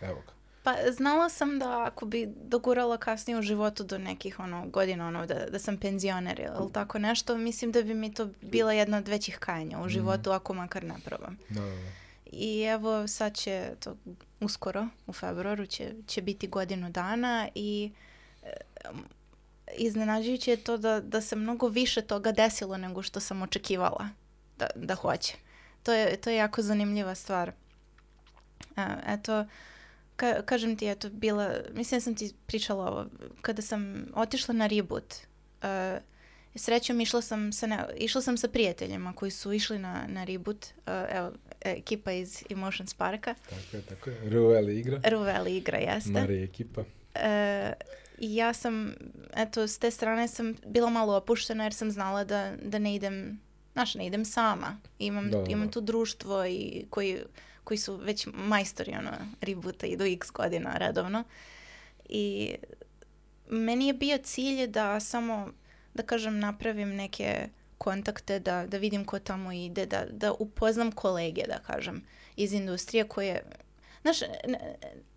evo ga. Pa znala sam da ako bi dogurala kasnije u životu do nekih ono, godina, ono, da, da sam penzioner ili tako nešto, mislim da bi mi to bila jedna od većih kajanja u životu ako makar ne probam. Da, da, da. I evo sad će to uskoro, u februaru će, će biti godinu dana i e, iznenađujuće je to da, da se mnogo više toga desilo nego što sam očekivala da, da hoće. To je, to je jako zanimljiva stvar. A, eto, ka, kažem ti, eto, bila, mislim da sam ti pričala ovo, kada sam otišla na reboot, uh, srećom išla sam sa, ne, išla sam sa prijateljima koji su išli na, na reboot, uh, evo, ekipa iz Emotions Parka, Tako je, tako je. Rueli igra, Ruveli igra jeste. Marija ekipa. E, I ja sam, eto, s te strane sam bila malo opuštena jer sam znala da, da ne idem, znaš, ne idem sama. Imam, Da, da, imam da. tu društvo i koji, koji su već majstori, ono, rebuta, idu x godina redovno. I meni je bio cilj da samo, da kažem, napravim neke kontakte, da, da vidim ko tamo ide, da, da upoznam kolege, da kažem, iz industrije koje, znaš,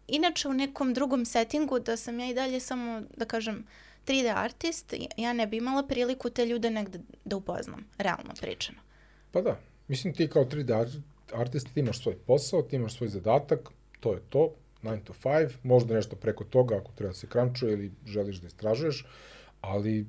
inače u nekom drugom settingu da sam ja i dalje samo, da kažem, 3D artist, ja ne bi imala priliku te ljude negde da upoznam, realno pričano. Pa da, mislim ti kao 3D art- artist ti imaš svoj posao, ti imaš svoj zadatak, to je to, 9 to 5, možda nešto preko toga ako treba da se krančuje ili želiš da istražuješ, ali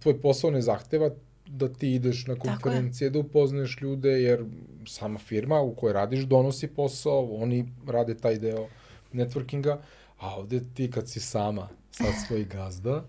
tvoj posao ne zahteva da ti ideš na konferencije, da upoznaješ ljude, jer sama firma u kojoj radiš donosi posao, oni rade taj deo networkinga, a ovde ti kad si sama, sad svoj gazda,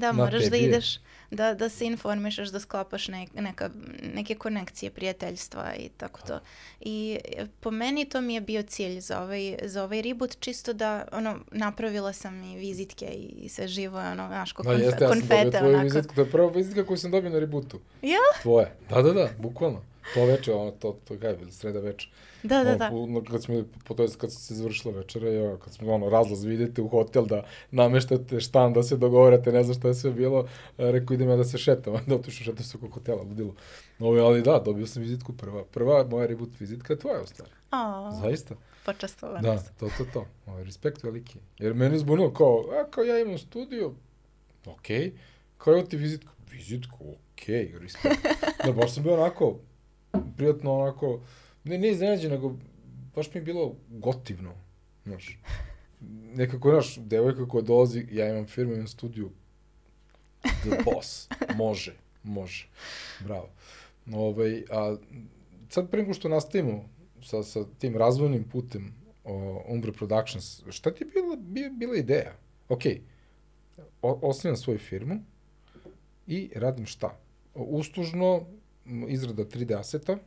Da, moraš da ideš, da, da se informišeš, da sklapaš ne, neka, neke konekcije, prijateljstva i tako to. I e, po meni to mi je bio cilj za ovaj, za ovaj reboot, čisto da, ono, napravila sam i vizitke i sve živo, ono, znaš, ko Da, konfe, jeste, ja sam dobio konfete, tvoju onako. vizitku, to je prva vizitka koju sam dobio na rebootu. Ja? Tvoje. Da, da, da, bukvalno. To veče, ono, to, to kaj je bilo, sreda veče. Da, da, Ono, da. Kad smo, po to je kad se završila večera, ja, kad smo, ono, razlaz, vi idete u hotel da nameštate štan, da se dogovarate, ne znam šta je sve bilo, e, rekao idem ja da se šetam, da otišao šetam se oko hotela, ludilo. Ovo, ali da, dobio sam vizitku prva. Prva moja reboot vizitka je tvoja, u stvari. O, Zaista. počastovana Da, to, to, to. Ovaj, respekt veliki. Jer mene je zbunilo kao, a kao ja imam studio, okej, okay. kao evo ti vizitku, vizitku, okej, okay, respekt. da, baš sam bio onako, prijatno onako, ne, ne iznenađen, nego baš mi je bilo gotivno, znaš. Nekako, znaš, devojka koja dolazi, ja imam firmu, imam studiju, the boss, može, može, bravo. Ovaj, a sad pre nego što nastavimo sa, sa tim razvojnim putem o, Umbre Productions, šta ti je bila, bi, bila ideja? Ok, o, svoju firmu i radim šta? Uslužno izrada 3D aseta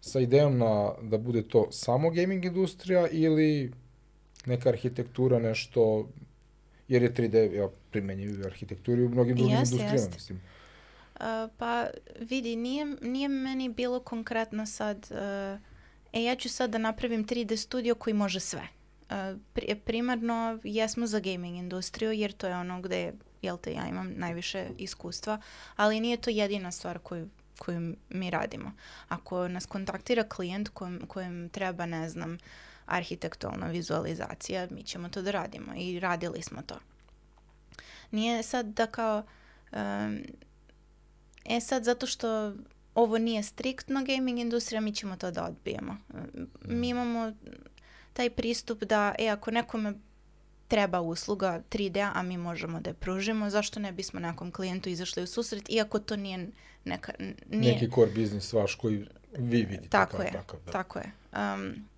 sa idejom na, da bude to samo gaming industrija ili neka arhitektura, nešto, jer je 3D ja, primenjiv u arhitekturi u mnogim drugim Jeste, industrijama, jeste. mislim. A, pa vidi, nije, nije meni bilo konkretno sad, uh, e ja ću sad da napravim 3D studio koji može sve. Uh, pri, primarno jesmo za gaming industriju jer to je ono gde, jel te, ja imam najviše iskustva, ali nije to jedina stvar koju, koju mi radimo. Ako nas kontaktira klijent kojem, kojem treba, ne znam, arhitektualna vizualizacija, mi ćemo to da radimo i radili smo to. Nije sad da kao, um, E sad, zato što ovo nije striktno gaming industrija, mi ćemo to da odbijemo. Mi imamo taj pristup da, e, ako nekome treba usluga 3D, a mi možemo da je pružimo, zašto ne bismo nekom klijentu izašli u susret, iako to nije neka... Nije, Neki core biznis vaš koji vi vidite tako kao je, takav. Da. tako je. Um,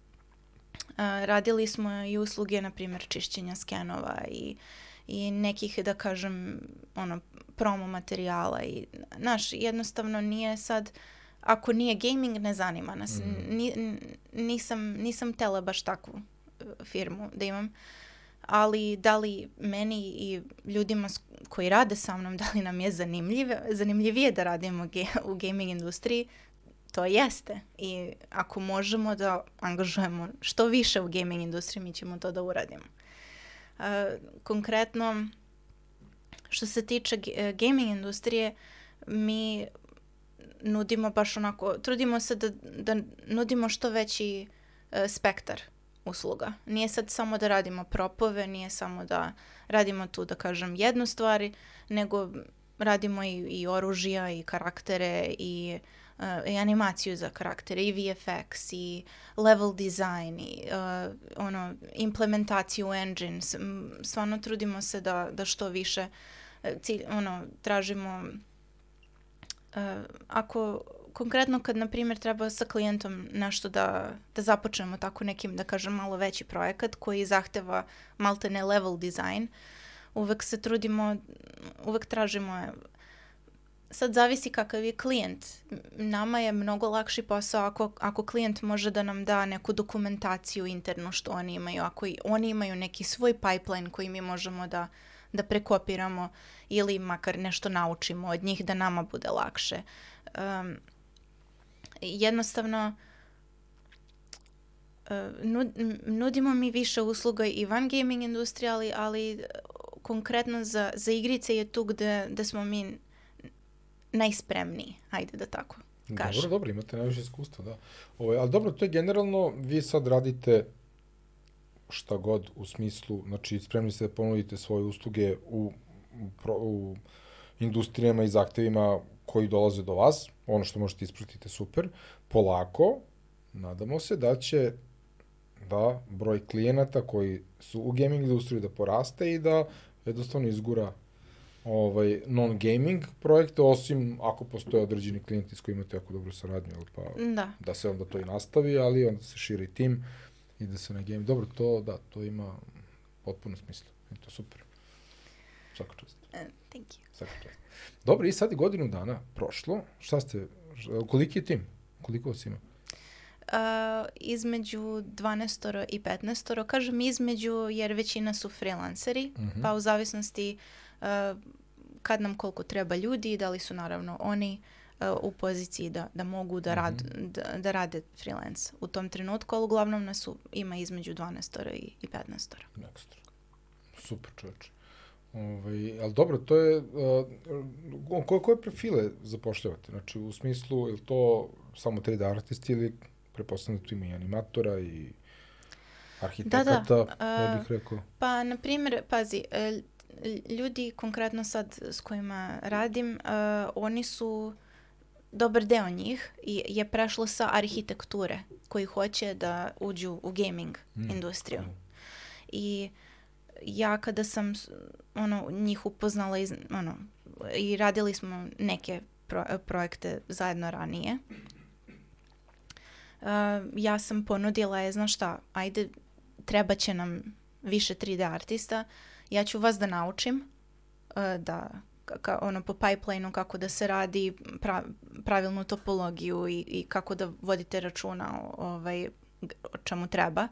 a, radili smo i usluge, na primjer, čišćenja skenova i, i nekih, da kažem, ono, promo materijala i, znaš, jednostavno nije sad, ako nije gaming, ne zanima nas. Mhm. Ni, nisam, nisam tela baš takvu uh, firmu da imam, ali da li meni i ljudima koji rade sa mnom, da li nam je zanimljive, zanimljivije da radimo ge- u gaming industriji, to jeste. I ako možemo da angažujemo što više u gaming industriji, mi ćemo to da uradimo. Uh, konkretno, što se tiče e, gaming industrije, mi nudimo baš onako, trudimo se da, da nudimo što veći e, spektar usluga. Nije sad samo da radimo propove, nije samo da radimo tu, da kažem, jednu stvari, nego radimo i, i oružja i karaktere i, e, i animaciju za karaktere i VFX i level design i e, ono, implementaciju engines. Stvarno trudimo se da, da što više e, cilj, ono, tražimo e, ako konkretno kad na primjer treba sa klijentom nešto da, da započnemo tako nekim da kažem malo veći projekat koji zahteva maltene level design uvek se trudimo uvek tražimo sad zavisi kakav je klijent nama je mnogo lakši posao ako, ako klijent može da nam da neku dokumentaciju internu što oni imaju ako i, oni imaju neki svoj pipeline koji mi možemo da da prekopiramo ili makar nešto naučimo od njih da nama bude lakše. Um, jednostavno, m- nudimo mi više usluga i van gaming industrije, ali, ali uh, konkretno za, za igrice je tu gde, gde smo mi najspremniji, ajde da tako kažem. Dobro, dobro, imate najviše iskustva, da. Ovaj, ali dobro, to je generalno, vi sad radite šta god u smislu, znači spremni ste da ponudite svoje usluge u, u, u industrijama i zahtevima koji dolaze do vas, ono što možete ispratiti super, polako, nadamo se da će da broj klijenata koji su u gaming industriji da poraste i da jednostavno izgura ovaj, non-gaming projekte, osim ako postoje određeni klijenti s kojima imate jako dobru saradnju, pa Da. da se onda to i nastavi, ali onda se širi tim i da se na game... Dobro, to, da, to ima potpuno smisla. I to super. Svaka čast. Uh, thank you. Svaka čast. Dobro, i sad je godinu dana prošlo. Šta ste, koliki je tim? Koliko vas ima? Uh, između 12 i 15 kažem između jer većina su freelanceri, Mhm. pa u zavisnosti uh, kad nam koliko treba ljudi, da li su naravno oni uh, u poziciji da, da mogu da, rad, da, da rade freelance u tom trenutku, ali uglavnom nas u, ima između 12 i, i 15 Ekstra. Super čoveče. Ovaj, ali dobro, to je, uh, koje, koje profile zapošljavate? Znači, u smislu, je to samo 3D artisti ili prepostavljam da tu ima i animatora i arhitekata, ne bih rekao. Pa, na primjer, pazi, e, ljudi konkretno sad s kojima radim, e, oni su, dobar deo njih i- je prešlo sa arhitekture koji hoće da uđu u gaming Mm. industriju. Mm. I ja kada sam ono, njih upoznala iz, ono, i radili smo neke pro- projekte zajedno ranije, uh, ja sam ponudila je, znaš šta, ajde, treba će nam više 3D artista, ja ću vas da naučim uh, da ka, ono po pipelineu kako da se radi pra, pravilnu topologiju i, i kako da vodite računa o, ovaj, o čemu treba.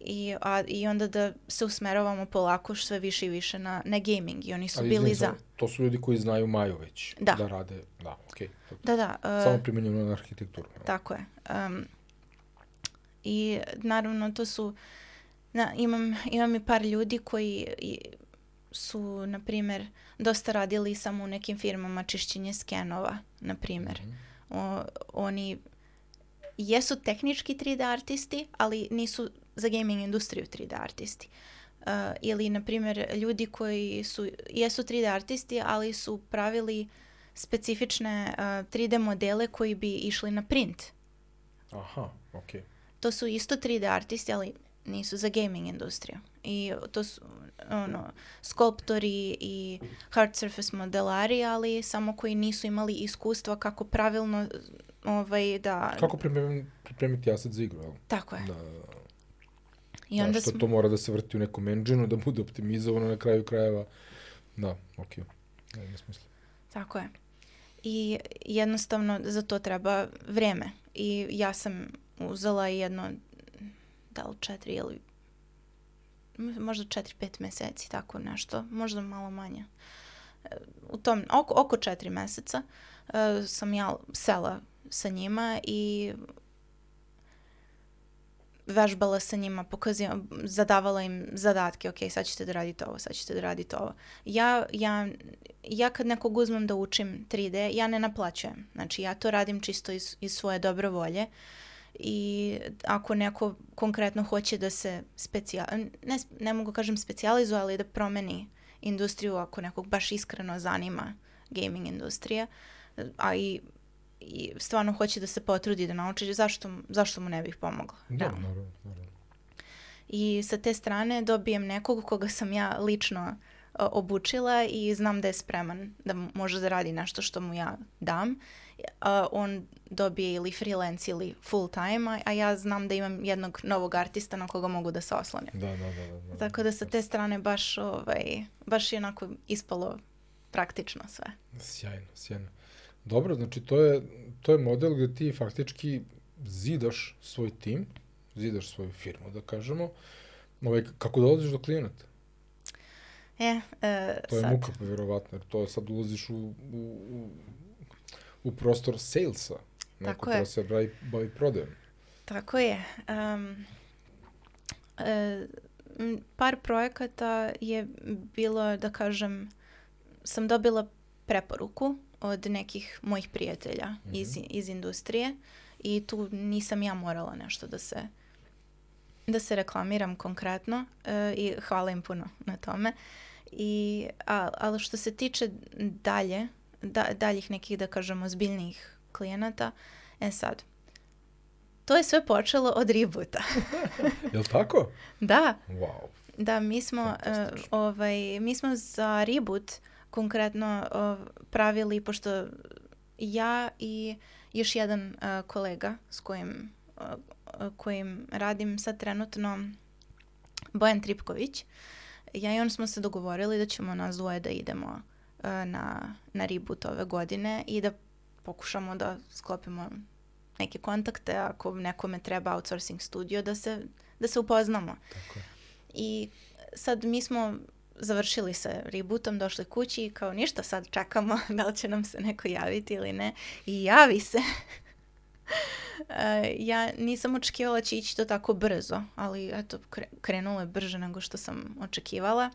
I, a, I onda da se usmeravamo polako sve više i više na, na gaming i oni su Ali bili za. To su ljudi koji znaju Maju već. Da. Da rade, da, okej. Okay. Da, da. uh, Samo primjenjeno na arhitekturu. Tako je. Um, I naravno to su, na, imam, imam i par ljudi koji i, su, na primjer, dosta radili samo u nekim firmama čišćenje skenova, na primjer. Mhm. O, oni jesu tehnički 3D artisti, ali nisu za gaming industriju 3D artisti. Uh, ili, na primjer, ljudi koji su, jesu 3D artisti, ali su pravili specifične uh, 3D modele koji bi išli na print. Aha, okej. To su isto 3D artisti, ali nisu za gaming industriju. I to su ono, skulptori i hard surface modelari, ali samo koji nisu imali iskustva kako pravilno ovaj, da... Kako pripremiti asset za igru, jel? Tako je. Da, da, da. I onda da, što smo... to mora da se vrti u nekom engine da bude optimizovano na kraju krajeva. Da, okej. Okay. Ima smisla. Tako je. I jednostavno za to treba vreme. I ja sam uzela jedno, da li četiri ili možda četiri, pet meseci, tako nešto, možda malo manje. E, U tom, oko, oko četiri meseca e, sam ja sela sa njima i vežbala sa njima, pokazivala, zadavala im zadatke, ok, sad ćete da radite ovo, sad ćete da radite ovo. Ja, ja, ja kad nekog uzmem da učim 3D, ja ne naplaćujem. Znači, ja to radim čisto iz, iz svoje dobre volje i ako neko konkretno hoće da se specijal... Ne, ne mogu kažem specijalizuje, ali da promeni industriju ako nekog baš iskreno zanima gaming industrija, a i i stvarno hoće da se potrudi da nauči, zašto, zašto mu ne bih pomogla? Da, realno. naravno, naravno. I sa te strane dobijem nekog koga sam ja lično o, obučila i znam da je spreman da može da radi nešto što mu ja dam. A, on dobije ili freelance ili full time, a, a ja znam da imam jednog novog artista na koga mogu da se oslonim. Da, da, da. da, da. Tako da sa te strane baš, ovaj, baš je onako ispalo praktično sve. Sjajno, sjajno. Dobro, znači to je, to je model gde ti faktički zidaš svoj tim, zidaš svoju firmu, da kažemo, ovaj, kako dolaziš do klijenata. E, e To je sad. muka, verovatno, jer to je sad ulaziš u, u, u, u prostor salesa. Neko je. se bavi, bavi prodajom. Tako je. Um, e, par projekata je bilo, da kažem, sam dobila preporuku od nekih mojih prijatelja iz, iz industrije i tu nisam ja morala nešto da se da se reklamiram konkretno e, i hvala im puno na tome. I, a, ali što se tiče dalje, da, daljih nekih, da kažemo, zbiljnijih klijenata, e sad, to je sve počelo od reboota. Je li tako? da, Wow. da, mi smo, Fantastično. ovaj, mi smo za reboot konkretno o, pravili, pošto ja i još jedan e, kolega s kojim, e, kojim radim sad trenutno, Bojan Tripković, ja i on smo se dogovorili da ćemo nas dvoje da idemo e, na, na reboot ove godine i da pokušamo da sklopimo neke kontakte, ako nekome treba outsourcing studio, da se, da se upoznamo. Tako je. I sad mi smo završili sa rebootom, došli kući i kao ništa sad čekamo da li će nam se neko javiti ili ne. I javi se. E, ja nisam očekivala da će ići to tako brzo, ali eto, kre- krenulo je brže nego što sam očekivala.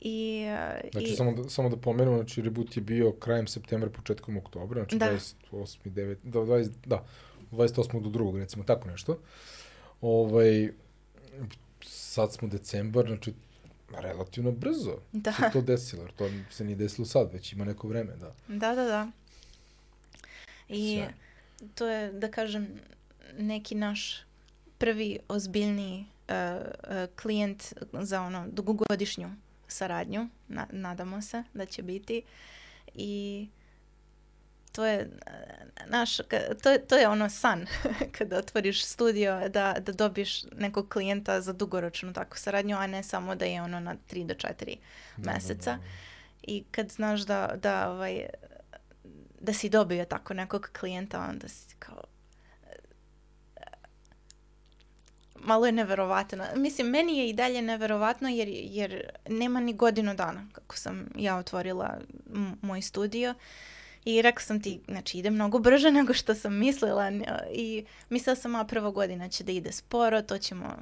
I, e, Znači, i samo, da, samo da pomenemo, znači, reboot je bio krajem septembra, početkom oktobra, znači Da. 28. 9, da, 20, da, 28. do 2. recimo, tako nešto. Ovaj, sad smo decembar, znači, relativno brzo Da. se to desilo, jer to se nije desilo sad, već ima neko vreme, da. Da, da, da. I Sjajno. to je, da kažem, neki naš prvi ozbiljni uh, uh, klijent za ono dugogodišnju saradnju. Na, nadamo se da će biti. I to je uh, naš, to je, to je ono san kada otvoriš studio da, da dobiješ nekog klijenta za dugoročnu takvu saradnju, a ne samo da je ono na 3 do 4 Da, meseca. Da, da, I kad znaš da, da, ovaj, da si dobio tako nekog klijenta, onda si kao... Malo je neverovatno. Mislim, meni je i dalje neverovatno jer, jer nema ni godinu dana kako sam ja otvorila moj studio. I rekla sam ti, znači ide mnogo brže nego što sam mislila i mislila sam, a prva godina će da ide sporo, to ćemo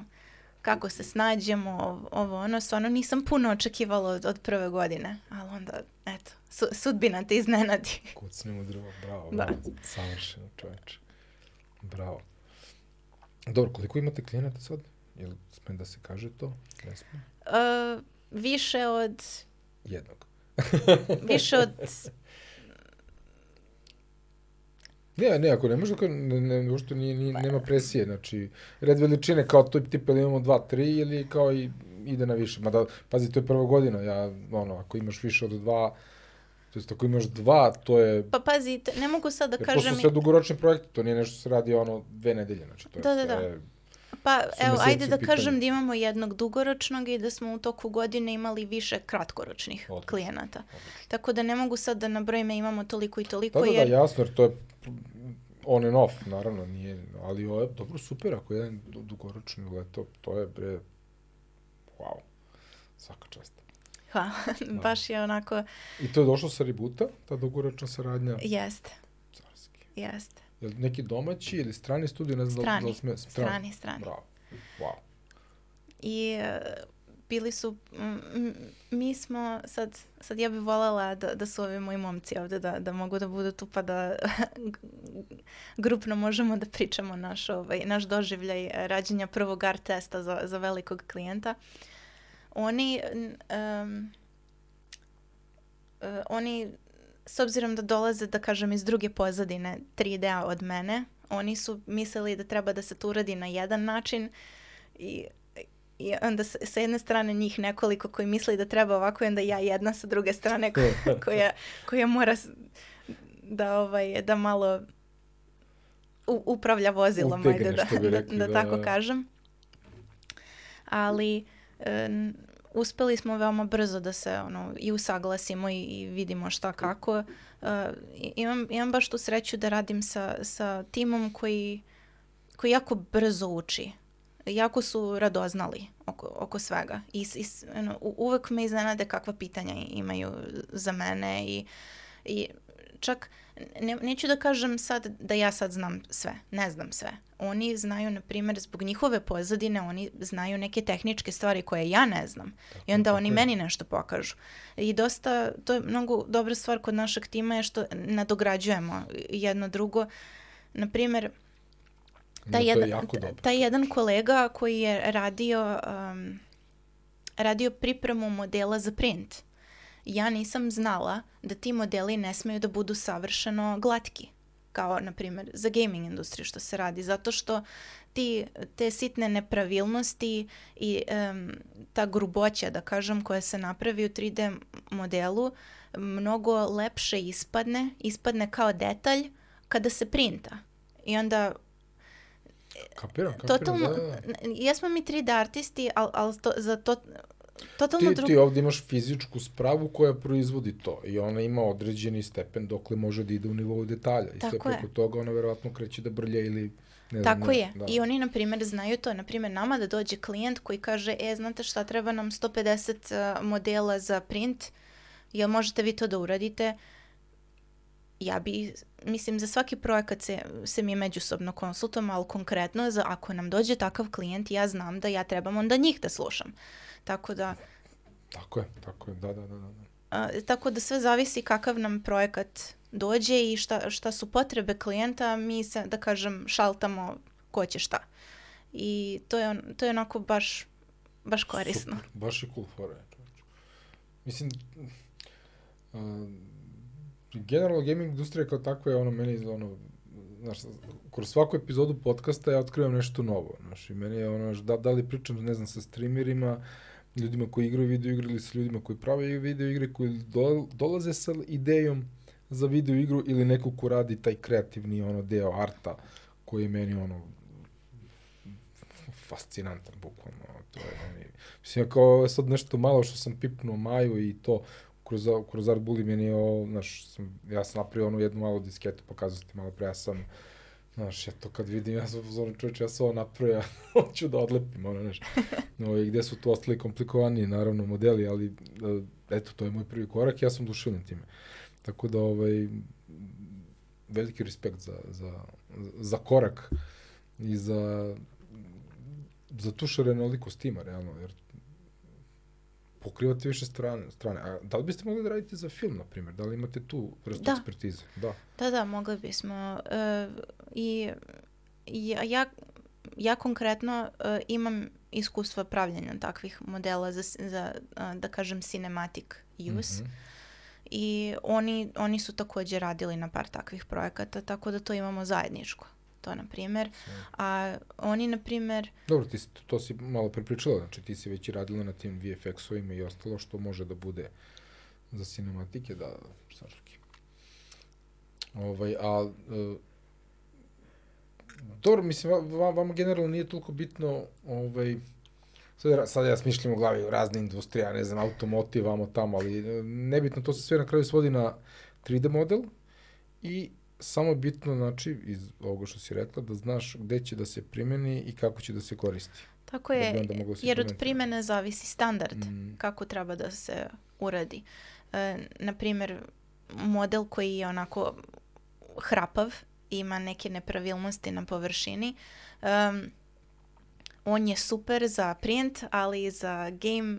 kako se snađemo, ov- ovo ono, stvarno nisam puno očekivala od, od prve godine, ali onda, eto, su, sudbina te iznenadi. Kucnemo drvo, bravo, Da. bravo, savršeno čoveče. Bravo. Dobro, koliko imate klijenata sad? Jel sme da se kaže to? Ne sme? Uh, više od, Jednog. više od, Ne, ne, ako ne može, ne, ne, uopšte nije, nije, nema presije, znači, red veličine kao to tipa ili imamo dva, tri ili kao i ide na više. Mada, pazi, to je prva godina, ja, ono, ako imaš više od dva, to jest ako imaš dva, to je, pa pazi, ne mogu sad da jer to kažem, su sve dugoročni projekti, to nije nešto što se radi ono dve nedelje, znači, to je Da, da, da. sve, pa evo, ajde da pitanju. kažem da imamo jednog dugoročnog i da smo u toku godine imali više kratkoročnih Odlično. klijenata. odlično. Tako da ne mogu sad da nabrojim, imamo toliko i toliko, Da, da, da, jer jasno, jer to je on and off, naravno, nije, ali ovo je dobro, super, ako je jedan du- dugoročni leto, to je, bre, wow, svaka čast. ha, baš je onako, I to je došlo sa rebuta, ta dugoročna saradnja? jeste, Carski. jeste. Je li neki domaći ili strani studio, ne znam da li- da li Strani, sme... strani, strani. Bravo. Wow. I bili su, m, mi smo, sad, sad ja bih voljela da, da su ovi moji momci ovde, da, da mogu da budu tu pa da grupno možemo da pričamo naš, ovaj, naš doživljaj rađenja prvog art testa za, za velikog klijenta. Oni, e, oni, s obzirom da dolaze, da kažem, iz druge pozadine 3D od mene, oni su mislili da treba da se to uradi na jedan način i i onda s- sa jedne strane njih nekoliko koji misli da treba ovako i onda ja jedna sa druge strane koja, koja, koja mora da, ovaj, da malo u, upravlja vozilom, Utegne, ajde da, da, rekli, da da, tako da. kažem. Ali e, n- uspeli smo veoma brzo da se ono, i usaglasimo i, i vidimo šta kako. E, i- imam, imam baš tu sreću da radim sa, sa timom koji, koji jako brzo uči jako su radoznali oko, oko svega. I, i ono, uvek me iznenade kakva pitanja imaju za mene i, i čak ne, neću da kažem sad da ja sad znam sve, ne znam sve. Oni znaju, na primjer, zbog njihove pozadine, oni znaju neke tehničke stvari koje ja ne znam. I onda oni meni nešto pokažu. I dosta, to je mnogo dobra stvar kod našeg tima je što nadograđujemo jedno drugo. Na primjer, taj, jedan, taj jedan kolega koji je radio, um, radio pripremu modela za print, ja nisam znala da ti modeli ne smeju da budu savršeno glatki kao na primjer za gaming industriju što se radi zato što ti te sitne nepravilnosti i um, ta gruboća da kažem koja se napravi u 3D modelu mnogo lepše ispadne ispadne kao detalj kada se printa. I onda Kapiram, kapiram, totalno, da, da. Jesmo mi 3D artisti, ali al to, za to totalno ti, drugo. Ti ovde imaš fizičku spravu koja proizvodi to i ona ima određeni stepen dokle može da ide u nivou detalja. I sve preko toga ona verovatno kreće da brlja ili ne znam, Tako ne, je. Da. I oni, na primjer, znaju to. Na primjer, nama da dođe klijent koji kaže, e, znate šta, treba nam 150 uh, modela za print, jel možete vi to da uradite? ja bi, mislim, za svaki projekat se, se mi međusobno konsultujemo, ali konkretno, za, ako nam dođe takav klijent, ja znam da ja trebam onda njih da slušam. Tako da... Tako je, tako je, da, da, da. da. A, tako da sve zavisi kakav nam projekat dođe i šta, šta su potrebe klijenta, mi se, da kažem, šaltamo ko će šta. I to je, to je onako baš, baš korisno. Super, baš je cool fora. Mislim, generalno gaming industrija kao takva je ono meni ono znaš, kroz svaku epizodu podcasta ja otkrivam nešto novo, znaš, i meni je ono, da, da li pričam, ne znam, sa streamerima, ljudima koji igraju video igre ili sa ljudima koji prave video igre, koji do, dolaze sa idejom za video igru ili neko ko radi taj kreativni ono deo arta koji je meni ono fascinantan bukvalno to je meni. Mislim kao sad nešto malo što sam pipnuo Maju i to kroz, kroz Art Bully meni je ovo, znaš, sam, ja sam napravio onu jednu malu disketu, pokazao ti malo pre, ja sam, znaš, eto kad vidim, ja sam pozorno čovječ, ja sam ovo napravio, hoću da odlepim, ono, znaš, no, i gde su tu ostali komplikovani, naravno, modeli, ali, e, eto, to je moj prvi korak, ja sam duševljen time. Tako da, ovaj, veliki respekt za, za, za korak i za, za tu šarenolikost tima, realno, jer pokrivate više strane. strane. A da li biste mogli da radite za film, na primjer? Da li imate tu vrstu da. ekspertize? Da. Da, da, mogli bismo. Uh, I ja, ja, ja konkretno uh, imam iskustva pravljenja takvih modela za, za uh, da kažem, cinematic use. Mm -hmm. I oni, oni su takođe radili na par takvih projekata, tako da to imamo zajedničko to, na primjer. A oni, na primjer... Dobro, ti, to si malo prepričala, znači ti si već i radila na tim VFX-ovima i ostalo što može da bude za cinematike, da, Saški. Ovaj, a... Uh, dobro, mislim, vama, vama generalno nije toliko bitno, ovaj, sad, sad ja smišljam u glavi razne industrije, ne znam, automotiv, vamo tamo, ali e, nebitno, to se sve na kraju svodi na 3D model i samo bitno, znači, iz ovoga što si rekla, da znaš gde će da se primeni i kako će da se koristi. Tako da je, da jer od primene zavisi standard mm. kako treba da se uradi. E, naprimer, model koji je onako hrapav, ima neke nepravilnosti na površini, um, on je super za print, ali za game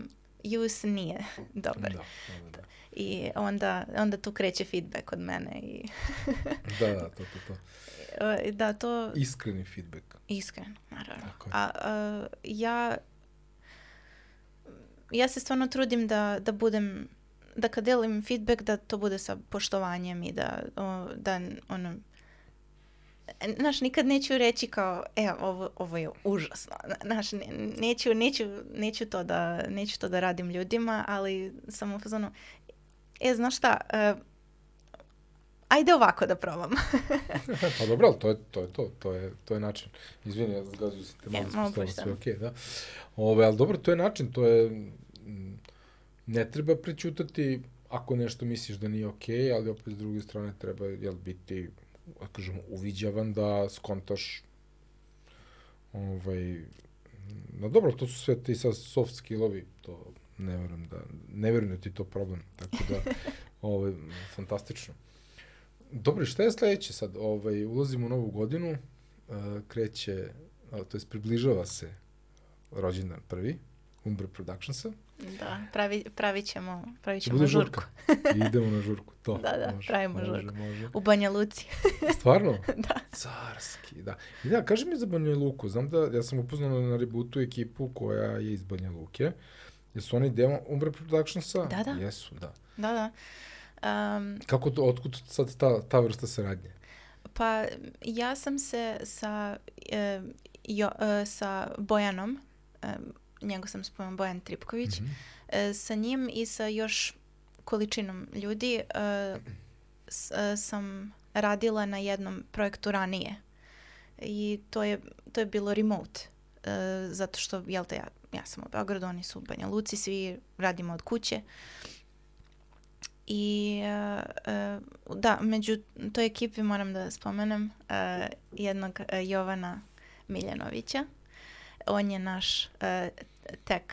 use nije dobar. Da, da, da. I onda, onda tu kreće feedback od mene. I da, da, to, to, to. Da, to... Iskreni feedback. Iskren, naravno. Tako a, a, ja, ja se stvarno trudim da, da budem, da kad delim feedback, da to bude sa poštovanjem i da, o, da ono, znaš, nikad neću reći kao, e, ovo, ovo je užasno. Znaš, ne, neću, neću, neću, to da, neću to da radim ljudima, ali sam u fazonu, e, znaš šta, uh, ajde ovako da probam. pa dobro, ali to je to, je to, to, je, to je način. Izvini, ja zgazio se te malo ispostavila sve okej, okay, da. Ove, ali dobro, to je način, to je, ne treba prećutati ako nešto misliš da nije okej, okay, ali opet s druge strane treba jel, biti, da kažemo, uviđavan da skontaš ovaj, no dobro, to su sve ti sad soft skillovi, to ne verujem da, ne verujem da ti to problem, tako da, ovaj, fantastično. Dobro, šta je sledeće sad? Ovaj, ulazimo u novu godinu, uh, kreće, uh, to jest približava se rođendan prvi, Umbre Productionsa. Da, pravi, pravit ćemo, pravit Će ćemo bude žurku. žurka. I idemo na žurku, to. Da, da, pravimo može, žurku. Može. U Banja Luci. Stvarno? da. Carski, da. I da, kaži mi za Banja Luku. Znam da, ja sam upoznao na Rebootu ekipu koja je iz Banja Luke. Jesu oni deo Umbre Productionsa? Da, da. Jesu, da. Da, da. Um, Kako to, otkud sad ta, ta vrsta saradnje? pa ja sam se sa, e, jo, e, sa Bojanom, e, njega sam spomenuo Bojan Tripković, Mhm. e, sa njim i sa još količinom ljudi e, s- e, sam radila na jednom projektu ranije. I to je, to je bilo remote. E, zato što, jel te, ja, ja sam u Beogradu, oni su u Banja Luci, svi radimo od kuće. I e, da, među toj ekipi moram da spomenem e, jednog e, Jovana Miljanovića. On je naš e, tech,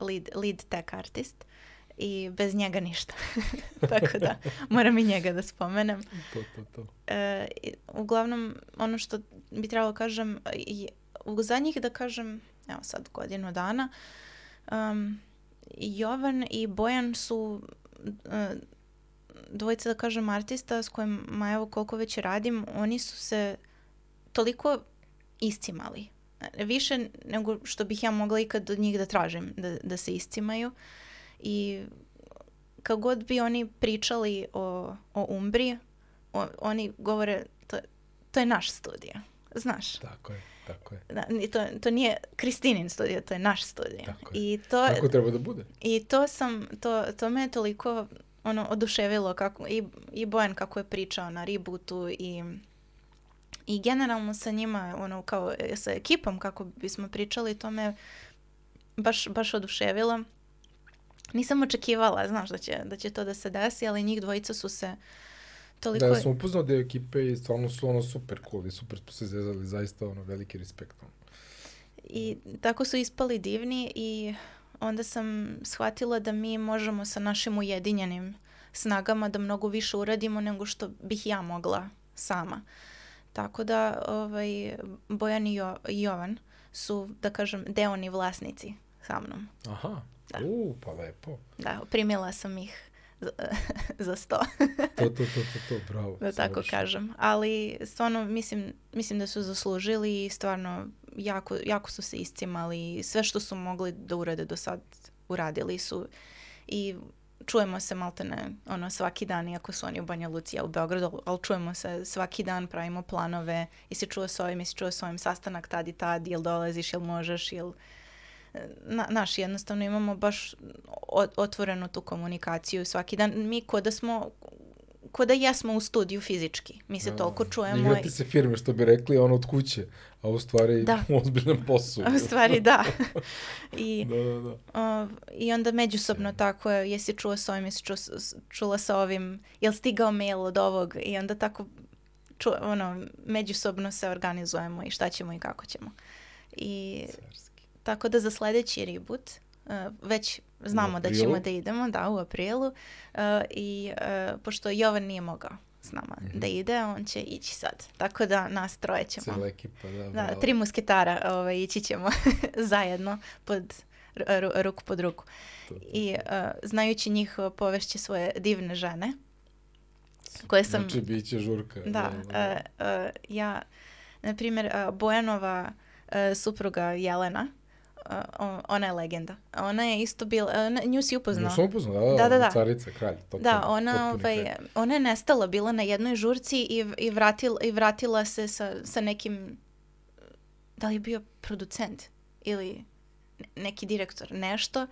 lead, lead tech artist i bez njega ništa. Tako da moram i njega da spomenem. To, to, to. I uglavnom, ono što bi trebalo kažem, je, u zadnjih da kažem, evo sad godinu dana, um, Jovan i Bojan su e, dvojica, da kažem, artista s kojima, evo koliko već radim, oni su se toliko iscimali. E, Više nego što bih ja mogla ikad od njih da tražim da, da se iscimaju. I kako god bi oni pričali o, o Umbri, o- oni govore to, to je naš studio. Znaš, Tako je, tako je. da, to, to nije Kristinin studio, to je naš studio. Tako je. I to, Tako treba da bude. i to sam, to, to me je toliko ono, oduševilo kako, i, i Bojan kako je pričao na rebootu i, i generalno sa njima, ono, kao e, sa ekipom kako bismo pričali, to me baš, baš oduševilo. Nisam očekivala, znaš, da će, da će to da se desi, ali njih dvojica su se toliko... Da, ja sam upoznao deo ekipe i stvarno su ono super cool i super smo se zezali, zaista ono veliki respekt. I tako su ispali divni i onda sam shvatila da mi možemo sa našim ujedinjenim snagama da mnogo više uradimo nego što bih ja mogla sama. Tako da ovaj, Bojan i jo, Jovan su, da kažem, deoni vlasnici sa mnom. Aha, Da. u, pa lepo. Da, primila sam ih za, sto, To, to, to, to, to, bravo. da tako savršeno. kažem. Ali stvarno mislim, mislim da su zaslužili i stvarno jako, jako su se iscimali i sve što su mogli da urade do sad uradili su i čujemo se maltene ono svaki dan iako su oni u Banja Luci, u Beogradu, ali čujemo se svaki dan, pravimo planove i si čuo s ovim, i si čuo s ovim sastanak tad i tad, jel dolaziš, jel možeš, jel na, naš jednostavno imamo baš otvorenu tu komunikaciju svaki dan. Mi ko da smo ko da jesmo u studiju fizički. Mi se Da, toliko čujemo. Igrate se firme, što bi rekli, ono od kuće, a u stvari Da. u ozbiljnom poslu. U stvari da. I, Da, da, da. o, I onda međusobno tako je, jesi čuo s ovim, jesi čuo, čula sa ovim, jel stigao mail od ovog i onda tako ču, ono, međusobno se organizujemo i šta ćemo i kako ćemo. I Carski. Tako da za sledeći reboot uh, već znamo da ćemo da idemo, da, u aprilu. Uh, I uh, pošto Jovan nije mogao s nama Mhm. da ide, on će ići sad. Tako da nas troje ćemo. Cela ekipa, da. Da, bravo. tri musketara ovaj, ići ćemo zajedno pod ru- ru- ruku pod ruku. To. I uh, znajući njih povešće svoje divne žene koje sam... Znači, bit će žurka. Da, uh, uh, ja, na primjer, uh, Bojanova uh, supruga Jelena, uh, on- ona je legenda. Ona je isto bila, ona, nju si upoznao. Nju sam upoznao, da, Da, da, da, da. Carica, kralj. Totalno, Da, ona, ovaj, kralj. ona je nestala, bila na jednoj žurci i, i, vratila, i vratila se sa, sa nekim, da li je bio producent ili ne- neki direktor, nešto.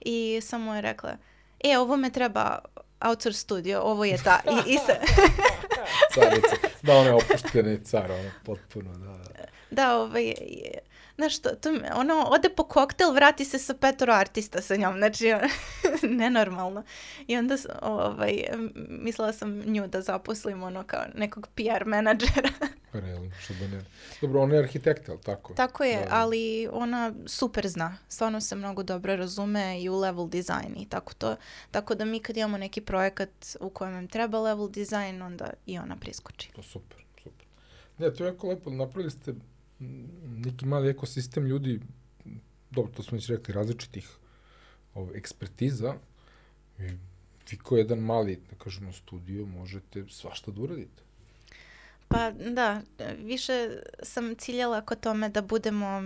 I samo je rekla, e, ovo me treba outsource studio, ovo je ta. I, i se, Carica. Da, ona je opušteni car, ono, potpuno, da. da. da, ovaj, je- znaš to, me- ono, ode po koktel, vrati se sa petoro artista sa njom, znači, nenormalno. I onda, ovaj, mislila sam nju da zaposlim, ono, kao nekog PR menadžera. Realno, što da ne. Dobro, on je arhitekt, ali tako? Tako je, Da, da. ali ona super zna. Stvarno se mnogo dobro razume i u level design i tako to. Tako da mi kad imamo neki projekat u kojem nam treba level design, onda i ona priskoči. To super, super. Ne, to je jako lepo. Napravili ste neki mali ekosistem ljudi, dobro, to smo već rekli, različitih ove, ekspertiza. I vi ko jedan mali, da kažemo, studio, možete svašta da uradite. Pa da, više sam ciljala kod tome da budemo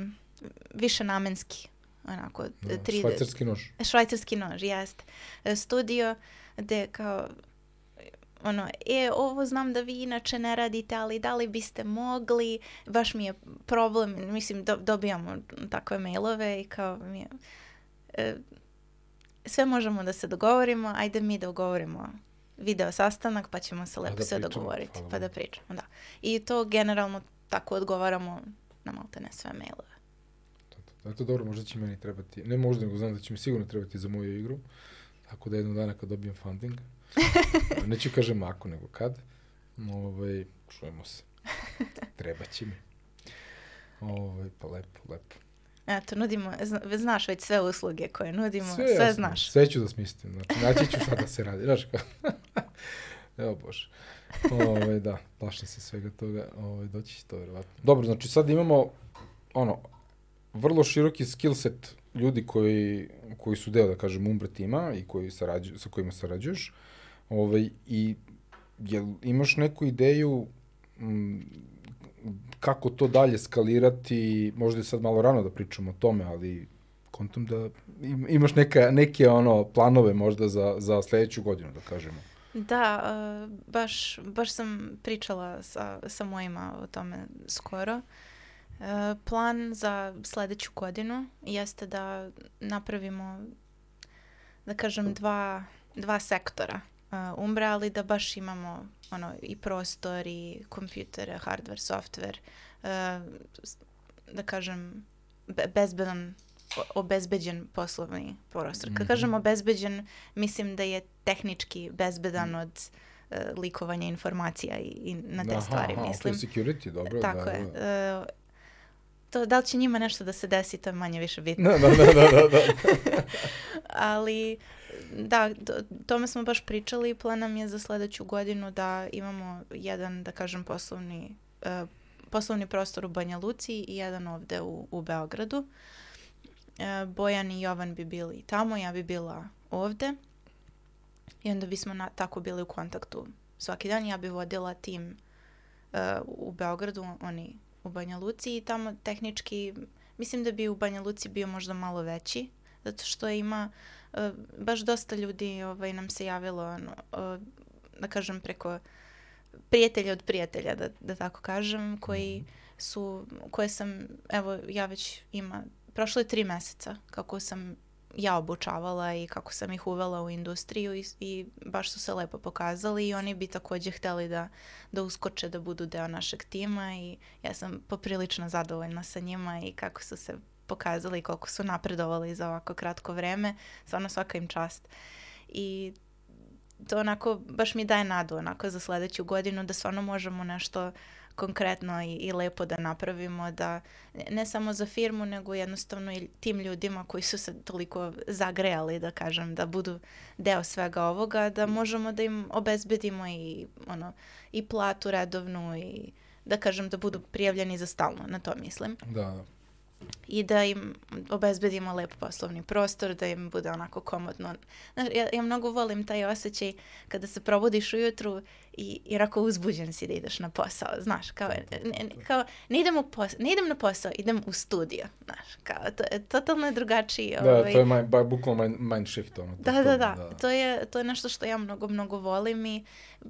više namenski. Onako, Da, 3D. švajcarski nož. Švajcarski nož, jeste. Studio gde kao ono, e, ovo znam da vi inače ne radite, ali da li biste mogli, baš mi je problem, mislim, do, dobijamo takve mailove i kao mi je, e, sve možemo da se dogovorimo, ajde mi da dogovorimo video sastanak, pa ćemo se lepo da sve pričamo, dogovoriti, pa da pričamo, da. I to generalno tako odgovaramo na malte ne sve mailove. Eto, dobro, možda će meni trebati, ne možda, nego znam da će mi sigurno trebati za moju igru, tako da jednog dana kad dobijem funding, neću kažem ako, nego kad, ovaj, čujemo se. Treba će mi. Ovaj, pa lepo, lepo. Eto, nudimo, zna, znaš već sve usluge koje nudimo, sve, jasno, znaš. Sve ću da smislim, znači, naći ću šta da se radi, znaš kao. Evo bože. Ovaj, da, plašim se svega toga, ovaj, doći će to verovatno. Dobro, znači sad imamo, ono, vrlo široki skill set ljudi koji, koji su deo, da kažem, Umbra tima i koji sarađu, sa kojima sarađuješ. Ovaj, I jel imaš neku ideju m, kako to dalje skalirati, možda je sad malo rano da pričamo o tome, ali kontom da im, imaš neka, neke ono planove možda za, za sledeću godinu, da kažemo. Da, baš, baš sam pričala sa, sa mojima o tome skoro. Plan za sledeću godinu jeste da napravimo, da kažem, dva, dva sektora Umbra, ali da baš imamo ono, i prostor, i kompjutere, hardware, software, da kažem, be, bezbedan obezbeđen poslovni prostor. Kad Mhm. kažem obezbeđen, mislim da je tehnički bezbedan od uh, likovanja informacija i, i na te Aha, stvari, aha, mislim. Ok, security, dobro. Tako da, je. Da. Uh, to, da li će njima nešto da se desi, to je manje više bitno. Da, da, da, da, da, da. Ali, da, to, tome smo baš pričali. Plan nam je za sledeću godinu da imamo jedan, da kažem, poslovni, uh, poslovni prostor u Banja Luci i jedan ovde u, u Beogradu. Uh, Bojan i Jovan bi bili tamo, ja bi bila ovde. I onda bismo na, tako bili u kontaktu svaki dan. Ja bi vodila tim uh, u Beogradu, oni u Banja Luci i tamo tehnički, mislim da bi u Banja Luci bio možda malo veći, zato što ima uh, baš dosta ljudi ovaj, nam se javilo, ono, uh, da kažem, preko prijatelja od prijatelja, da, da tako kažem, koji su, koje sam, evo, ja već ima, prošlo je tri meseca kako sam ja obučavala i kako sam ih uvela u industriju i, i baš su se lepo pokazali i oni bi takođe hteli da, da uskoče da budu deo našeg tima i ja sam poprilično zadovoljna sa njima i kako su se pokazali i koliko su napredovali za ovako kratko vreme. Stvarno svaka im čast. I to onako baš mi daje nadu onako za sledeću godinu da stvarno možemo nešto konkretno i, i lepo da napravimo da ne- samo za firmu nego jednostavno i tim ljudima koji su se toliko zagrejali da kažem da budu deo svega ovoga da možemo da im obezbedimo i ono i platu redovnu i da kažem da budu prijavljeni za stalno na to mislim da, da. i da im obezbedimo lep poslovni prostor, da im bude onako komodno. Znaš, ja, ja mnogo volim taj osjećaj kada se probudiš ujutru i, i onako uzbuđen si da ideš na posao, znaš, kao, ne, ne- kao ne, idem u pos, ne idem na posao, idem u studio, znaš, kao, to, je totalno drugačiji. Da, ovaj, to je mind, ba, bukvalno mind, mind shift. Ono, da, da, da, To je, to je nešto što ja mnogo, mnogo volim i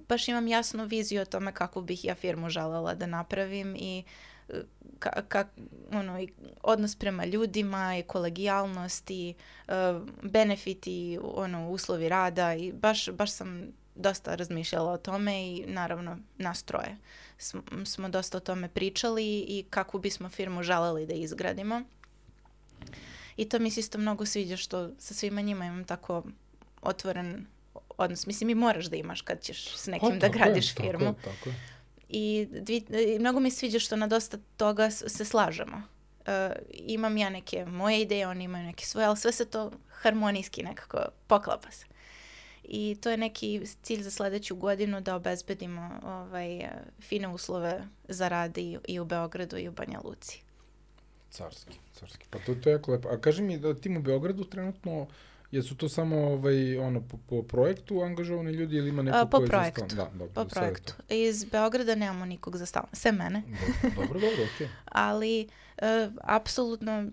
baš imam jasnu viziju o tome kako bih ja firmu želela da napravim i e, ka, ka, ono, i odnos prema ljudima i kolegijalnost i uh, benefiti, ono, uslovi rada i baš, baš sam dosta razmišljala o tome i naravno nas troje smo, smo dosta o tome pričali i kako bismo firmu želeli da izgradimo. I to mi se isto mnogo sviđa što sa svima njima imam tako otvoren odnos. Mislim i moraš da imaš kad ćeš s nekim da gradiš firmu. Pa Tako je, tako je. I, dvi, i mnogo mi sviđa što na dosta toga se slažemo. Uh, imam ja neke moje ideje, oni imaju neke svoje, ali sve se to harmonijski nekako poklapa se. I to je neki cilj za sledeću godinu da obezbedimo ovaj, fine uslove za rad i, i u Beogradu i u Banja Luci. Carski, carski. Pa to, to je jako lepo. A kaži mi da tim u Beogradu trenutno, jesu to samo ovaj, ono, po, po projektu angažovani ljudi ili ima neko A, po ko je za projektu. stalno? Da, dobro, Po projektu. Iz Beograda nemamo nikog za stalno, sve mene. to. Dobro, dobro, dobro okej. ali e, apsolutno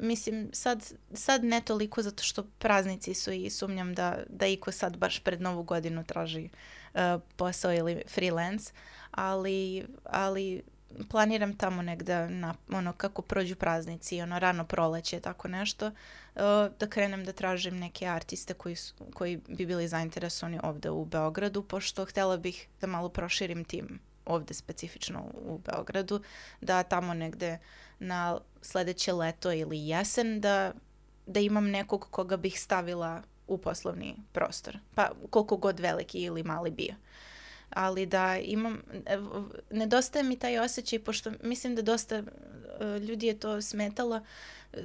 mislim sad, sad ne toliko zato što praznici su i sumnjam da, da iko sad baš pred novu godinu traži e, posao ili freelance, ali, ali planiram tamo negde na, ono kako prođu praznici, ono rano proleće, tako nešto, e, da krenem da tražim neke artiste koji, su, koji bi bili zainteresovani ovde u Beogradu, pošto htela bih da malo proširim tim ovde specifično u Beogradu, da tamo negde na sledeće leto ili jesen da, da imam nekog koga bih stavila u poslovni prostor. Pa koliko god veliki ili mali bio. Ali da imam, ev- nedostaje mi taj osjećaj, pošto mislim da dosta e, ljudi je to smetalo.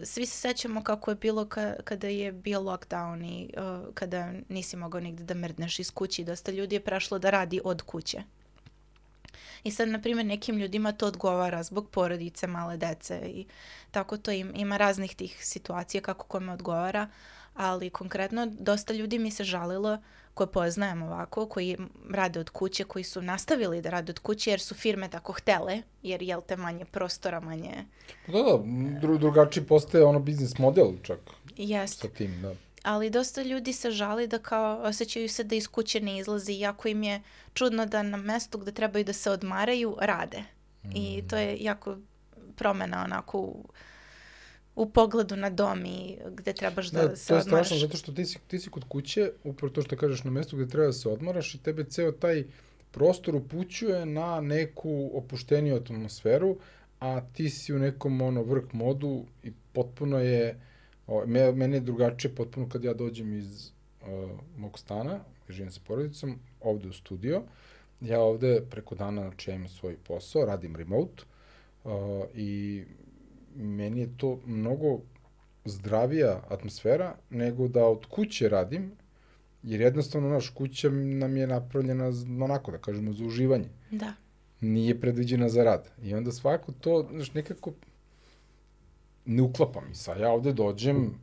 Svi se sećamo kako je bilo ka, kada je bio lockdown i e, kada nisi mogao nigde da mrdneš iz kući. Dosta ljudi je prešlo da radi od kuće. I sad, na primjer, nekim ljudima to odgovara zbog porodice, male dece i tako to im, ima raznih tih situacija kako kome odgovara, ali konkretno dosta ljudi mi se žalilo koje poznajem ovako, koji rade od kuće, koji su nastavili da rade od kuće jer su firme tako htele, jer jel te manje prostora, manje... Pa Da, da, dru, drugačiji postaje ono biznis model čak Jest. sa tim, da. ali dosta ljudi se žali da kao osjećaju se da iz kuće ne izlazi, jako im je čudno da na mestu gde trebaju da se odmaraju, rade. I to je jako promena onako u, u pogledu na dom i gde trebaš da, Da, se to je odmaraš. strašno zato što ti si, ti si kod kuće, upravo to što kažeš na mestu gde treba da se odmaraš i tebe ceo taj prostor upućuje na neku opušteniju atmosferu, a ti si u nekom ono vrh modu i potpuno je, o, me, meni je drugačije potpuno kad ja dođem iz uh, mog stana, živim sa porodicom, ovde u studio, ja ovde preko dana, znači ja imam svoj posao, radim remote uh, i meni je to mnogo zdravija atmosfera nego da od kuće radim, jer jednostavno, naš, kuća nam je napravljena onako, da kažemo, za uživanje. Da. Nije predviđena za rad. I onda svako to, znaš, nekako ne uklapa mi se. A Ja ovde dođem,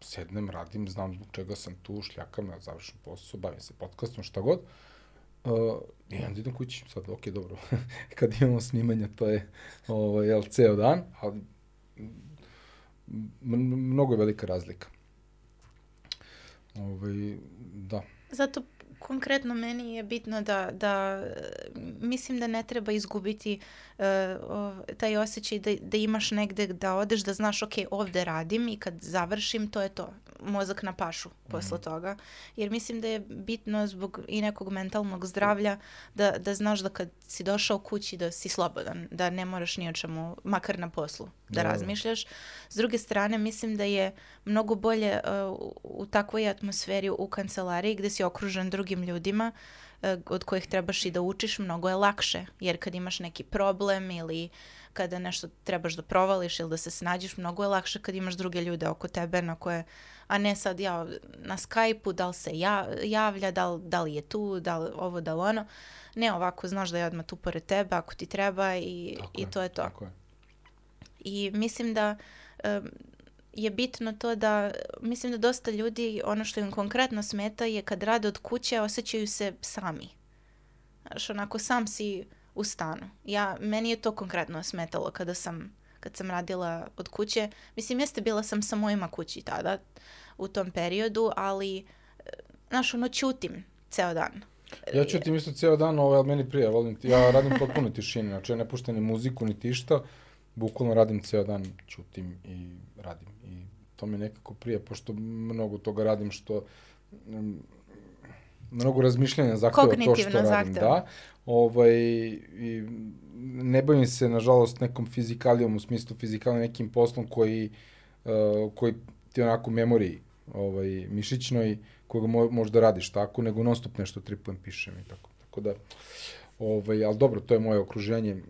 sednem, radim, znam zbog čega sam tu, šljakam, ja završim posao, bavim se podcastom, šta god. Uh, I onda idem kući, sad, ok, dobro. Kad imamo snimanja, to je, ovaj, jel, ceo dan, ali mnogo je velika razlika. Ovaj, da. Zato konkretno meni je bitno da, da mislim da ne treba izgubiti uh, taj osjećaj da, da imaš negde da odeš, da znaš ok, ovde radim i kad završim to je to, mozak na pašu posle toga. Jer mislim da je bitno zbog i nekog mentalnog zdravlja da, da znaš da kad si došao kući da si slobodan, da ne moraš ni o čemu, makar na poslu, da, Da, da. razmišljaš. S druge strane, mislim da je mnogo bolje uh, u- takvoj atmosferi u kancelariji gde si okružen drugim ljudima uh, od kojih trebaš i da učiš, mnogo je lakše. Jer kad imaš neki problem ili kada nešto trebaš da provališ ili da se snađeš, mnogo je lakše kad imaš druge ljude oko tebe na koje, a ne sad ja na Skype-u, da li se ja, javlja, da li, da li je tu, da li ovo, da li ono. Ne, ovako znaš da je odmah tu pored tebe ako ti treba i, Tako i je, to je to. Tako je. I mislim da em, je bitno to da, mislim da dosta ljudi, ono što im konkretno smeta je kad rade od kuće, osjećaju se sami. Znaš, onako sam si u stanu. Ja, meni je to konkretno smetalo kada sam, kad sam radila od kuće. Mislim, jeste bila sam sa mojima kući tada, u tom periodu, ali, e, znaš, ono, ćutim ceo dan. Ja ću ti isto ceo dan, ovaj, ali meni prije, volim ti, ja radim potpuno tišini, znači ja ne puštam ni muziku, ni tišta, bukvalno radim ceo dan, ćutim i radim. I to mi nekako prije, pošto mnogo toga radim što mm, mnogo razmišljanja zahteva to što radim, zahteva. da. Ovaj, i ne bavim se, nažalost, nekom fizikalijom, u smislu fizikalnim nekim poslom koji, uh, koji ti onako memori ovaj, mišićnoj, koga mo, možda radiš tako, nego non stop nešto tripujem, pišem i tako. Tako da, Ovaj, ali dobro, to je moje okruženje. E,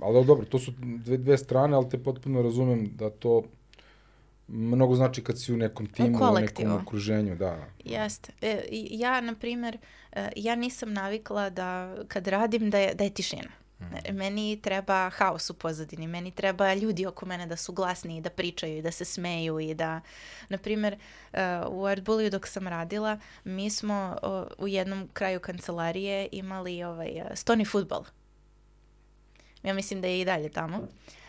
Ali dobro, to su dve, dve strane, ali te potpuno razumem da to mnogo znači kad si u nekom timu, u, nekom kolektivu. okruženju, da. Jeste. E, ja, na primjer, e, ja nisam navikla da kad radim da je, da je tišina. E, Meni treba haos u pozadini, meni treba ljudi oko mene da su glasni i da pričaju i da se smeju i da, na primjer, e, u Art Bulliju dok sam radila, mi smo u jednom kraju kancelarije imali ovaj, stoni futbol. Ja mislim da je i dalje tamo.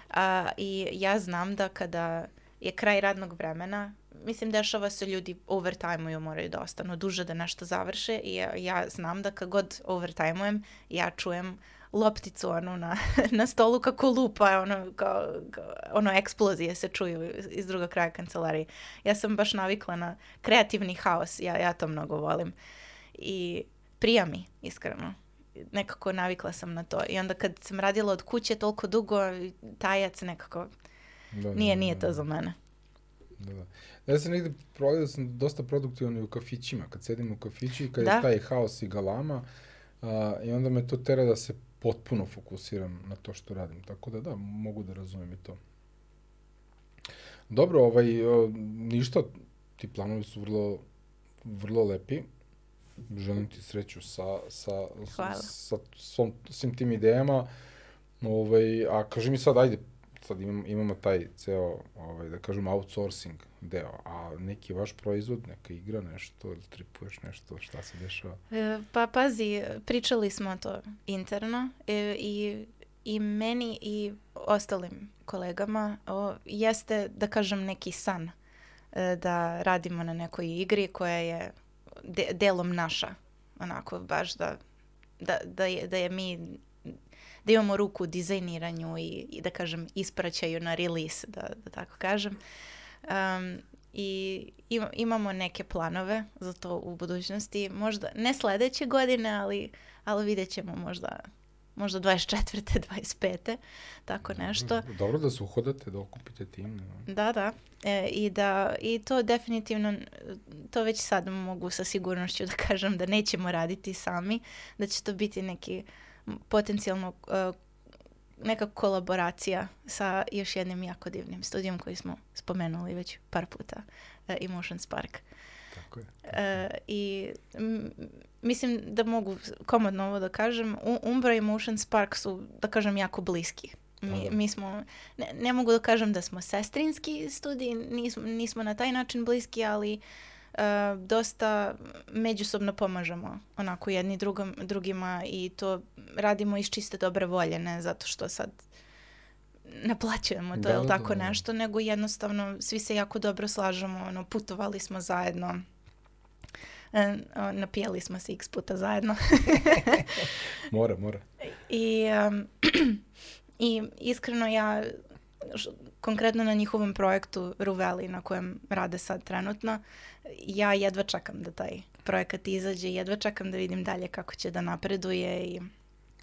A, I ja znam da kada je kraj radnog vremena, mislim dešava se ljudi overtime-uju, moraju da ostanu duže da nešto završe i ja, ja znam da kad god overtime-ujem, ja čujem lopticu ono na, na stolu kako lupa, ono, kao, kao- ono eksplozije se čuju iz drugog kraja kancelarije. Ja sam baš navikla na kreativni haos, ja, ja to mnogo volim. I prija mi, iskreno. Nekako navikla sam na to. I onda kad sam radila od kuće toliko dugo, tajac nekako, da nije, da, nije da, to za mene. Da, da. Ja sam negde provjerio da sam dosta produktivan i u kafićima, kad sedim u kafići i kad Da. je taj haos i galama, a, i onda me to tera da se potpuno fokusiram na to što radim. Tako da da, mogu da razumem i to. Dobro, ovaj, o, ništa, ti planovi su vrlo, vrlo lepi. Želim ti sreću sa, sa, Hvala. sa svom, svim tim idejama. Ovaj, a kaži mi sad, ajde, sad imam, imamo taj ceo, ovaj, da kažem, outsourcing deo, a neki vaš proizvod, neka igra, nešto, ili tripuješ nešto, šta se dešava? E, Pa pazi, pričali smo to interno e, i, i meni i ostalim kolegama o, jeste, da kažem, neki san e, da radimo na nekoj igri koja je de, delom naša. Onako, baš da, da, da, je, da je mi da imamo ruku u dizajniranju i, i da kažem ispraćaju na release, da, da tako kažem. Um, I ima- imamo neke planove za to u budućnosti. Možda ne sledeće godine, ali, ali vidjet ćemo možda, možda 24. 25. Tako nešto. Dobro da se uhodate, da okupite tim. no. Da, da. E, i, da, I to definitivno, to već sad mogu sa sigurnošću da kažem da nećemo raditi sami, da će to biti neki potencijalno e, neka kolaboracija sa još jednim jako divnim studijom koji smo spomenuli već par puta, e, Emotion Spark. Tako je. E, I m, mislim da mogu komodno ovo da kažem, Umbra i Motion Spark su, da kažem, jako bliski. Mi, Da, da. mi smo, ne, ne mogu da kažem da smo sestrinski studiji, nismo, nismo na taj način bliski, ali e, dosta međusobno pomažemo onako jedni drugom, drugima i to radimo iz čiste dobre volje, ne zato što sad naplaćujemo to Da, ili da, tako da. nešto, nego jednostavno svi se jako dobro slažemo, ono, putovali smo zajedno, e, napijali smo se x puta zajedno. Mora, mora. I, um, I iskreno ja š- konkretno na njihovom projektu Ruveli na kojem rade sad trenutno, ja jedva čekam da taj projekat izađe, jedva čekam da vidim dalje kako će da napreduje i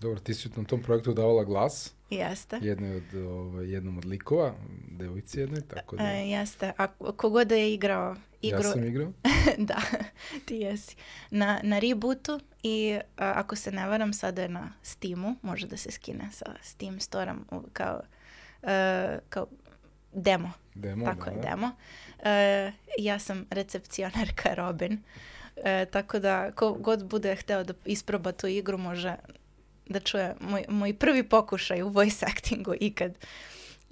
Dobro, ti si na tom projektu davala glas, jeste. jednoj od, ovaj, jednom od likova, devojci jednoj, tako da E, jeste. A kogod da je igrao igru, ja sam igrao. da, ti jesi. Na, na rebootu i a, ako se ne varam sada je na Steamu, može da se skine sa Steam Storeom kao, e, kao demo. Demo, Tako da, je, demo. E, ja sam recepcionarka Robin, e, tako da ko god bude hteo da isproba tu igru može da čuje moj, moj prvi pokušaj u voice actingu ikad.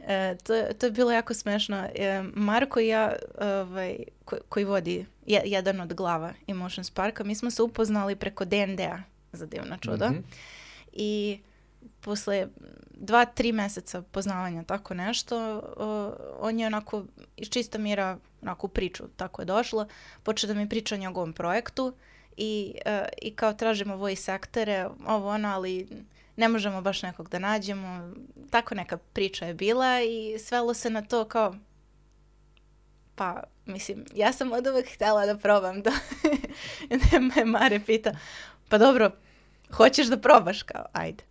E, to, to je bilo jako smešno. E, Marko i ja, ovaj, ko- koji vodi je- jedan od glava Emotion Sparka, mi smo se upoznali preko D&D-a za divno čudo. Mhm. I posle dva, tri meseca poznavanja tako nešto, o, on je onako iz čista mira onako priču, tako je došlo, počeo da mi priča o njegovom projektu i, e, i kao tražimo voice aktere, ovo ono, ali ne možemo baš nekog da nađemo. Tako neka priča je bila i svelo se na to kao pa, mislim, ja sam od uvek htjela da probam to. I me Mare pita, pa dobro, hoćeš da probaš kao, ajde.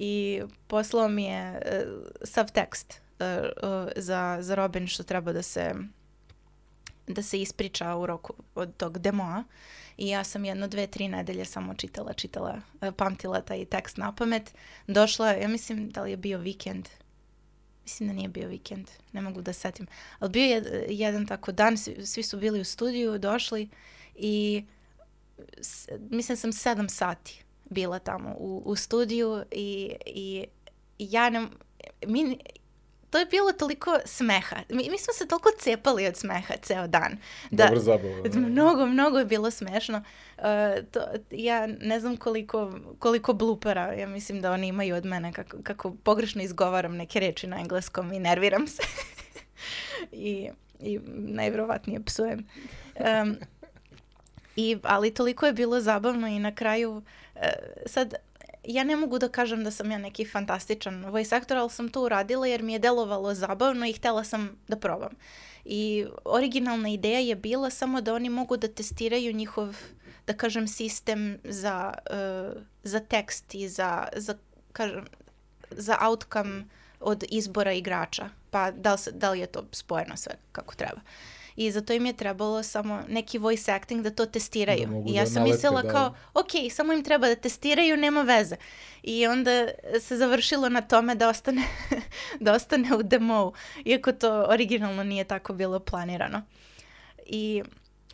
I poslao mi je uh, sav tekst uh, uh, za, za Robin što treba da se da se ispriča u roku od tog demoa. I ja sam jedno, dve, tri nedelje samo čitala, čitala, pamtila taj tekst na pamet. Došla, ja mislim da li je bio vikend, mislim da nije bio vikend, ne mogu da setim, ali bio je jedan tako dan, svi, svi su bili u studiju, došli i s, mislim sam sedam sati bila tamo u, u studiju i, i ja ne, mi, to je bilo toliko smeha. Mi, mi smo se toliko cepali od smeha ceo dan. Da, Dobro zabava. Da. Mnogo, mnogo je bilo smešno. Uh, to, ja ne znam koliko, koliko blupera, ja mislim da oni imaju od mene, kako, kako pogrešno izgovaram neke reči na engleskom i nerviram se. I, I najvjerovatnije psujem. Um, i, ali toliko je bilo zabavno i na kraju, uh, sad ja ne mogu da kažem da sam ja neki fantastičan voice actor, ali sam to uradila jer mi je delovalo zabavno i htela sam da probam. I originalna ideja je bila samo da oni mogu da testiraju njihov, da kažem, sistem za, uh, za tekst i za, za, kažem, za outcome od izbora igrača. Pa da li, da li je to spojeno sve kako treba. Uh, i zato im je trebalo samo neki voice acting da to testiraju. Da I ja da sam mislila da. kao, ok, samo im treba da testiraju, nema veze. I onda se završilo na tome da ostane, da ostane u demo iako to originalno nije tako bilo planirano. I...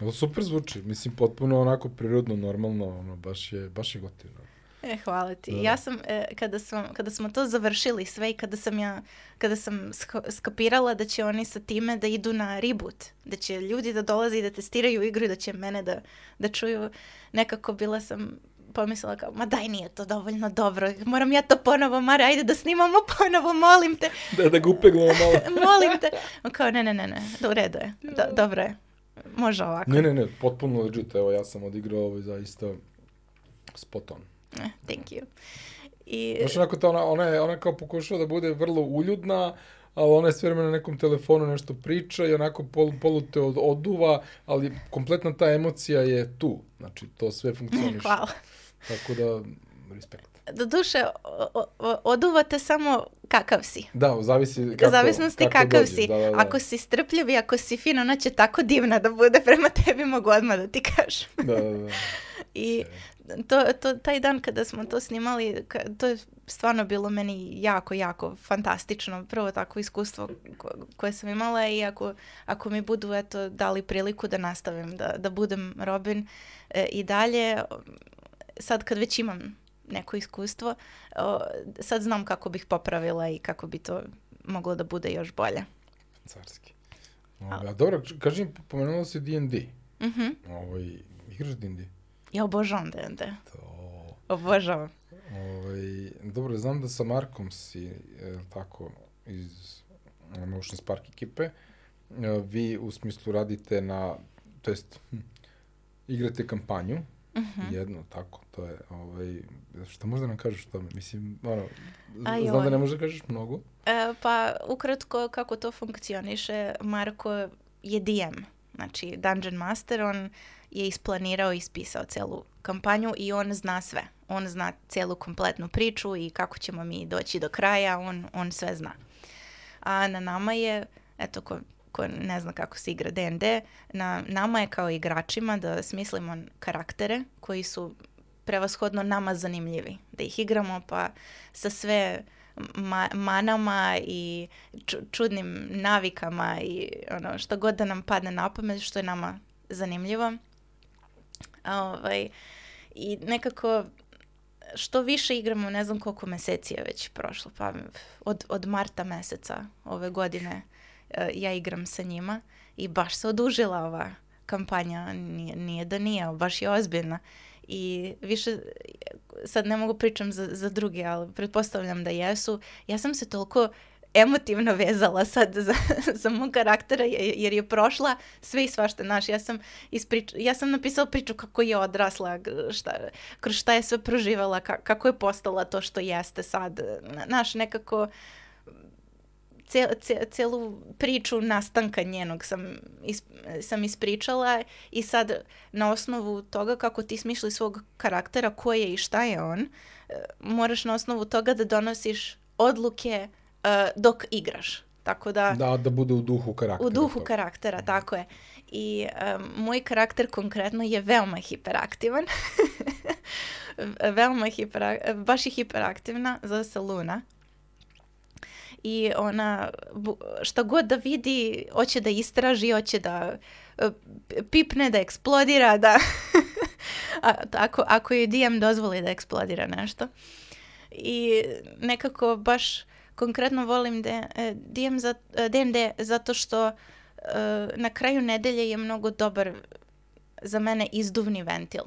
Ali super zvuči, mislim potpuno onako prirodno, normalno, ono, baš je, baš je gotivno. E, hvala ti. Da. Ja sam, e, kada, sam, kada smo to završili sve i kada sam ja, kada sam skapirala da će oni sa time da idu na reboot, da će ljudi da dolaze i da testiraju igru i da će mene da, da čuju, nekako bila sam pomislila kao, ma daj nije to dovoljno dobro, moram ja to ponovo, Mare, ajde da snimamo ponovo, molim te. Da, da ga upeglamo malo. molim te. Kao, ne, ne, ne, ne, do, u redu je, do, dobro je, može ovako. Ne, ne, ne, potpuno legit, evo ja sam odigrao ovo zaista spot on. Eh, thank you. I... Znaš, onako ta ona, ona, je, ona kao pokušava da bude vrlo uljudna, ali ona je sve vremena na nekom telefonu nešto priča i onako pol, polu te od, oduva, ali kompletna ta emocija je tu. Znači, to sve funkcioniše. Hvala. Tako da, respekt. Do duše, oduvate samo kakav si. Da, zavisi kako, Zavisnosti kako kakav dođe. si. Da, da, da. Ako si strpljiv i ako si fin, ona će tako divna da bude prema tebi, mogu odmah da ti kažem. da, da, da. I to, to, taj dan kada smo to snimali, to je stvarno bilo meni jako, jako fantastično. Prvo tako iskustvo ko, koje sam imala i ako, ako mi budu eto, dali priliku da nastavim, da, da budem Robin e, i dalje, sad kad već imam neko iskustvo, o, sad znam kako bih popravila i kako bi to moglo da bude još bolje. Carski. A dobro, kaži mi, pomenula si D&D. Mhm. Mm ovaj, igraš D&D? Ja obožavam D&D. To... Obožavam. Ovaj, dobro, znam da sa Markom si, e, tako, iz Motion Spark ekipe, e, vi u smislu radite na, to jest, hm, igrate kampanju, uh mhm. -huh. jedno, tako, to je, ovaj, šta možda nam kažeš o tome? Mislim, ono, Aj, znam da ne možda kažeš mnogo. E, pa, ukratko, kako to funkcioniše, Marko je DM, znači Dungeon Master, on je isplanirao i ispisao celu kampanju i on zna sve. On zna celu kompletnu priču i kako ćemo mi doći do kraja, on, on sve zna. A na nama je, eto, ko, ko ne zna kako se igra D&D, na nama je kao igračima da smislimo karaktere koji su prevashodno nama zanimljivi. Da ih igramo pa sa sve ma manama i čudnim navikama i ono što god da nam padne na pamet što je nama zanimljivo. Ovaj, I nekako što više igramo, ne znam koliko meseci je već prošlo, pa od, od marta meseca ove godine uh, ja igram sa njima i baš se odužila ova kampanja, nije, nije da nije, baš je ozbiljna. I više, sad ne mogu pričam za, za druge, ali pretpostavljam da jesu. Ja sam se toliko emotivno vezala sad za, za mog karaktera jer je prošla sve i svašta. Naš, ja sam, isprič, ja sam napisala priču kako je odrasla, šta, kroz šta je sve proživala, kako je postala to što jeste sad. Naš, nekako cel, cel, celu priču nastanka njenog sam, is, sam ispričala i sad na osnovu toga kako ti smišli svog karaktera, ko je i šta je on, e, moraš na osnovu toga da donosiš odluke uh, dok igraš. Tako da... Da, da bude u duhu karaktera. U duhu to. karaktera, tako je. I um, moj karakter konkretno je veoma hiperaktivan. veoma hiper, baš je hiperaktivna, zove se Luna. I ona, šta god da vidi, hoće da istraži, hoće da uh, pipne, da eksplodira, da... A, ako, ako je DM dozvoli da eksplodira nešto. I nekako baš konkretno volim de, e, DM za, DND e, zato što uh, na kraju nedelje je mnogo dobar za mene izduvni ventil.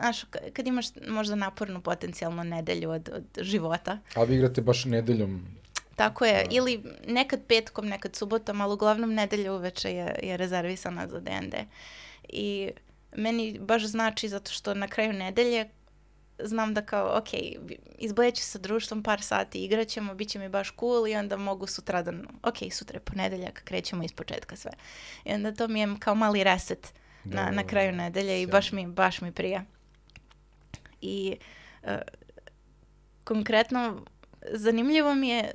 Znaš, kad imaš možda napornu potencijalnu nedelju od, od života. A vi igrate baš nedeljom? Tako je, da. ili nekad petkom, nekad subotom, ali uglavnom nedelja uveče je, je rezervisana za D&D. I meni baš znači zato što na kraju nedelje znam da kao, ok, izbojeću sa društvom par sati, igraćemo, bit će mi baš cool i onda mogu sutra da, ok, sutra je ponedeljak, krećemo iz početka sve. I onda to mi je kao mali reset na, da, na kraju nedelje i baš mi, baš mi prija. I uh, konkretno zanimljivo mi je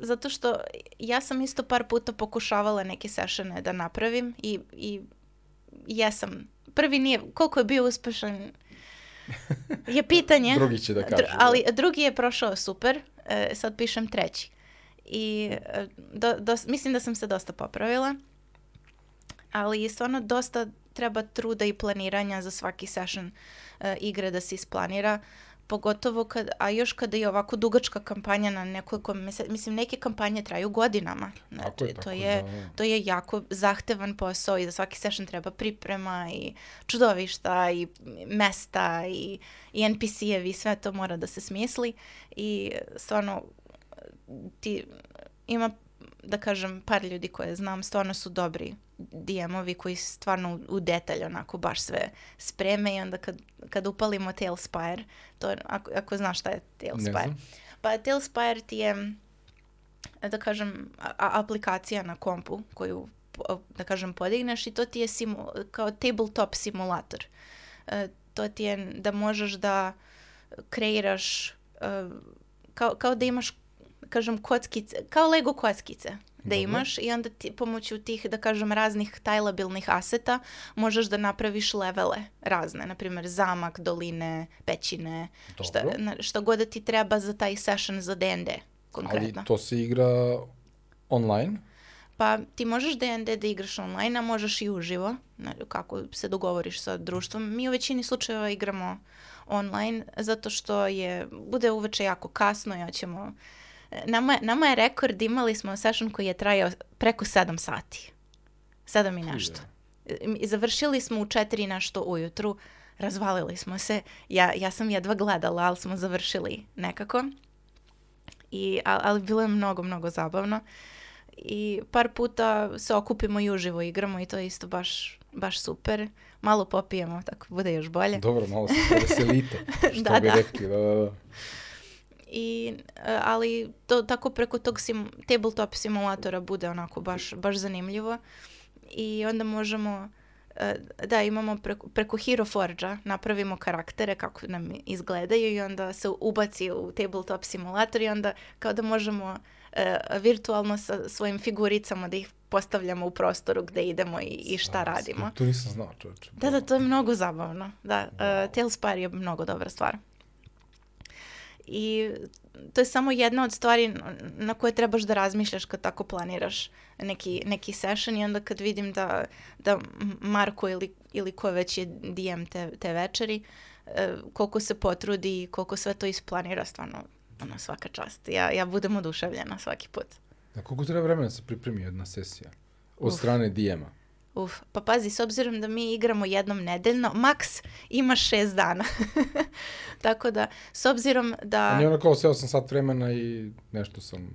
zato što ja sam isto par puta pokušavala neke sessione da napravim i, i jesam. Prvi nije, koliko je bio uspešan je pitanje. drugi će da kaže. Dru, ali da. drugi je prošao super, e, sad pišem treći. I e, do, do, mislim da sam se dosta popravila, ali stvarno dosta treba truda i planiranja za svaki session e, igre da se isplanira. Pogotovo kad, a još kada je ovako dugačka kampanja na nekoliko meseci, mislim neke kampanje traju godinama. Znači, tako je, tako, to, je, da, da. to je jako zahtevan posao i za svaki session treba priprema i čudovišta i mesta i, i NPC-evi, sve to mora da se smisli i stvarno ti, ima da kažem, par ljudi koje znam stvarno su dobri DM-ovi koji stvarno u detalj onako baš sve spreme i onda kad, kad upalimo Tailspire, to ako, ako znaš šta je Tailspire. Pa Tailspire ti je da kažem a, aplikacija na kompu koju da kažem podigneš i to ti je simu, kao tabletop simulator. E, to ti je da možeš da kreiraš e, kao, kao da imaš kažem, kockice, kao Lego kockice da Dobro. imaš i onda ti pomoću tih, da kažem, raznih tajlabilnih aseta možeš da napraviš levele razne, na primjer zamak, doline, pećine, šta, šta god da ti treba za taj session za D&D konkretno. Ali to se igra online? Pa ti možeš D&D da igraš online, a možeš i uživo, kako se dogovoriš sa društvom. Mi u većini slučajeva igramo online zato što je, bude uveče jako kasno i hoćemo nama, nama je rekord, imali smo session koji je trajao preko 7 sati. 7 i nešto. I završili smo u 4 nešto ujutru, razvalili smo se. Ja, ja sam jedva gledala, ali smo završili nekako. I, ali, ali bilo je mnogo, mnogo zabavno. I par puta se okupimo i uživo igramo i to je isto baš, baš super. Malo popijemo, tako bude još bolje. Dobro, malo se veselite, što da, bi da. rekli. Da, da, da i, e, ali to, tako preko tog sim, tabletop simulatora bude onako baš, baš zanimljivo i onda možemo e, da imamo preko, preko Hero Forge-a napravimo karaktere kako nam izgledaju i onda se ubaci u tabletop simulator i onda kao da možemo uh, virtualno sa svojim figuricama da ih postavljamo u prostoru gde idemo i, i šta radimo. To nisam znao, čovječe. Da, da, to je mnogo zabavno. Da, uh, Tailspire je mnogo dobra stvar. I to je samo jedna od stvari na koje trebaš da razmišljaš kad tako planiraš neki, neki session i onda kad vidim da, da Marko ili, ili ko već je DM te, te večeri, e, koliko se potrudi i koliko sve to isplanira, stvarno ono, svaka čast. Ja, ja budem oduševljena svaki put. A koliko treba vremena da se pripremi jedna sesija? Od Uf. strane DM-a? Uf, pa pazi, s obzirom da mi igramo jednom nedeljno, maks ima šest dana. Tako da, s obzirom da... A nije ono kao seo sam sat vremena i nešto sam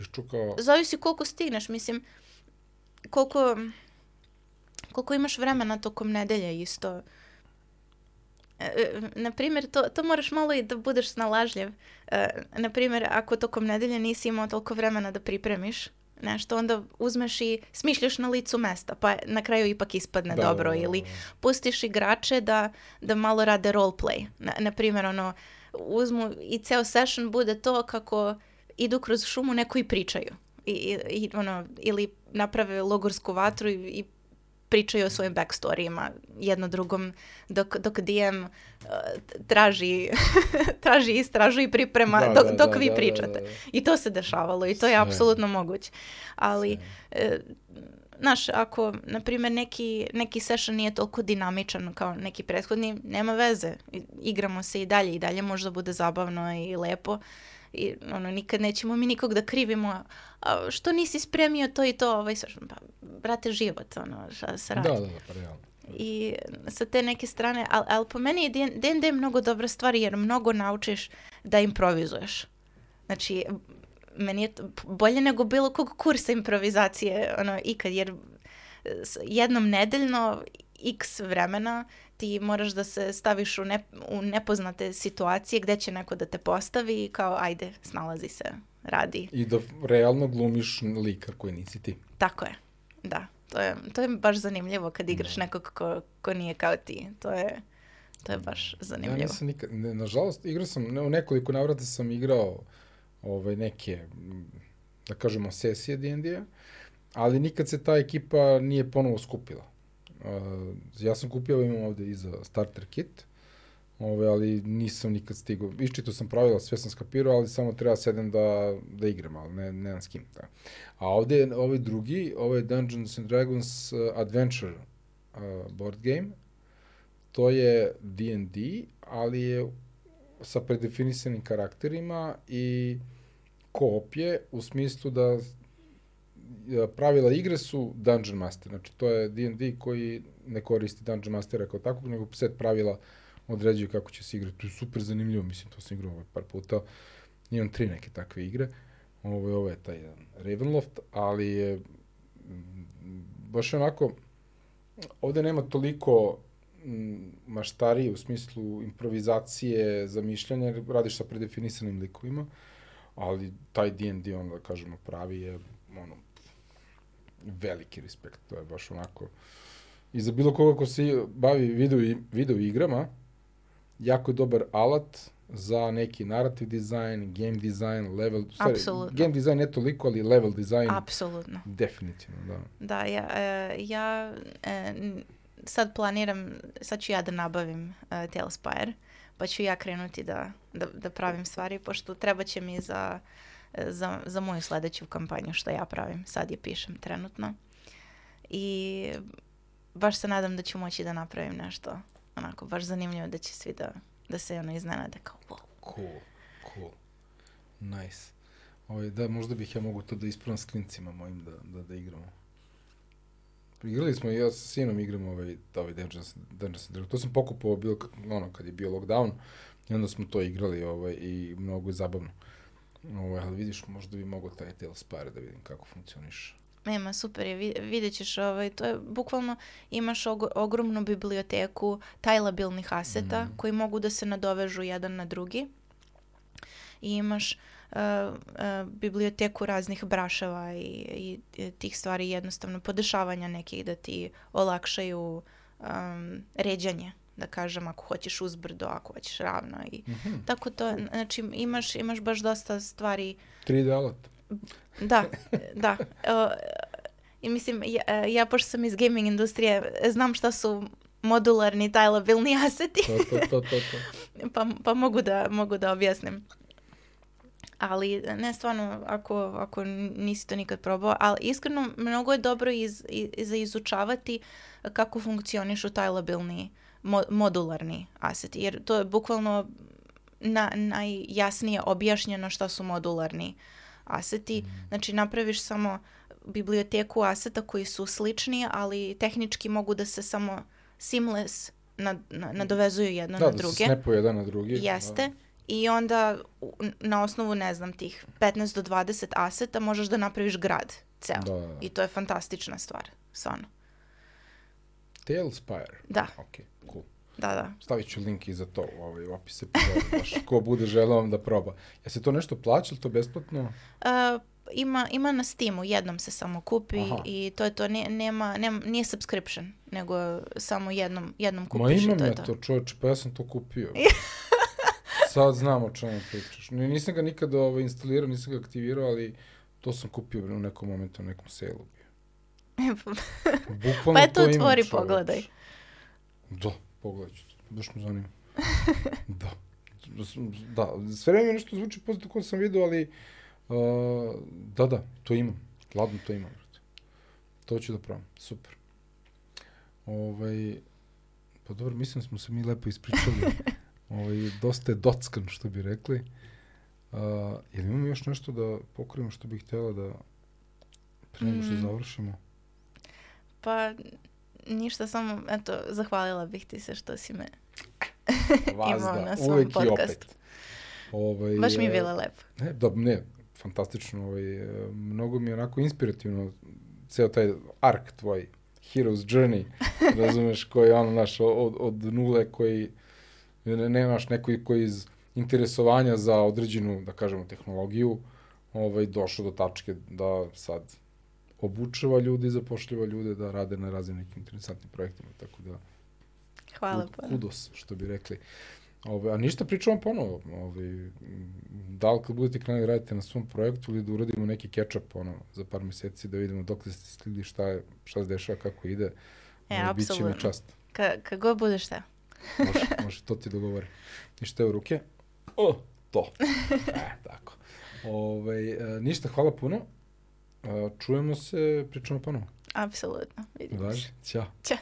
iščukao. Zavisi koliko stigneš, mislim, koliko, koliko imaš vremena tokom nedelje isto. E, e na primjer, to, to moraš malo i da budeš snalažljiv. E, na primjer, ako tokom nedelje nisi imao toliko vremena da pripremiš, nešto, onda uzmeš i smišljaš na licu mesta, pa na kraju ipak ispadne da, dobro. Da, da, Ili pustiš igrače da, da malo rade roleplay. Na, na primjer, ono, uzmu i ceo session bude to kako idu kroz šumu, neko i pričaju. I, i ono, ili naprave logorsku vatru i, i pričaju o svojim backstorijima jedno drugom, dok, dok DM uh, traži, traži istražu i priprema Da, dok, da, dok da, vi da, da, pričate. da. I to se dešavalo i to je Sve. apsolutno moguće. Ali, Sve. e, znaš, ako, na primjer, neki, neki session nije toliko dinamičan kao neki prethodni, nema veze. Igramo se i dalje i dalje možda bude zabavno i lepo. I ono, nikad nećemo mi nikog da krivimo. A, što nisi spremio to i to? Ovaj, pa, brate, život, ono, šta se radi. Da, da, da, pa realno. I sa te neke strane, ali al po meni je D&D mnogo dobra stvar jer mnogo naučiš da improvizuješ. Znači, meni je to bolje nego bilo kog kursa improvizacije ono, ikad, jer jednom nedeljno x vremena ti moraš da se staviš u, ne, u nepoznate situacije gde će neko da te postavi i kao ajde, snalazi se, radi. I da realno glumiš lika koji nisi ti. Tako je, da. To je, to je baš zanimljivo kad igraš nekog ko, ko nije kao ti. To je, to je baš Ja zanimljivo. nisam nikad, ne, nažalost, igrao sam, ne, u nekoliko navrata sam igrao ovaj, neke, da kažemo, sesije D&D-a, ali nikad se ta ekipa nije ponovo skupila. Ja sam kupio, imam ovde iza starter kit, Ove, ali nisam nikad stigao. Iščito sam pravila, sve sam skapirao, ali samo treba sedem da, da igram, ali ne, nemam s kim. Da. A ovde je ovaj drugi, ovo je Dungeons and Dragons uh, Adventure uh, board game. To je D&D, ali je sa predefinisanim karakterima i koop je u smislu da e, pravila igre su Dungeon Master. Znači, to je D&D koji ne koristi Dungeon Mastera kao takvog, nego set pravila određuje kako će se igrati. To je super zanimljivo, mislim, to sam igrao ovaj par puta. Imam tri neke takve igre. Ovo, ovo je taj jedan Ravenloft, ali je mm, baš je onako, ovde nema toliko mm, maštarije u smislu improvizacije, zamišljanja, radiš sa predefinisanim likovima, ali taj D&D, on da kažemo pravi, je ono, veliki respekt, to je baš onako, i za bilo koga ko se bavi video, video igrama, jako je dobar alat za neki narrative design, game design, level, stvari, Apsolutno. game design ne toliko, ali level design, Apsolutno. definitivno, da. Da, ja, e, ja e, sad planiram, sad ću ja da nabavim e, Tailspire, pa ću ja krenuti da, da, da pravim stvari, pošto treba će mi za, za, za moju sledeću kampanju što ja pravim. Sad je pišem trenutno. I baš se nadam da ću moći da napravim nešto onako baš zanimljivo da će svi da, da se ono iznenade kao wow. Cool, cool. Nice. Ovaj, da, možda bih ja mogu to da ispravam s klincima mojim da, da, da igramo. Igrali smo, ja sa sinom igram ovaj, ovaj Dungeons, Dungeons Dragons. To sam pokupao bilo, ono, kad je bio lockdown. I onda smo to igrali ovaj, i mnogo je zabavno. Ovaj, ali vidiš, možda bi mogo taj Tailspire da vidim kako funkcioniš. Nema, super je, vi- vidjet ćeš, ovaj, to je bukvalno, imaš og- ogromnu biblioteku tajlabilnih aseta koji mogu da se nadovežu jedan na drugi. I imaš uh, uh, biblioteku raznih braševa i, i, i tih stvari jednostavno podešavanja nekih da ti olakšaju um, ređanje da kažem, ako hoćeš uzbrdo, ako hoćeš ravno i Mhm. tako to, znači imaš, imaš baš dosta stvari 3D alat. da, da. Uh, I mislim, ja, ja pošto sam iz gaming industrije, znam šta su modularni tajlabilni aseti, To, to, to, to, to. pa, pa mogu, da, mogu da objasnim. Ali ne stvarno, ako, ako nisi to nikad probao, ali iskreno mnogo je dobro iz, i, za izučavati kako funkcionišu tajlabilni mo, modularni aseti, jer to je bukvalno na, najjasnije objašnjeno šta su modularni aseti. Znači napraviš samo biblioteku aseta koji su slični, ali tehnički mogu da se samo seamless nad, na, nadovezuju jedno Da, na da druge. se snapuje jedan na drugi. Jeste. I onda na osnovu, ne znam, tih 15 do 20 aseta možeš da napraviš grad ceo. Da, da, da. I to je fantastična stvar, stvarno. Tailspire. Da, Ok, cool. da, da. Stavit ću link i za to u ovaj opis epizode, baš ko bude želeo da proba. Ja se to nešto plaća ili to besplatno? Uh, ima, ima na Steamu, jednom se samo kupi Aha. i to je to, ne, nema, nema, nije subscription, nego samo jednom, jednom Ma kupiš i imam to je ja to. to, čoveče, pa ja sam to kupio. Sad znam o čemu pričaš. Ni- Nisam ga nikada ovaj, instalirao, nisam ga aktivirao, ali to sam kupio u nekom momentu, u nekom selu bio. Bukvalno pa eto, to imam, otvori, pogledaj. Da, pogledat ću. Baš me zanima. da. Da, sve vreme nešto zvuči pozitivno koje sam vidio, ali uh, da, da, to imam. Ladno to imam. To ću da probam. Super. Ovaj, pa dobro, mislim da smo se mi lepo ispričali. ovaj, dosta je dockan, što bi rekli. Uh, jel imamo još nešto da pokrijemo što bih htjela da pre nego što Mm. završimo? Pa, ništa, samo, eto, zahvalila bih ti se što si me imao Vazda, na svom uvek i podcastu. opet. Ovaj, Baš mi je e, bilo lepo. Ne, da, ne, fantastično, ovaj, e, mnogo mi je onako inspirativno ceo taj ark tvoj, Hero's Journey, razumeš, koji je ono, naš, od, od nule koji ne, nemaš neko koji iz interesovanja za određenu, da kažemo, tehnologiju, ovaj, došao do tačke da sad obučava ljudi, zapošljava ljude da rade na raznim nekim interesantnim projektima, tako da Hvala puno. kudos, što bi rekli. Ove, a ništa pričamo ponovo. Ove, da li kad budete krenuli radite na svom projektu ili da uradimo neki catch-up ono, za par meseci da vidimo dok ste stigli šta, je, šta se dešava, kako ide. E, Ove, Biće mi apsolutno. čast. Ka, kad god budeš te. Može, može, to ti dogovori. I šta je u ruke? O, to. E, tako. Ove, e, ništa, hvala puno. Čujemo se, pričamo ponovo. Apsolutno. Vidimo se. Važi. Ćao. Ćao.